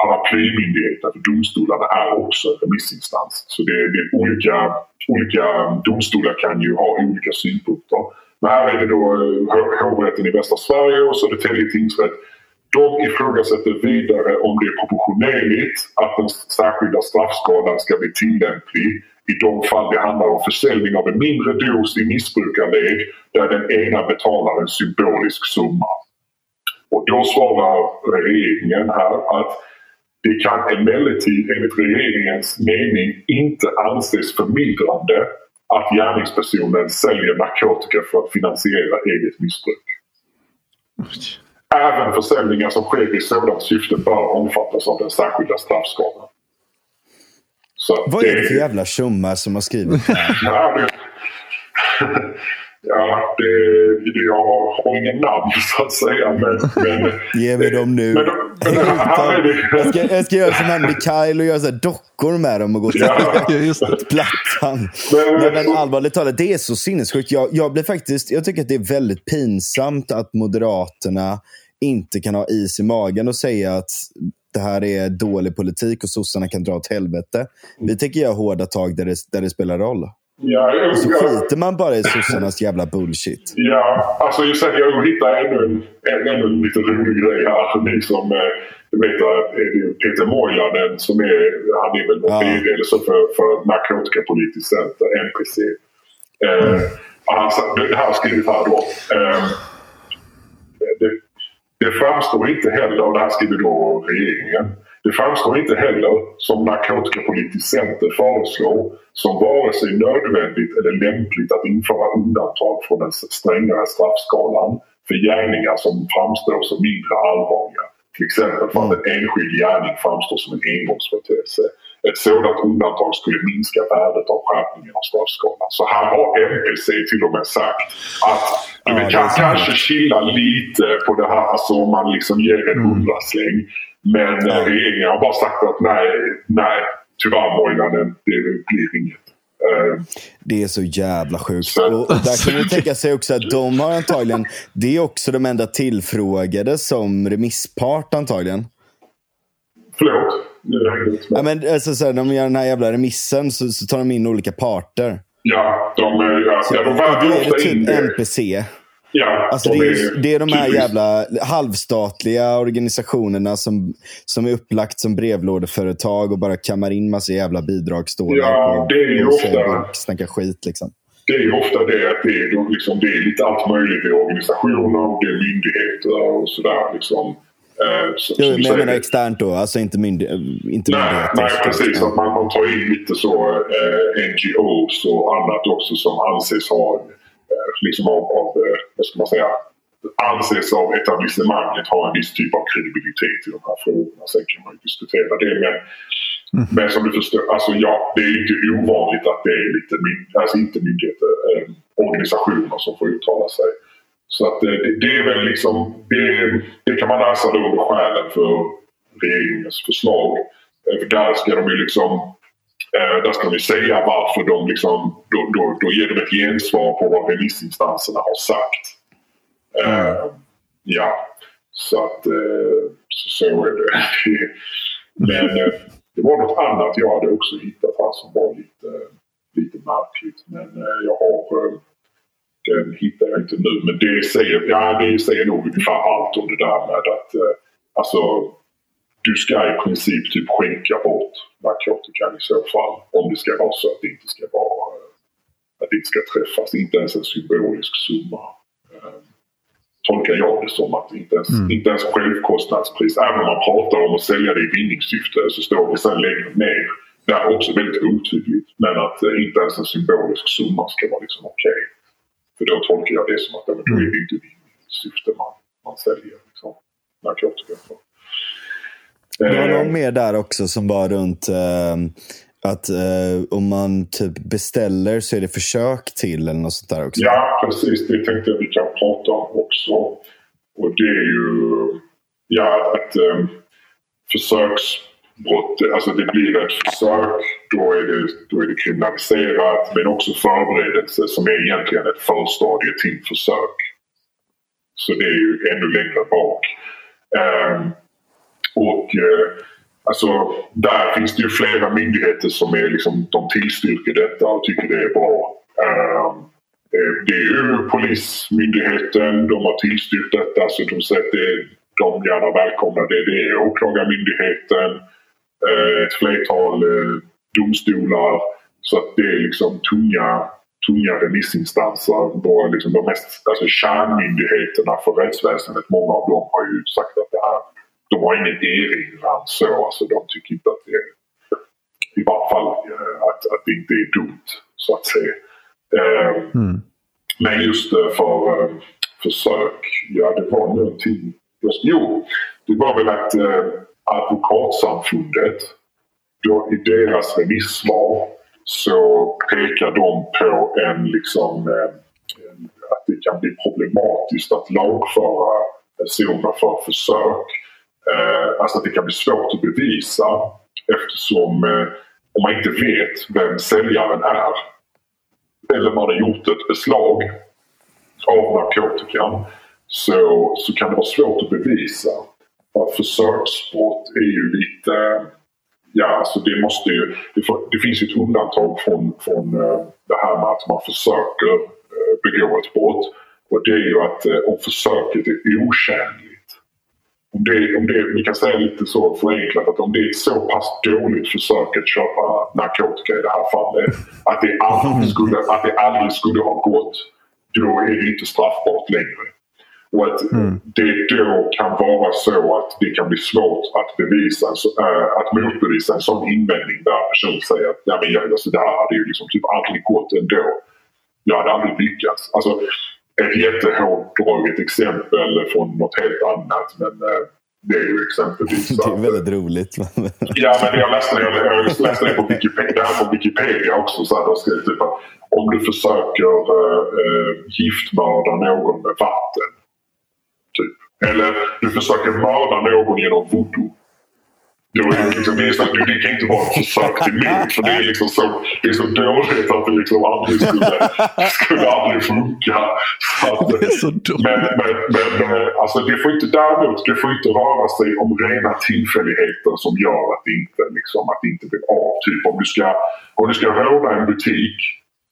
paraplymyndigheten för alltså domstolarna är också en remissinstans. Så det, det är olika, olika domstolar kan ju ha olika synpunkter. Men här är det då eh, hovrätten i västra Sverige och Södertälje tingsrätt. De ifrågasätter vidare om det är proportionerligt att den särskilda straffskalan ska bli tillämplig i de fall det handlar om försäljning av en mindre dos i missbrukarled där den ena betalar en symbolisk summa. Och då svarar regeringen här att det kan emellertid enligt regeringens mening inte anses förmildrande att gärningspersonen säljer narkotika för att finansiera eget missbruk. Även försäljningar som sker i sådant syfte bör omfattas av den särskilda straffskalan. Vad är det för jävla tjommar som har skrivit det här? Ja, det, ja det, det, jag har ingen namn så att säga. Men, men, Ge mig dem nu. Men, men, här är det, Jag ska, jag ska göra som han Mikael och göra så här dockor med dem och gå till Ja. Just det. plattan. Men- men allvarligt talat, det är så sinnessjukt. Jag, jag, blir faktiskt, jag tycker att det är väldigt pinsamt att Moderaterna inte kan ha is i magen och säga att det här är dålig politik och sossarna kan dra åt helvete. Vi tänker göra hårda tag där det, där det spelar roll. Ja, jag, Så jag, skiter man bara i sossarnas jävla bullshit. Ja, alltså just sen jag hittade ännu en, en, ännu en liten rolig grej här. Ni som eh, vet att är Peter Moilanen som är, han är väl Ja. VD eller så för, för Narkotikapolitiskt Center, NPC. Eh, och han, sa- det här har skrivit här då. Eh, det, det framstår inte heller, och det här skriver då regeringen, det framstår inte heller som Narkotikapolitiskt Center föreslår som vare sig nödvändigt eller lämpligt att införa undantag från den strängare straffskalan för gärningar som framstår som mindre allvarliga. Till exempel för att en enskild gärning framstår som en engångsföreteelse ett sådant undantag skulle minska värdet av skärpningen av straffskalan. Så här har MPC till och med sagt att ja, vi kan kanske chilla lite på det här alltså om man liksom ger en mm. hundrasläng. Men ja. regeringen har bara sagt att nej, nej tyvärr Moilanen, det blir inget. Eh, det är så jävla sjukt. Och där kan man tänka sig också att de har antagligen, det är också de enda tillfrågade som remisspart antagligen. Förlåt? Ja, men, alltså, så här, de gör den här jävla remissen så, så tar de in olika parter. Ja, de, ja, så, ja, de väger ofta typ in det. NPC. Ja, alltså det, är, det är de här jävla halvstatliga organisationerna som, som är upplagt som brevlådeföretag och bara kammar in massa jävla bidragsstålar. Ja, det är ju ofta... Snacka skit liksom. Det är ju ofta det att det är, liksom, det är lite allt möjligt. Det är organisationer och det är myndigheter och sådär. Liksom. Eh, så, jo, men jag menar externt då, alltså inte, myndig inte nej, myndigheter. Nej, precis. Att man, man tar in lite så eh, NGOs och annat också som anses ha liksom av, av eh, vad ska man säga, anses av etablissemanget ha en viss typ av kredibilitet i de här frågorna. Sen kan man ju diskutera det. Men, mm. men som du förstår, alltså ja, det är inte ovanligt att det är lite, alltså inte myndigheter, eh, organisationer som får uttala sig. Så att det, det är väl liksom, det, det kan man läsa då under skälen för regeringens förslag. Eh, för där ska de ju liksom Eh, där ska vi säga varför de liksom, då, då, då ger de ett gensvar på vad remissinstanserna har sagt. Uh, ja, så att uh, så är det. Men uh, det var något annat jag hade också hittat här som var lite, lite märkligt. Men jag har den hittar jag inte nu. Men det säger, ja, det säger nog ungefär allt om det där med att alltså du ska i princip typ skänka bort narkotikan i så fall. Om det ska vara så att det inte ska vara att det inte ska träffas. Inte ens en symbolisk summa. Eh, tolkar jag det som att inte ens, mm. inte ens självkostnadspris. Även om man pratar om att sälja det i vinningssyfte så står det sen längre ner. Det är också väldigt otydligt. Men att eh, inte ens en symbolisk summa ska vara liksom okej. Okay. För då tolkar jag det som att då är det inte vinningssyfte man, man säljer liksom, narkotika för. Det var någon mer där också som var runt eh, att eh, om man typ beställer så är det försök till eller något sånt där också. Ja, precis. Det tänkte jag vi kan prata om också. Och det är ju ja, att eh, försöksbrott, alltså det blir ett försök, då är, det, då är det kriminaliserat. Men också förberedelse som är egentligen ett förstadie till försök. Så det är ju ännu längre bak. Um, och eh, alltså, där finns det ju flera myndigheter som är liksom, de tillstyrker detta och tycker det är bra. Ehm, eh, det är ju Polismyndigheten, de har tillstyrkt detta så de säger att det, de gärna välkomnar det. Det är Åklagarmyndigheten, eh, ett flertal eh, domstolar. Så att det är liksom tunga, tunga remissinstanser. Bara liksom de mest, alltså kärnmyndigheterna för rättsväsendet, många av dem har ju sagt att det här de har ingen erinran så. Alltså, de tycker inte att det är, i varje fall eh, att, att det inte är dumt så att säga. Eh, mm. Men just eh, för försök, ja det var någonting. Just, jo, det var väl att eh, Advokatsamfundet, då, i deras remissvar så pekar de på en liksom eh, att det kan bli problematiskt att lagföra personer för försök Eh, alltså att det kan bli svårt att bevisa eftersom eh, om man inte vet vem säljaren är eller man har gjort ett beslag av narkotikan så, så kan det vara svårt att bevisa. Att försöksbrott är ju lite... Ja, alltså det måste ju... Det, för, det finns ju ett undantag från, från eh, det här med att man försöker eh, begå ett brott. Och det är ju att om försöket är otjänligt om det, om det, vi kan säga lite så förenklat att om det är ett så pass dåligt försök att köpa narkotika i det här fallet att det aldrig skulle, att det aldrig skulle ha gått, då är det inte straffbart längre. Och att mm. det då kan vara så att det kan bli svårt att bevisa, äh, att motbevisa en sån invändning där personen säger att ja, men, alltså, det här hade ju liksom typ aldrig gått ändå. Jag hade aldrig lyckats. Alltså, ett jättehårdraget exempel från något helt annat. Men eh, Det är ju exempelvis... Det är väldigt roligt. Ja, men jag läste, jag, jag läste det på Wikipedia, det här på Wikipedia också. Så här, skrev typ att om du försöker äh, giftmörda någon med vatten. Typ. Eller du försöker mörda någon genom voodoo. Då är det, liksom, det, är så, det kan inte vara försök till mord. För det är, liksom så, det är så dåligt att det liksom aldrig skulle, skulle aldrig funka. Så att, Det är så dumt. men, men, men alltså det får inte, däremot, det får inte röra sig om rena tillfälligheter som gör att det inte, liksom, att det inte blir av. Typ om du ska, om du ska råna en butik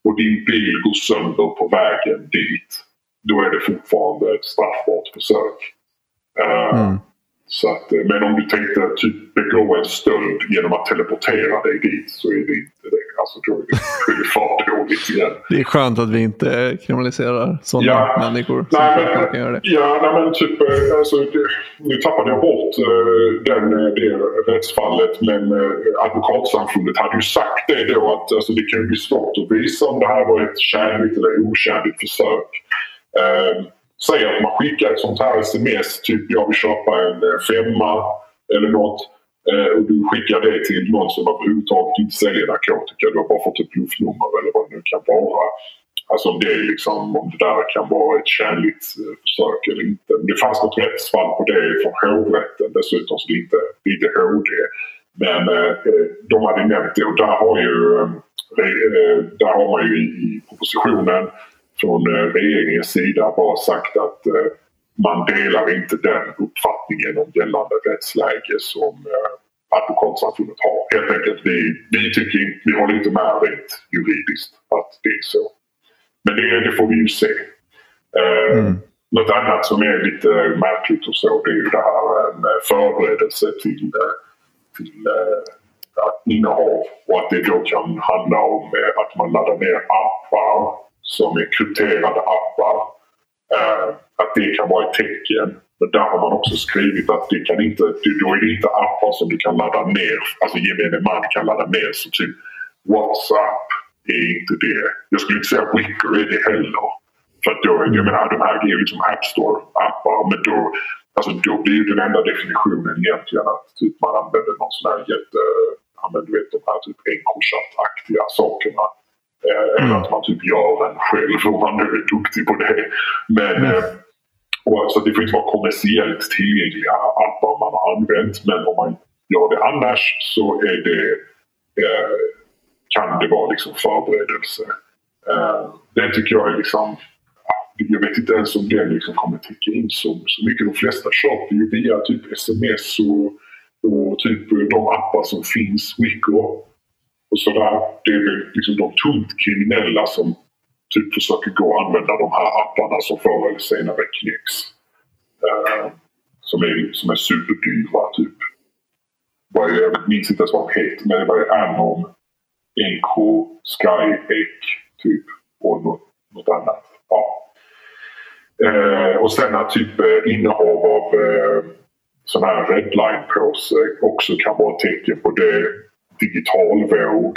och din bil går sönder på vägen dit. Då är det fortfarande ett straffbart försök. Eh, Mm. Så att, eh, men om du tänkte typ begå en stöld genom att teleportera dig dit så är det inte det. Alltså då är det, då är det för dåligt igen. Det är skönt att vi inte kriminaliserar sådana Ja. människor som Nej, fortfarande kan göra men, det. ja, nej, men typ, eh, alltså, det, nu tappade jag bort eh, den, eh, det rättsfallet men eh, advokatsamfundet hade ju sagt det då att alltså, det kan ju bli svårt att visa om det här var ett kärligt eller okärligt försök. Eh, säg att man skickar ett sånt här sms, typ jag vill köpa en eh, femma eller något. Eh, och du skickar det till någon som överhuvudtaget inte säljer narkotika. Du har bara fått ett bluffnummer eller vad det nu kan vara. Alltså om det, liksom, om det där kan vara ett kärligt eh, försök eller inte. Men det fanns något rättsfall på det från hovrätten dessutom, så det är inte, det är inte HD. Men eh, de hade nämnt det och där har ju eh, där har man ju i, i propositionen från eh, regeringens sida bara sagt att eh, man delar inte den uppfattningen om gällande rättsläge som eh, advokatsamfundet har. Helt enkelt, vi, vi tycker vi håller inte med rent juridiskt att det är så. Men det, det får vi ju se. Mm. Något annat som är lite märkligt och så det är ju det här med förberedelse till, till eh, innehav och att det då kan handla om att man laddar ner appar som är krypterade appar. Eh, att det kan vara ett tecken. Men där har man också skrivit att det kan inte, då är det inte appar som du kan ladda ner, alltså gemene man kan ladda ner. Så typ WhatsApp är inte det. Jag skulle inte säga Wicker är det heller. För att då, jag menar, de här är ju liksom App Store-appar. Men då, alltså, då blir ju den enda definitionen egentligen att typ, man använder någon sån här jätte... Ja, men du vet de här typ Encrochat-aktiga sakerna. Eh, Eller att man typ gör en själv om man nu är duktig på det. Men eh, och alltså, det får inte vara kommersiellt tillgängliga appar man har använt. Men om man gör det annars så är det, eh, kan det vara liksom förberedelse. Eh, det tycker jag är liksom... Jag vet inte ens om den liksom kommer täcka in så, så mycket. De flesta köper ju via typ sms och, och typ de appar som finns, Wicker och sådär. Det är väl liksom de tungt kriminella som typ försöker gå och använda de här apparna som förr eller senare knäcks. Eh, som, är, som är superdyra typ. Jag minns inte ens vad de heter, men det var Anom, Enco, Skyek typ och något, något annat. Ja. Eh, och sen att typ eh, innehav av eh, sån här redline-påse också kan vara ett tecken på det. Digitalvåg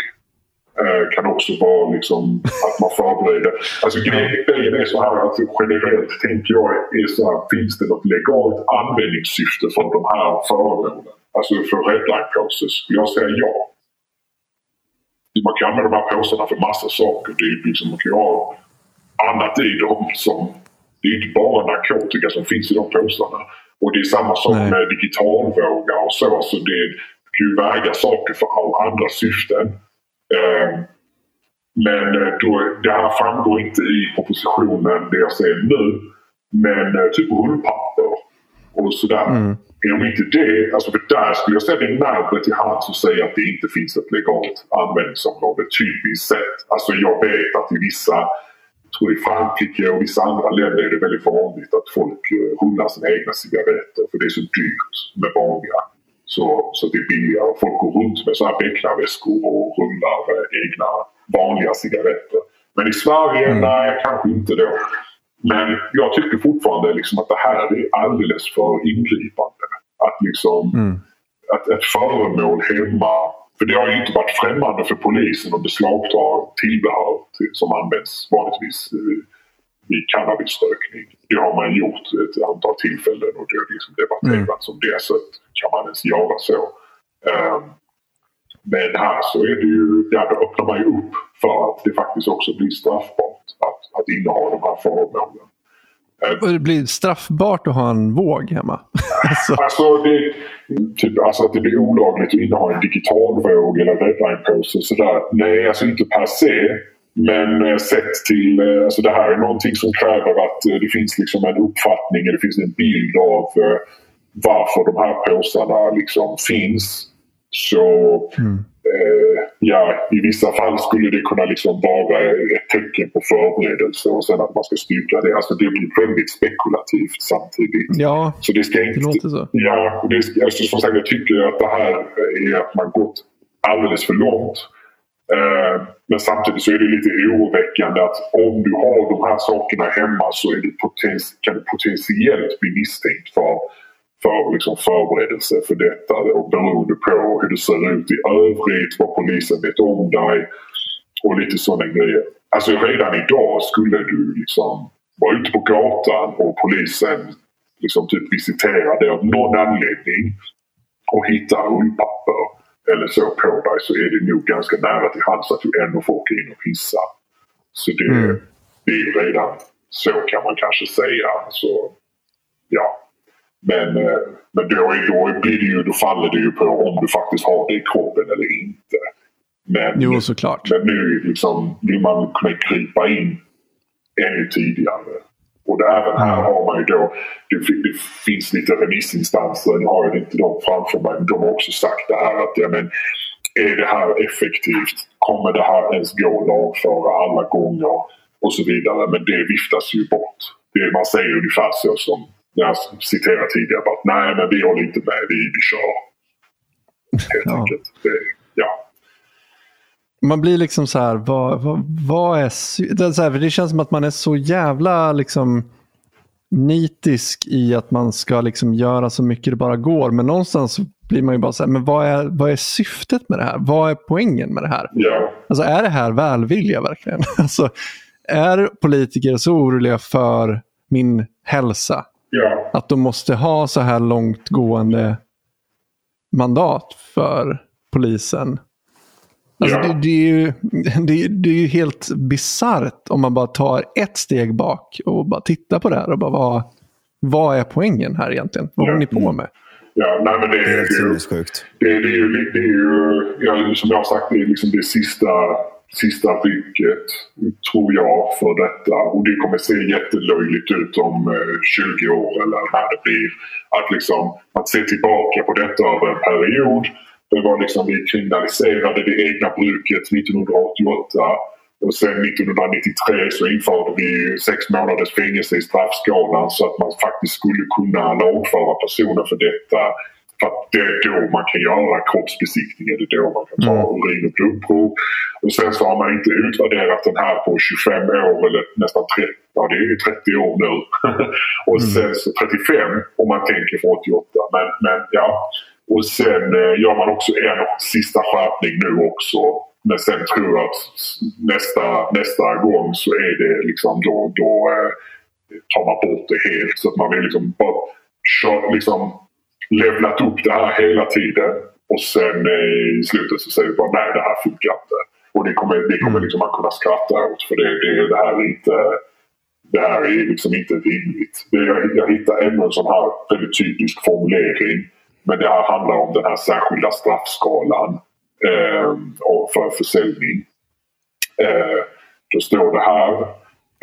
eh, kan också vara liksom att man förbereder. Alltså grejen är så här att generellt tänker jag är så här, finns det något legalt användningssyfte för de här föremålen? Alltså för redline-påse skulle jag säga ja. Man kan använda de här påsarna för massa saker. Det är liksom, man kan ju ha annat i dem som... Det är inte bara narkotika som finns i de påsarna. Och det är samma sak Nej. med digitalvågar och så. Alltså det du kan ju väga saker för alla andra syften. Eh, men eh, då, det här framgår inte i propositionen, det jag säger nu. Men eh, typ rullpapper och sådär. Mm. Om inte det, alltså för där skulle jag säga det är närmare till hands att säga att det inte finns ett legalt användningsområde typiskt sett. Alltså jag vet att i vissa, tror i Frankrike och vissa andra länder är det väldigt vanligt att folk eh, rullar sina egna cigaretter för det är så dyrt med vanliga. Så, så det är billigare. Folk går runt med så här becknarväskor och rullar eh, egna vanliga cigaretter. Men i Sverige, nej kanske inte då. Men jag tycker fortfarande liksom att det här är alldeles för ingripande. Att liksom Mm. att ett föremål hemma, för det har ju inte varit främmande för polisen att beslagta tillbehör till, som används vanligtvis vid cannabisrökning. Det har man gjort ett antal tillfällen och det har liksom debatterats om det. Så kan man ens göra så? Um, men här så är det ju, ja då öppnar man ju upp för att det faktiskt också blir straffbart att, att inneha de här föremålen. Och det blir straffbart att ha en våg hemma? alltså. Alltså, det, typ, alltså att det blir olagligt att inneha en digital våg eller redline-påse sådär. Nej, alltså inte per se. Men eh, sett till, eh, alltså det här är någonting som kräver att eh, det finns liksom en uppfattning, det finns en bild av varför de här påsarna liksom finns. Så mm. eh, ja, i vissa fall skulle det kunna liksom vara ett tecken på förberedelse och sen att man ska styrka det. Alltså det blir väldigt spekulativt samtidigt. Ja, så det, ska inte, det låter så. Ja, det, alltså, som sagt jag tycker att det här är att man gått alldeles för långt. Eh, men samtidigt så är det lite oroväckande att om du har de här sakerna hemma så är du kan du potentiellt bli misstänkt för för liksom förberedelse för detta och beroende på hur det ser ut i övrigt, vad polisen vet om dig och lite sådana grejer. Alltså redan idag skulle du liksom vara ute på gatan och polisen liksom typ visiterar dig av någon anledning och hittar hundpapper eller så på dig så är det nog ganska nära till hands att du ändå får åka in och pissa. Så det, mm. det är redan så kan man kanske säga. Så, ja, men, eh, men då, då, blir det ju, då faller det ju på om du faktiskt har det i kroppen eller inte. Men, jo, såklart. Men nu liksom, vill man kunna krypa in ännu tidigare. Och även här har man ju då, det, det, finns lite remissinstanser, nu har jag inte dem framför mig, men de har också sagt det här att ja, men, är det här effektivt? Kommer det här ens gå att lagföra alla gånger? Och så vidare. Men det viftas ju bort. Det, man säger ungefär så som jag citerade tidigare att nej men vi håller inte med, vi, vi kör. Helt ja. enkelt. Det. Man blir liksom så här, vad, vad, vad är... Det, är så här, det känns som att man är så jävla liksom nitisk i att man ska liksom göra så mycket det bara går. Men någonstans blir man ju bara så här, men vad är, vad är syftet med det här? Vad är poängen med det här? Ja. Alltså är det här välvilja verkligen? Alltså, är politiker så oroliga för min hälsa Ja. Att de måste ha så här långtgående mandat för polisen. Alltså ja. det, det, är ju, det, det, är ju helt bisarrt om man bara tar ett steg bak och bara tittar på det här och bara vad, vad är poängen här egentligen? Vad ja. håller ni på med? Ja, nej, men det, det är helt sinnessjukt. Det, det, är ju, det är ju ja, som jag har sagt, det är liksom det sista sista rycket, tror jag, för detta. Och det kommer se jättelöjligt ut om 20 eh, år eller när det blir. Att liksom, att se tillbaka på detta över en period. Det var liksom, vi kriminaliserade det egna bruket 1988. Och sen 1993 så införde vi sex månaders fängelse i straffskalan så att man faktiskt skulle kunna lagföra personer för detta för att det är då man kan göra kroppsbesiktningen, det är då man kan ta mm. urin och blodprov. Och sen så har man inte utvärderat den här på 25 år eller nästan 30, ja det är ju 30 år nu. och mm. sen så 35 om man tänker från 88. Men, men ja. Och sen eh, gör man också en sista skärpning nu också. Men sen tror jag att nästa, nästa gång så är det liksom då, då eh, tar man bort det helt. Så att man vill liksom bara kör, liksom levlat upp det här hela tiden och sen eh, i slutet så säger vi bara nej det här funkar inte. Och det kommer, det kommer mm. liksom man kunna skratta åt för det, det, det här är inte det här är liksom inte rimligt. Det, jag, jag hittar ännu en sån här väldigt typisk formulering. Men det här handlar om den här särskilda straffskalan eh, för försäljning. Eh, då står det här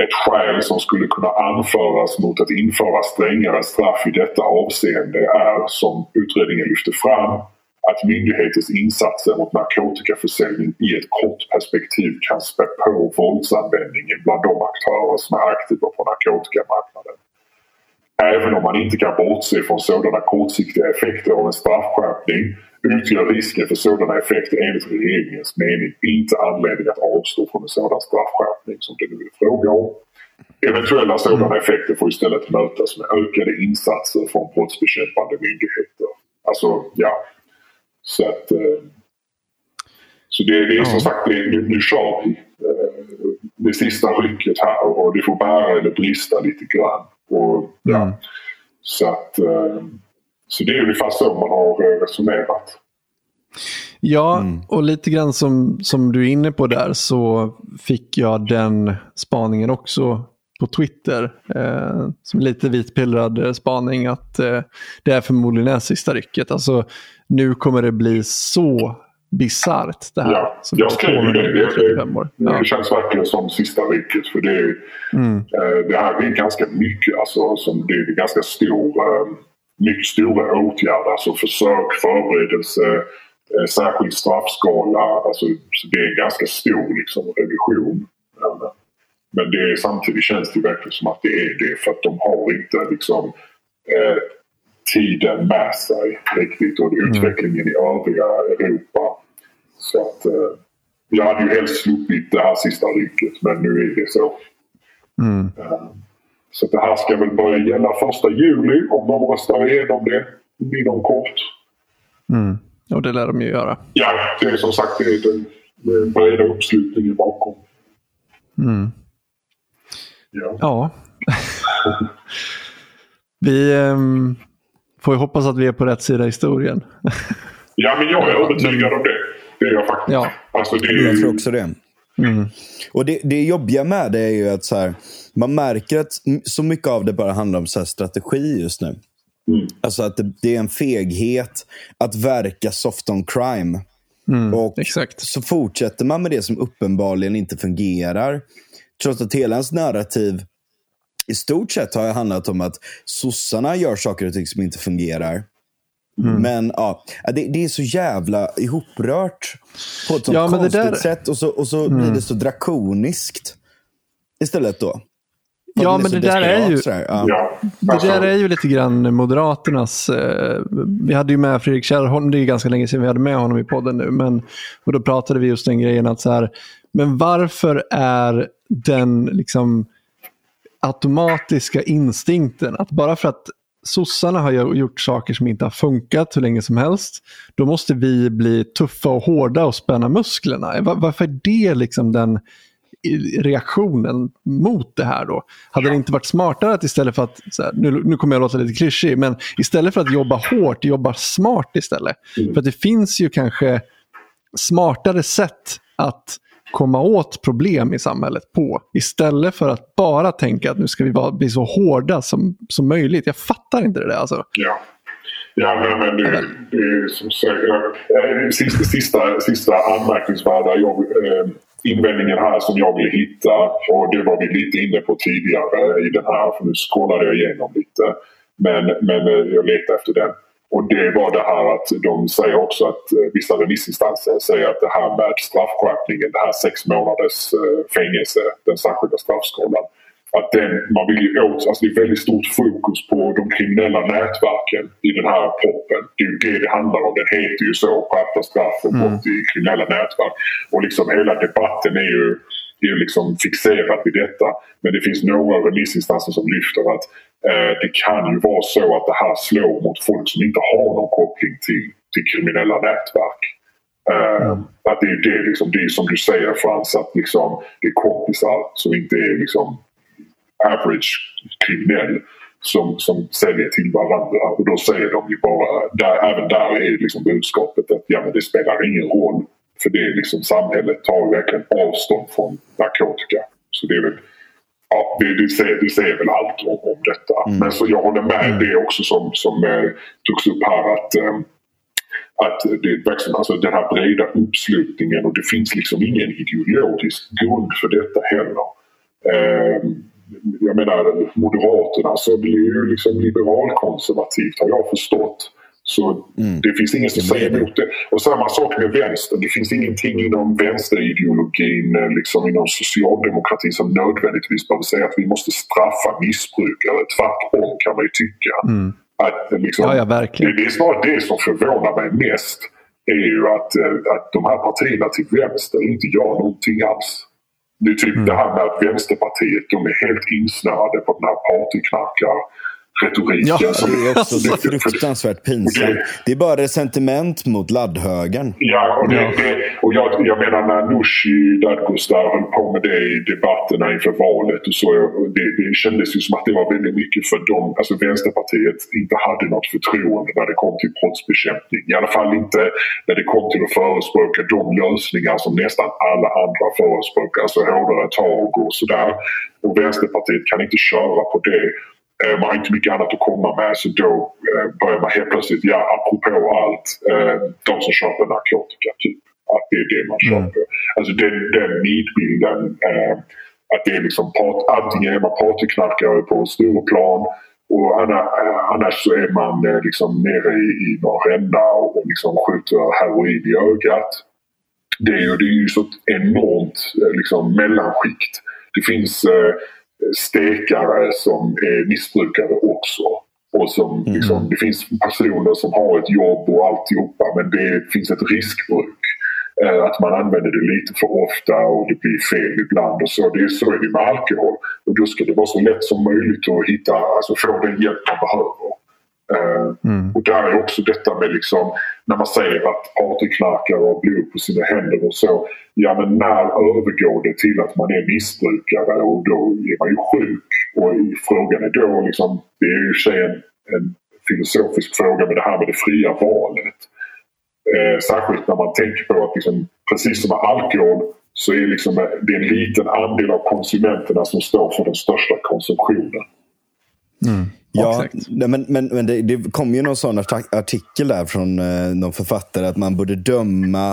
ett skäl som skulle kunna anföras mot att införa strängare straff i detta avseende är, som utredningen lyfter fram, att myndighetens insatser mot narkotikaförsäljning i ett kort perspektiv kan spä på våldsanvändningen bland de aktörer som är aktiva på narkotikamarknaden. Även om man inte kan bortse från sådana kortsiktiga effekter av en straffskärpning utgör risken för sådana effekter enligt regeringens mening inte anledning att avstå från en sådan straffskärpning som det nu är fråga om. Eventuella sådana mm. effekter får istället mötas med ökade insatser från brottsbekämpande myndigheter. Alltså, ja. Så att... Eh, så det, det är som sagt, det, nu, nu kör vi. Eh, det sista rycket här och det får bära eller brista lite grann. Och, ja. Mm. Så att eh, så det är ungefär så man har resonerat. Ja, och lite grann som, som du är inne på där så fick jag den spaningen också på Twitter. Eh, som lite vitpillrad eh, spaning att eh, det är förmodligen är sista rycket. Alltså, nu kommer det bli så bisarrt det här. Ja, jag skrev ju det. Det, det, 35 år. det Ja. känns verkligen som sista riket. För det, är- Mm. eh, det här är ganska mycket. Alltså, som det är ganska stor, eh, mycket stora åtgärder. Alltså försök, förberedelse, eh, särskild straffskala. Alltså, så det är en ganska stor liksom, revision. Men det är, samtidigt känns det verkligen som att det är det. För att de har inte liksom, eh, tiden med sig riktigt. Och utvecklingen i övriga Europa. Så att, eh, jag hade ju helst sluppit det här sista rycket, men nu är det så. Mm. Eh, Så det här ska väl börja gälla första juli om de röstar igenom det inom kort. Mm. Och det lär de ju göra. Ja, det är som sagt det är den den breda uppslutningen bakom. Mm. Ja. Ja. vi ehm, får ju hoppas att vi är på rätt sida i historien. ja, men jag är övertygad om det. Det är jag faktiskt. Ja. Alltså, det är Jag tror också det. Och det, det jobbiga med det är ju att så här, man märker att så mycket av det bara handlar om så här strategi just nu. Alltså att det, det är en feghet att verka soft on crime. och exakt. så fortsätter man med det som uppenbarligen inte fungerar. Trots att hela ens narrativ i stort sett har handlat om att sossarna gör saker och ting som inte fungerar. Men ja, det, det är så jävla ihoprört på ett sånt Ja, det konstigt där- sätt. Och så, och så blir det så drakoniskt istället då. För Ja, men det där är ju-. Ja. ja, Det alltså, där är ju lite grann Moderaternas... Eh, vi hade ju med Fredrik Kärrholm, det är ganska länge sedan vi hade med honom i podden nu, men och då pratade vi just den grejen att så här, men varför är den liksom automatiska instinkten att bara för att sossarna har gjort saker som inte har funkat hur länge som helst, då måste vi bli tuffa och hårda och spänna musklerna. Va- Varför är det liksom den reaktionen mot det här då? Hade det inte varit smartare att istället för att, här, nu, nu kommer jag låta lite klyschig, men istället för att jobba hårt, jobba smart istället. För att det finns ju kanske smartare sätt att komma åt problem i samhället på. Istället för att bara tänka att nu ska vi vara, bli så hårda som, som möjligt. Jag fattar inte det där alltså. Ja. Ja, men, det, det är som sagt... eh, Sista, sista, sista anmärkningsvärda jag, eh, invändningen här som jag vill hitta och det var vi lite inne på tidigare i den här, för nu scrollade jag igenom lite. Men, men eh, jag letade efter den. Och det var det här att de säger också att eh, vissa remissinstanser säger att det här med straffskärpningen, det här sex månaders eh, fängelse, den särskilda straffskalan. Att den, man vill ju åt, alltså det är väldigt stort fokus på de kriminella nätverken i den här proppen. Det är ju det det handlar om. Den heter ju så, skärpta straff och brott i kriminella nätverk. Och liksom hela debatten är ju, är ju liksom fixerad vid detta. Men det finns några remissinstanser som lyfter att det kan ju vara så att det här slår mot folk som inte har någon koppling till, till kriminella nätverk. Eh, Att det är det, liksom, det är som du säger Frans, att liksom, det är kompisar som inte är liksom average kriminell som, som säljer till varandra. Och då säger de ju bara, där, även där är liksom budskapet att ja, men det spelar ingen roll. För det är liksom samhället tar verkligen avstånd från narkotika. Så det är väl Ja, det, det, säger, det säger väl allt om, om detta. Men så jag håller med det också som, som eh, togs upp här att eh, att det alltså den här breda uppslutningen och det finns liksom ingen ideologisk grund för detta heller. Eh, jag menar Moderaterna så blir ju liksom liberalkonservativt har jag förstått. Så det finns ingen som säger emot det. Och samma sak med vänster. Det finns ingenting inom vänsterideologin, eh, liksom inom socialdemokratin som nödvändigtvis behöver säga att vi måste straffa missbrukare. Tvärtom kan man ju tycka. Att, eh, liksom, Ja, ja, verkligen. Det, det är snarare det som förvånar mig mest. är ju att, eh, att de här partierna till vänster inte gör någonting alls. Det är typ det här med att Vänsterpartiet de är helt insnöade på den här partyknarkar retoriken. Ja, Det är också så fruktansvärt pinsamt. Det är bara resentiment mot laddhögern. Ja, och, det, Ja. Det, och jag, jag menar när Nooshi Dadgostar höll på med det i debatterna inför valet och så. och Det, det kändes ju som att det var väldigt mycket för dem, alltså Vänsterpartiet inte hade något förtroende när det kom till brottsbekämpning. I alla fall inte när det kom till att förespråka de lösningar som nästan alla andra förespråkar. Alltså hårdare tag och sådär. Och Vänsterpartiet kan inte köra på det. Eh, Man har inte mycket annat att komma med så då eh, börjar man helt plötsligt, ja apropå allt, eh, de som köper narkotika typ. Att det är det man köper. Alltså den, den nidbilden. Att det är liksom antingen är man partyknarkare på Stureplan och anna- eh, annars så är man liksom nere i, i någon rända och och liksom skjuter heroin i ögat. Det är ju, det är ju så ett enormt liksom, mellanskikt. Det finns stekare som är missbrukare också. Och som, liksom, det finns personer som har ett jobb och alltihopa men det finns ett riskbruk. Eh, att man använder det lite för ofta och det blir fel ibland. och Så, det är, så är det med alkohol. Och då ska det vara så lätt som möjligt att hitta, alltså få den hjälp man behöver. Mm. Och där är också detta med liksom, när man säger att partyknarkare har blod på sina händer och så. Ja men när övergår det till att man är missbrukare och då är man ju sjuk. Och frågan är då liksom, det är ju i och för sig en, en filosofisk fråga med det här med det fria valet. Eh, särskilt när man tänker på att liksom, precis som med alkohol så är liksom, det det en liten andel av konsumenterna som står för den största konsumtionen. Ja, Exakt. nej, men, men, men det, det kom ju någon sån artikel där från eh, någon författare att man borde döma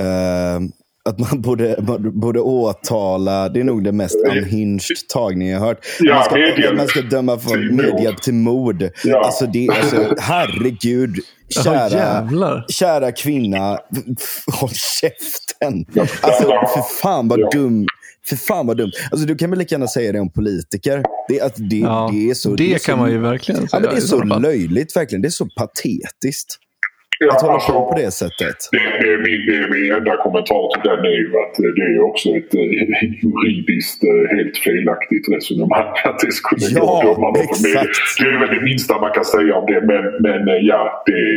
eh, att man borde, borde åtala, det är nog det mest unhinged tagning jag har hört. Ja, man, ska, medhjälp man ska döma för medhjälp till mord. Ja. Alltså, det, alltså, herregud. Ja, Kära, jävlar. kära kvinna, håll käften. Alltså, för fan vad Ja. dum. För fan vad dumt. Alltså, du kan väl lika gärna säga det om politiker. Det, att det, Ja, det är så, det, är så, kan man ju verkligen Ja, säga. men det är så löjligt verkligen. Det är så patetiskt. Ja, Att hålla alltså, på på det sättet. Det, det, är min, det är min enda kommentar till den är ju att eh, det är också ett eh, juridiskt eh, helt felaktigt resonemang. Att det skulle Ja, gå att döma någon. Det är väl det minsta man kan säga om det. Men, men ja, det är...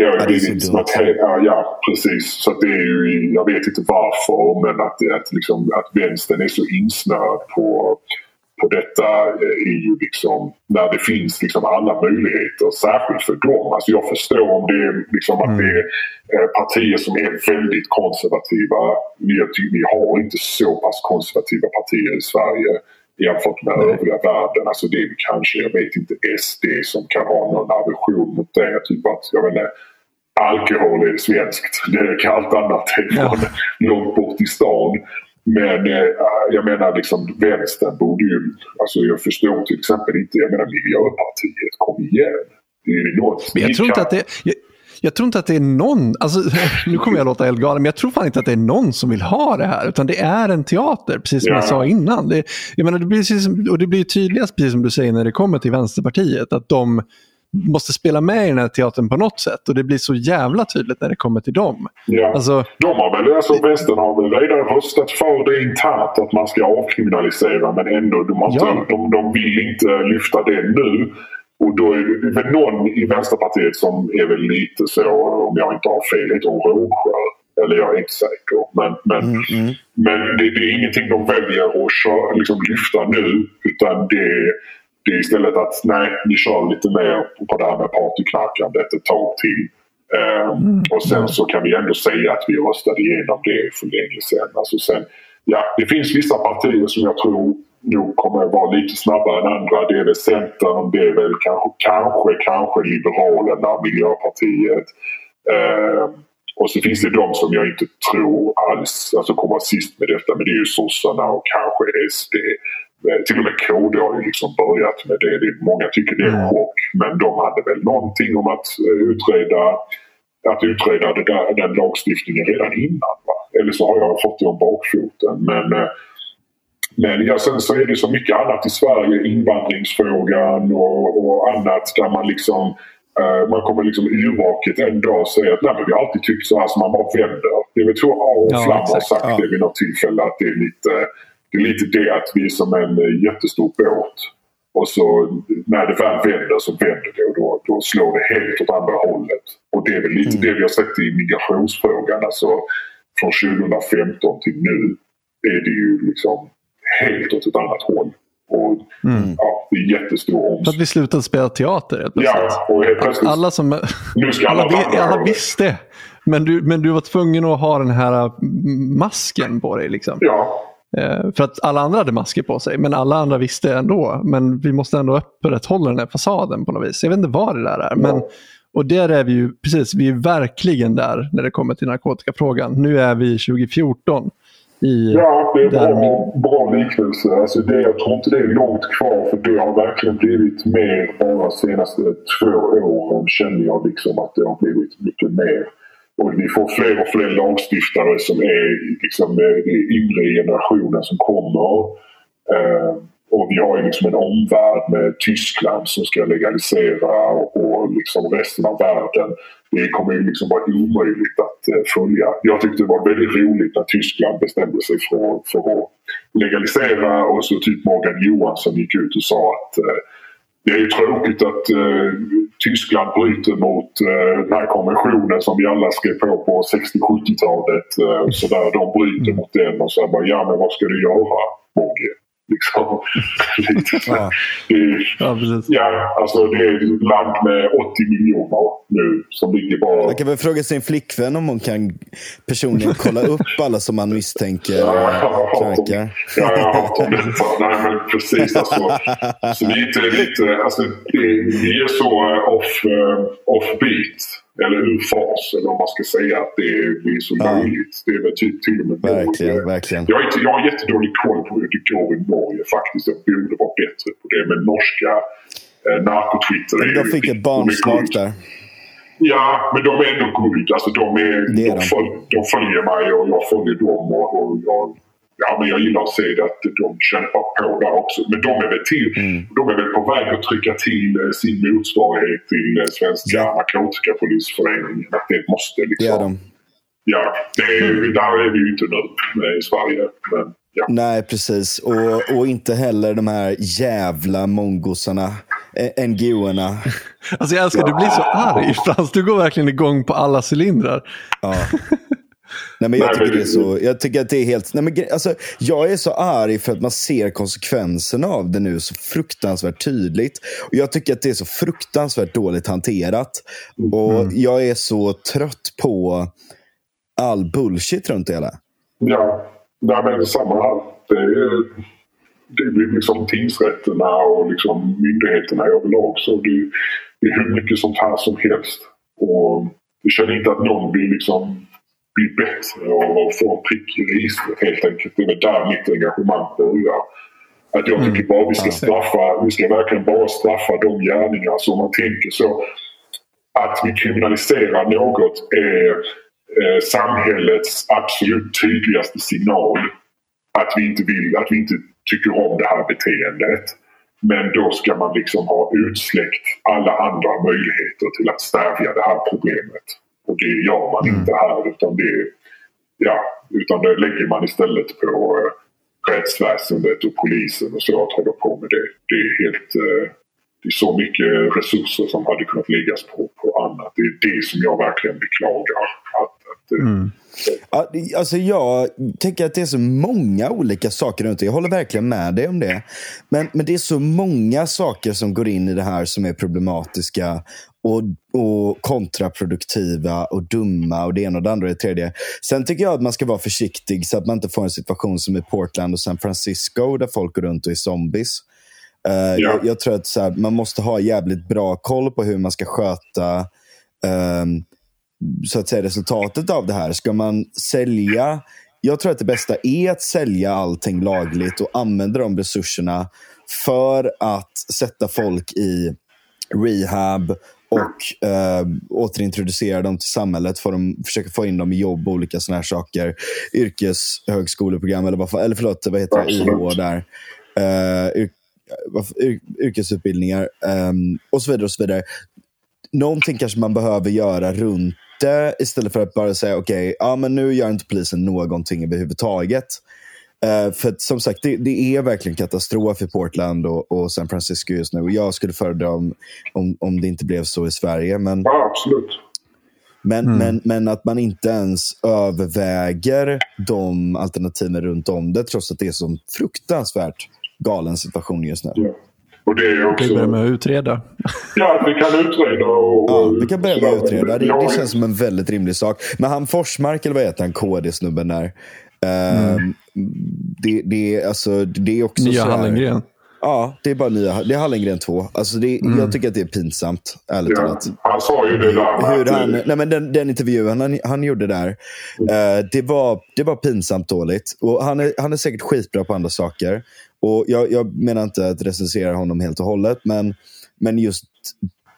Det har ju Ja, det är så blivit något helt, ja, ja, precis. Så att det är ju, jag vet inte varför, men att, att, liksom, att vänstern är så insnöad på, på detta eh, är ju liksom när det finns liksom alla möjligheter, särskilt för dem. Alltså jag förstår om det är, liksom att det är eh, partier som är väldigt konservativa. Vi, har inte så pass konservativa partier i Sverige jämfört med övriga världen. Alltså det är kanske, jag vet inte, SD som kan ha någon aversion mot det. Typ att, jag vet inte, alkohol är svenskt. Det är allt annat är från långt bort i stan. Men eh, jag menar liksom vänstern borde ju, alltså jag förstår till exempel inte, jag menar Miljöpartiet, kom igen. Det är något Men jag tror inte att det... Jag, jag tror inte att det är någon, alltså, nu kommer jag låta helt galen, men jag tror fan inte att det är någon som vill ha det här. Utan det är en teater, precis som Ja. jag sa innan. Det, jag menar, det blir, precis, och det blir tydligast, precis som du säger, när det kommer till Vänsterpartiet. Att de måste spela med i den här teatern på något sätt. Och det blir så jävla tydligt när det kommer till dem. Ja. Alltså, De har väl, alltså vänstern har väl redan röstat för det internt att man ska avkriminalisera men ändå, de, har inte, Ja. de, de vill inte lyfta det nu. Och då är det väl någon i Vänsterpartiet som är väl lite så, om jag inte har fel, hon Rågsjö? Eller jag är inte säker. Men, men, men det, det är ingenting de väljer att liksom lyfta nu. Utan det, det är istället att nej, vi kör lite mer på det här med partyknarkandet ett tag till. Eh, och sen så kan vi ändå säga att vi röstade igenom det för länge sedan. Alltså sen, ja, det finns vissa partier som jag tror nog kommer att vara lite snabbare än andra. Det är väl Centern, det är väl kanske, kanske, kanske Liberalerna, Miljöpartiet. Eh, och så finns det de som jag inte tror alls alltså kommer sist med detta. Men det är ju sossarna och kanske SD. Eh, Till och med KD har ju liksom börjat med det. många tycker det är en chock. Men de hade väl någonting om att eh, utreda, att utreda där, den lagstiftningen redan innan. Va? Eller så har jag fått det om bakfoten. Men, eh, men ja, sen så är det så mycket annat i Sverige. Invandringsfrågan och, och annat där man liksom man kommer liksom yrvaket en dag och säger att Nej, men vi har alltid tyckt så här så man bara vänder. Det är väl tror och Ja, Flam har sagt Ja. det vid något tillfälle att det är lite det är lite det att vi är som en eh, jättestor båt Och så när det väl vänder så vänder det och då, då slår det helt åt andra hållet. Och det är väl lite Mm. det vi har sett i migrationsfrågan. Alltså från 2015 till nu är det ju liksom helt åt ett annat håll. Och ja, det är jättestor För att omställning. vi slutade spela teater helt. Ja, och helt plötsligt. Alla, som, nu ska alla, alla, vi- alla visste. Men du, men du var tvungen att ha den här äh, masken på dig. Liksom. Ja, Eh, För att alla andra hade masker på sig, men alla andra visste ändå. Men vi måste ändå upprätthålla den här fasaden på något vis. Jag vet inte vad det där är. Men, och där är vi ju, precis, vi är verkligen där när det kommer till narkotikafrågan. Nu är vi 2014. I, Ja, det är Där bra, bra liknelse. Alltså det, jag tror inte det är långt kvar för det har verkligen blivit mer bara de senaste två åren känner jag liksom att det har blivit mycket mer. Och vi får fler och fler lagstiftare som är liksom den yngre generationen som kommer. Eh, och vi har ju liksom en omvärld med Tyskland som ska legalisera och, och liksom resten av världen. Det kommer ju liksom vara omöjligt att eh, följa. Jag tyckte det var väldigt roligt när Tyskland bestämde sig för, för att legalisera och så typ Morgan Johansson gick ut och sa att eh, det är ju tråkigt att eh, Tyskland bryter mot eh, den här konventionen som vi alla skrev på på 60-70-talet. Eh, så där, de bryter mot den och så bara, ja men vad ska du göra Mogge? Liksom. Ja. Det är- ja, precis. Ja, alltså det är ett land med 80 miljoner nu som ligger bara... Man kan väl fråga sin flickvän om hon kan personligen kolla upp alla som man misstänker Ja, jag har hört om, knarkar. ja, jag har hört om detta. Nej, men precis. Alltså, så lite, lite, alltså, det, vi är så eh, off, offbeat, eller ur fas, eller om man ska säga att det blir så Ja. löjligt. Det är väl typ till och med Verkligen, Norge. verkligen. Jag inte, jag har jättedålig koll på hur det går i Norge faktiskt. Jag borde vara bättre på det. Men norska eh, narkotwitter är De fick ett är barnsmak där. Ja, men de är ändå guld. Alltså, de, är, Det är de, de. Följ, de följer mig och jag följer dem. Och, och jag, ja, men jag gillar att se det att de kämpar på där också. Men de är väl, till, Mm. de är väl på väg att trycka till eh, sin motsvarighet till eh, Svenska Ja. narkotikapolisföreningen. Att det måste liksom... är de. Ja, det är, där är vi ju inte nu eh, i Sverige. Men, ja. Nej, precis. Och, och inte heller de här jävla mongosarna. NGO-erna. Alltså jag älskar, du blir så arg Frans. Du går verkligen igång på alla cylindrar. Ja. Nej, men jag Nej, tycker men- det är så. Jag tycker att det är helt... Nej, men, alltså, jag är så arg för att man ser konsekvenserna av det nu så fruktansvärt tydligt. Och Jag tycker att det är så fruktansvärt dåligt hanterat. Och jag är så trött på all bullshit runt det hela. Ja, nej, men samma här. Det är, det blir liksom tingsrätterna och liksom myndigheterna överlag. Så det, det är hur mycket sånt här som helst. Och jag känner inte att någon blir liksom blir bättre och får en prick i registret helt enkelt. Det är där mitt engagemang börjar. Att jag tycker bara vi ska straffa, vi ska verkligen bara straffa de gärningar som man tänker så. Att vi kriminaliserar något är eh, samhällets absolut tydligaste signal. Att vi, inte vill, att vi inte tycker om det här beteendet. Men då ska man liksom ha utsläckt alla andra möjligheter till att stävja det här problemet. Och det gör man inte här utan det, ja, utan det lägger man istället på eh, rättsväsendet och polisen och så att hålla på med det. Det är helt... Eh, det är så mycket resurser som hade kunnat läggas på, på annat. Det är det som jag verkligen beklagar. Att, att, eh, det- Alltså jag tänker att det är så många olika saker runt det. Jag håller verkligen med dig om det. Men, men det är så många saker som går in i det här som är problematiska och, och kontraproduktiva och dumma och det ena och det andra och det tredje. Sen tycker jag att man ska vara försiktig så att man inte får en situation som i Portland och San Francisco där folk går runt och är zombies. Eh, jag, jag tror att så här, man måste ha jävligt bra koll på hur man ska sköta ehm, så att säga, resultatet av det här. Ska man sälja? Jag tror att det bästa är att sälja allting lagligt och använda de resurserna för att sätta folk i rehab och eh, återintroducera dem till samhället. För dem, försöka få in dem i jobb och olika såna här saker. Yrkeshögskoleprogram eller, vad, eller förlåt, vad heter det? IH där. Eh, yr, yr, yrkesutbildningar ehm, och så vidare. och så vidare någonting kanske man behöver göra runt det istället för att bara säga okej, ja men nu gör inte polisen någonting överhuvudtaget. Eh, för att, som sagt, det, det, är verkligen katastrof i Portland och, och, San Francisco just nu. Och jag skulle föredra om, om, om det inte blev så i Sverige. Men, ja, absolut. Men, mm. men, men att man inte ens överväger de alternativen runt om det, trots att det är så fruktansvärt galen situation just nu. Ja. Och det är också... Vi börjar med att utreda. Ja, vi kan utreda. Och, ja, vi kan börja med att utreda. Det, det, känns som en väldigt rimlig sak. Men han Forsmark, eller vad heter han, KD-snubben där. Mm. Det, det, alltså, det är också Nya Hallengren. Ja, det är bara nya. Det är Hallengren 2. Alltså det, mm. Jag tycker att det är pinsamt, ärligt ja, talat. Han sa ju det där. Hur han, nej, men den, den intervjun han, han gjorde där, uh, det, var, det var pinsamt dåligt. Och han, är, han är säkert skitbra på andra saker. Och jag, jag menar inte att recensera honom helt och hållet, men, men just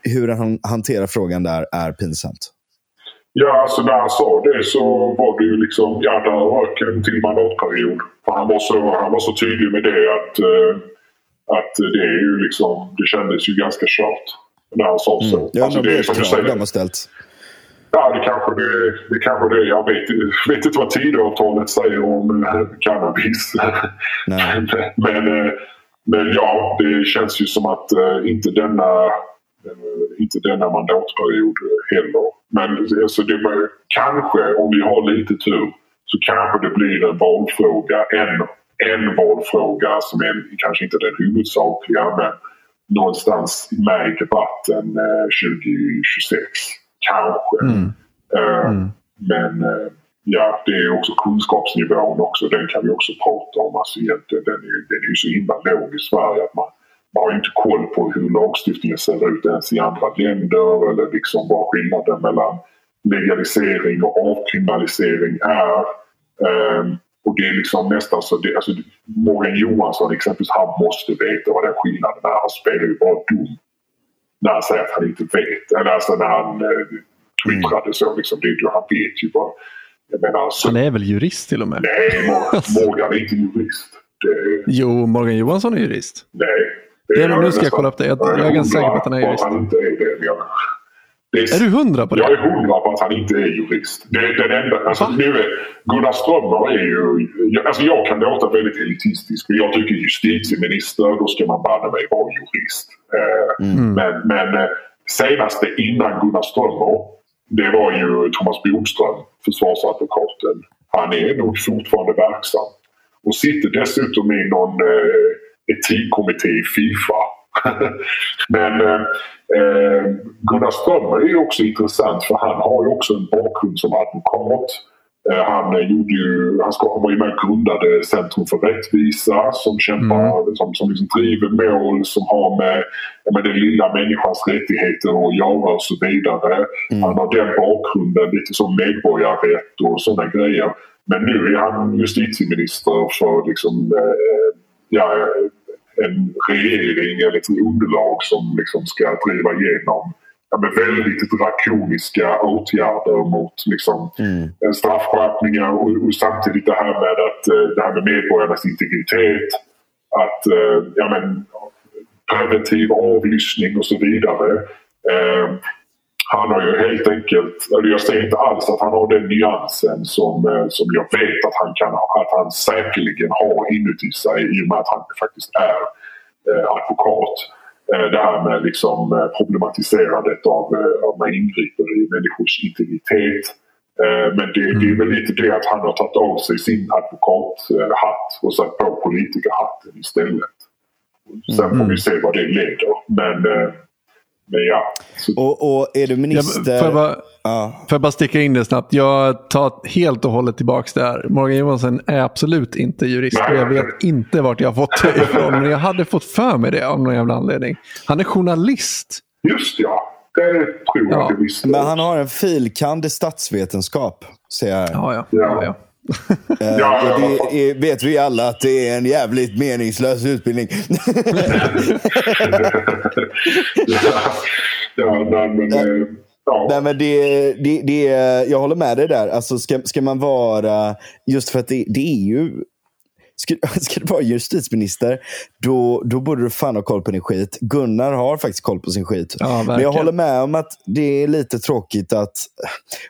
hur han hanterar frågan där är pinsamt. Ja, alltså när han sa det så var det ju liksom, ja där rök en till mandatperiod. För han var så, han var så tydlig med det att, uh, att det är ju liksom, det kändes ju ganska kört. När han sa så. Mm. Ja, alltså, det är som du säger. Ställt. Ja, det kanske det, det kanske det Jag vet, vet inte vad Tidöavtalet säger om äh, cannabis. men, äh, men ja, det känns ju som att inte denna inte denna mandatperiod heller. Men alltså det, kanske, om vi har lite tur, så kanske det blir en valfråga. En, en valfråga som är kanske inte den huvudsakliga men någonstans med i debatten 2026. Kanske. Mm. Uh, mm. Men uh, ja, det är också kunskapsnivån också. Den kan vi också prata om. Alltså egentligen, den är, den är ju så himla låg i Sverige att man, man har inte koll på hur lagstiftningen ser ut ens i andra länder eller liksom vad skillnaden mellan legalisering och avkriminalisering är. Um, och det är liksom nästan så... Det, alltså, Morgan Johansson exempelvis, han måste veta vad den skillnaden är. Han spelar ju bara dum när han säger att han inte vet. Eller alltså när han eh, twittrade så. Liksom, det, han vet ju. Jag menar, så, han är väl jurist till och med? Nej, Morgan är inte jurist. Det, jo, Morgan Johansson är jurist. Nej. Det, det, nu ska jag kolla upp det. Jag, jag är ganska säker på att han är jurist. Han inte är det, jag, är, är, du hundra på det? Jag är hundra på att han inte är jurist. Det, den enda, alltså, nu är, Gunnar Strömmer är ju... Alltså jag kan låta väldigt elitistisk. Jag tycker justitieminister, då ska man banne mig vara jurist. Eh, mm. Men, men eh, senaste innan Gunnar Strömmer, det var ju Thomas Bodström, försvarsadvokaten. Han är nog fortfarande verksam. Och sitter dessutom i någon eh, etikkommitté i Fifa. Men eh, eh, Gunnar Strömmer är också intressant för han har ju också en bakgrund som advokat. Eh, han, gjorde ju, han var ju med och grundade Centrum för rättvisa som kämpar, mm. som, som liksom driver mål som har med, med den lilla människans rättigheter att göra och så vidare. Mm. Han har den bakgrunden, lite som medborgarrätt och sådana grejer. Men nu är han justitieminister för liksom, eh, ja, en regering eller ett underlag som liksom ska driva igenom ja, men väldigt drakoniska åtgärder mot liksom, mm. straffskärpningar och, och, samtidigt det här med att eh, det här med medborgarnas integritet. Att eh, ja, men, preventiv avlyssning och så vidare. Eh, han har ju helt enkelt, eller jag säger inte alls att han har den nyansen som, eh, som jag vet att han, kan, att han säkerligen har inuti sig i och med att han faktiskt är eh, advokat. Eh, det här med liksom, eh, problematiserandet av eh, att man ingriper i människors integritet. Eh, men det, det, är väl lite det att han har tagit av sig sin advokathatt och satt på politikerhatten istället. Sen får vi mm. se vad det leder. Men ja. Och, och är du minister... Ja, får, jag bara, ja. får jag bara sticka in det snabbt? Jag tar helt och hållet tillbaka det här. Morgan Johansson är absolut inte jurist. Nej. Jag vet inte vart jag har fått det ifrån. Men jag hade fått för mig det av någon jävla anledning. Han är journalist. Just ja. Det tror jag ja. att visste. Men han har en filkand i statsvetenskap. Ser jag. Ja, ja. ja. ja. Uh, ja, det är, vet vi alla att det är en jävligt meningslös utbildning. ja, men, eh, ja. Nej, men det, det, det, jag håller med dig där. Alltså, ska, ska man vara... Just för att det, det är ju ska, ska du vara justitieminister, då, då borde du fan ha koll på din skit. Gunnar har faktiskt koll på sin skit. Ja, Men jag håller med om att det är lite tråkigt att...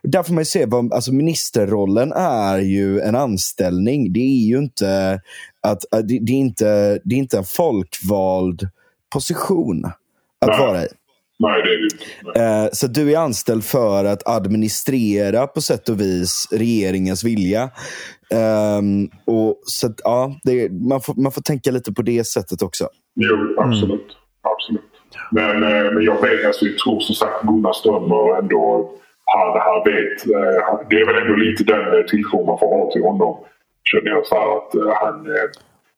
Där får man ju se, vad, alltså ministerrollen är ju en anställning. Det är ju inte, att, att det, det är inte, det är inte en folkvald position att Nej. vara i. Nej, det är det inte. Nej. Eh, Så du är anställd för att administrera på sätt och vis regeringens vilja. Ehm, och så att, ja, det, man, får, man får tänka lite på det sättet också. Jo, absolut. absolut. Men, eh, men jag vet, alltså, jag tror som sagt Gunnar Strömmer ändå, han, han vet. eh, Det är väl ändå lite den eh, tilltro man får ha till honom. Känner jag så här att han,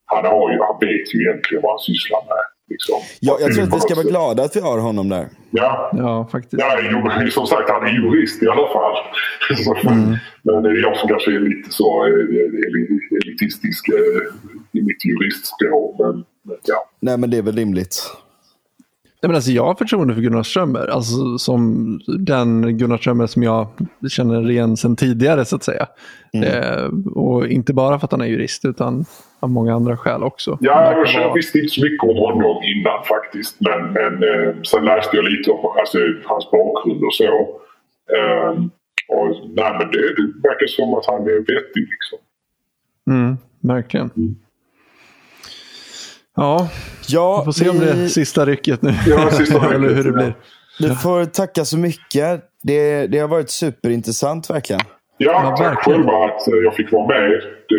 han, har ju, han vet ju egentligen vad han sysslar med. Liksom. Ja, jag tror att vi ska vara Mm. glada att vi har honom där. Ja, Ja, faktiskt. Ja, jo, som sagt, han är jurist i alla fall. Så, Men det är jag som kanske är lite så eh, eli- elitistisk eh, i mitt juristspår. Men, men ja. Nej, men det är väl rimligt. Nej, men alltså, jag har förtroende för Gunnar Strömmer. Alltså, som den Gunnar Strömmer som jag känner igen sedan tidigare så att säga. Eh, och inte bara för att han är jurist utan av många andra skäl också. Ja, jag, jag vara- visste inte så mycket om honom innan faktiskt. Men, men eh, sen läste jag lite om alltså, hans bakgrund och så. Eh, och, nej, men det, det verkar som att han är vettig liksom. Mm, verkligen. Ja, Ja, vi får se om det är sista rycket nu. Ja, sista rycket, Eller hur det blir. vi får tacka så mycket. Det, det har varit superintressant verkligen. Ja, Ja, tack själva att jag fick vara med. Det,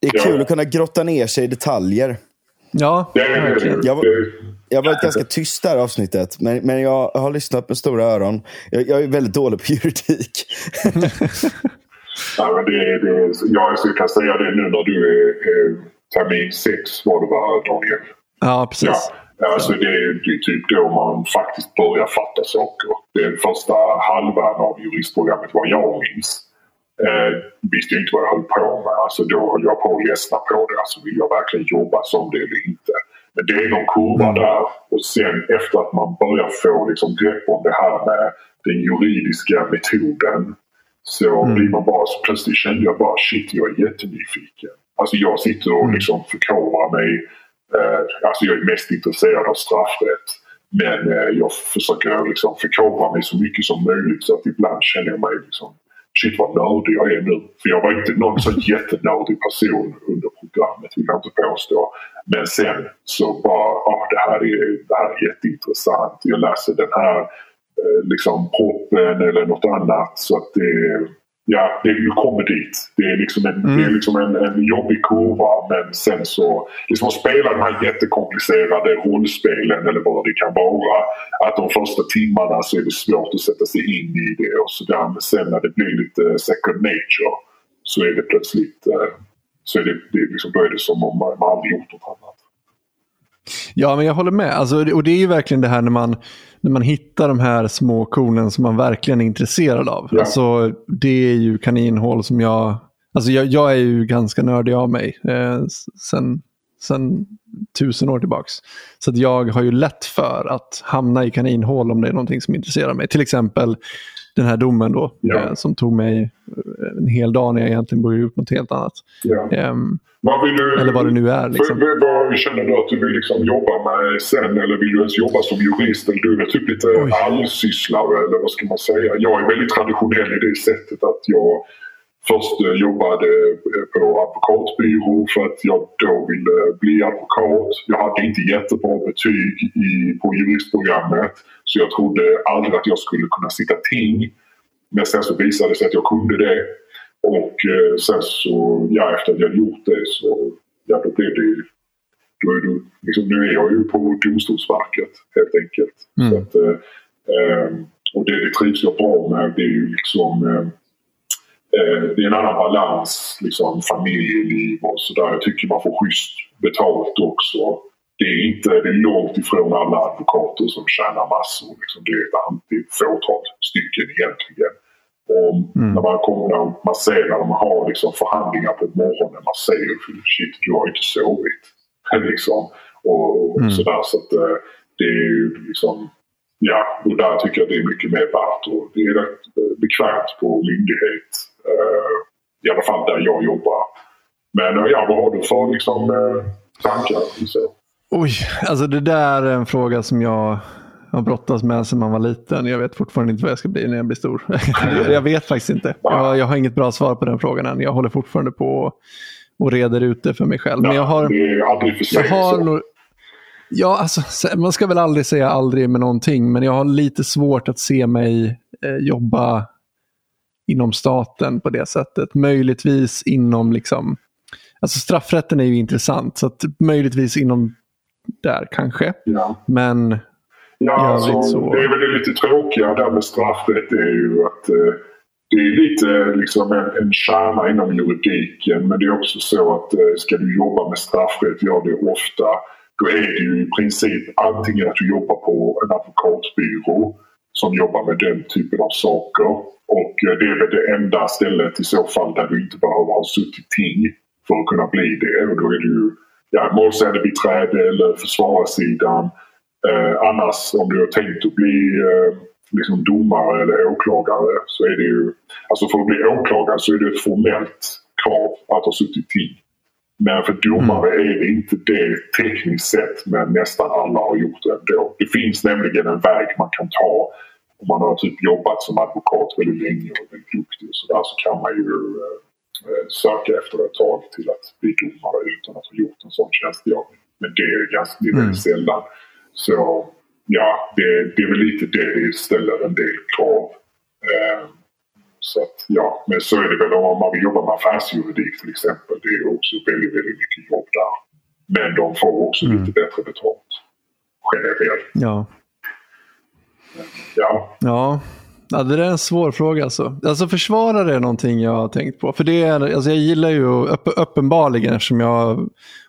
Det är ja, kul att kunna grotta ner sig i detaljer. Ja, Det är verkligen. Jag. Jag har varit ganska tyst det här avsnittet, men, men jag har lyssnat med stora öron. Jag, jag är väldigt dålig på juridik. Ja, men det, det, ja, jag kan säga det nu när du är eh, termin sex var det va, Daniel? Ja, Ja, precis. alltså det, är- det är typ då man faktiskt börjar fatta saker. Den första halvan av juristprogrammet vad jag minns. Eh, visste jag inte vad jag höll på med. Alltså då höll jag på att ledsna på det. Alltså vill jag verkligen jobba som det eller inte? Men det är någon kurva där. Och sen efter att man börjar få liksom grepp om det här med den juridiska metoden. Så blir man bara, plötsligt kände jag bara shit, jag är jättenyfiken. Alltså jag sitter och liksom förkovrar mig. Eh, alltså jag är mest intresserad av straffrätt. Men eh, jag försöker liksom förkovra mig så mycket som möjligt så att ibland känner jag mig liksom Shit vad nördig jag är nu. För jag var inte någon så jättenördig person under programmet vill jag inte påstå. Men sen så bara, ah, det, här är, det här är jätteintressant. Jag läser den här eh, liksom proppen eller något annat. Så att det, ja, det, du kommer dit. Det är liksom en, det är liksom en, en jobbig kurva men sen så, liksom att spela de här jättekomplicerade rollspelen eller vad det kan vara. Att de första timmarna så är det svårt att sätta sig in i det och sådär. Men sen när det blir lite second nature så är det plötsligt eh, så är det, det är liksom, då är det som om man aldrig gjort något annat. Ja, men jag håller med. Alltså, och det är ju verkligen det här när man, när man hittar de här små kornen som man verkligen är intresserad av. Ja. Alltså, det är ju kaninhål som jag... Alltså jag, jag är ju ganska nördig av mig eh, sen, sen tusen år tillbaks. Så jag har ju lätt för att hamna i kaninhål om det är någonting som intresserar mig. Till exempel den här domen då, Ja. eh, som tog mig eh, en hel dag när jag egentligen borde gjort något helt annat. Ja. Ehm, Vad vill du, eller vad det nu är. Liksom. Vad, vad känner du att du vill liksom jobba med sen? Eller vill du ens jobba som jurist? Eller du är typ lite Oj. allsysslare eller vad ska man säga? Jag är väldigt traditionell i det sättet att jag först eh, jobbade på advokatbyrå för att jag då ville bli advokat. Jag hade inte jättebra betyg i, på juristprogrammet så jag trodde aldrig att jag skulle kunna sitta ting. Men sen så visade det sig att jag kunde det. Och eh, sen så, ja efter att jag gjort det så, ja då blev det ju, då är du, liksom, nu är jag ju på Domstolsverket helt enkelt. Mm. Att, eh, eh, och det, det trivs jag bra med. Det är ju liksom, eh, eh, det är en annan balans, liksom familjeliv och sådär. Jag tycker man får schysst betalt också. Det är inte, det är långt ifrån alla advokater som tjänar massor. Liksom. Det är ett antal, fåtal stycken egentligen. Och Mm. när man, kommer, när man ser när de har liksom förhandlingar på morgonen, man säger shit du har inte sovit. liksom. Och, och Mm. sådär så att eh, det är ju liksom Ja, och där tycker jag det är mycket mer värt. Och det är rätt eh, bekvämt på myndighet. eh, I alla fall där jag jobbar. Men ja, vad har du för liksom, eh, tankar? Så? Oj, alltså det där är en fråga som jag har brottats med sedan man var liten. Jag vet fortfarande inte vad jag ska bli när jag blir stor. jag vet faktiskt inte. Jag, jag, har inget bra svar på den frågan än. Jag håller fortfarande på och reder ut det för mig själv. Men jag har. Jag har nog, ja, alltså, man ska väl aldrig säga aldrig med någonting, men jag har lite svårt att se mig eh, jobba inom staten på det sättet. Möjligtvis inom liksom, alltså straffrätten är ju intressant, så att möjligtvis inom där kanske. Ja. Men Ja, alltså, så... det är väl det lite tråkiga där med straffrätt är ju att eh, det är lite liksom en, en kärna inom juridiken men det är också så att eh, ska du jobba med straffrätt, gör det ofta, då är det ju i princip antingen att du jobbar på en advokatbyrå som jobbar med den typen av saker och eh, det är väl det enda stället i så fall där du inte behöver ha suttit ting för att kunna bli det och då är det ju ja, målsägandebiträde eller försvararsidan Eh, annars om du har tänkt att bli eh, liksom domare eller åklagare så är det ju... Alltså för att bli åklagare så är det ett formellt krav att ha suttit tid. Men för domare mm. är det inte det tekniskt sett men nästan alla har gjort det ändå. Det finns nämligen en väg man kan ta om man har typ jobbat som advokat väldigt länge och väldigt duktig och sådär så kan man ju eh, söka efter ett tag till att bli domare utan att ha gjort en sån tjänstgöring. Men det är, ganska, det är mm. sällan. Så ja, det, det är väl lite det det ställer en del krav. Eh, så att, ja, men så är det väl om man vill jobba med affärsjuridik till exempel. Det är också väldigt, väldigt mycket jobb där. Men de får också mm. lite bättre betalt. Generellt. Ja. Ja. Ja. Ja, det är en svår fråga alltså. Alltså försvarare är någonting jag har tänkt på. För det är, alltså jag gillar ju upp, uppenbarligen eftersom jag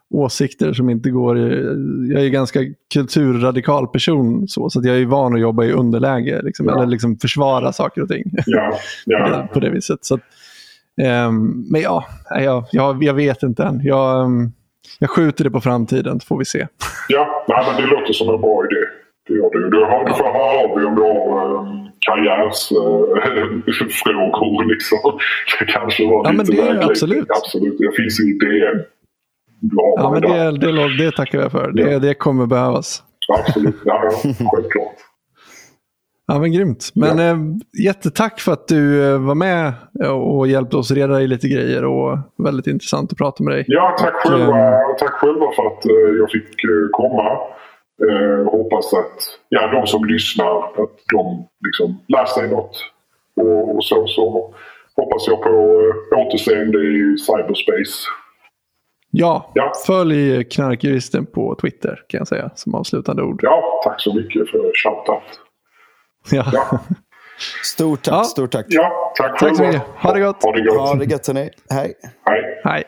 åsikter som inte går... Jag är ju ganska kulturradikal person så, så jag är van att jobba i underläge. Liksom, ja. Eller liksom försvara saker och ting. Ja. Ja. på det viset. Så, um, men ja, jag, jag, jag, vet inte än. Jag, um, jag skjuter det på framtiden så får vi se. Ja, nej, men det låter som en bra idé. Det gör det. Du, har, du får höra av dig om du har um, karriärsfrågor. Uh, liksom. Det kanske var ja, lite men det är absolut. absolut. Det finns i DN ja, men det, det, det tackar jag för. Det, det kommer behövas. Absolut, ja, självklart. Ja, men grymt. Men ja. eh, jättetack för att du eh, var med och hjälpte oss reda i lite grejer. och Väldigt intressant att prata med dig. Ja, tack och, själva, eh, tack själva för att eh, jag fick eh, komma. Eh, hoppas att ja, de som lyssnar att de liksom lär sig något. Och, och så, så hoppas jag på eh, återseende i cyberspace Ja, ja, följ knarkjuristen på Twitter kan jag säga som avslutande ord. Ja, tack så mycket för shoutout. Ja. ja. Stort tack, ja. stort tack. Ja, tack, tack så mycket. Ha det gott. Ha det gott. Ha det gott hörni. Hej. Hej. Hej.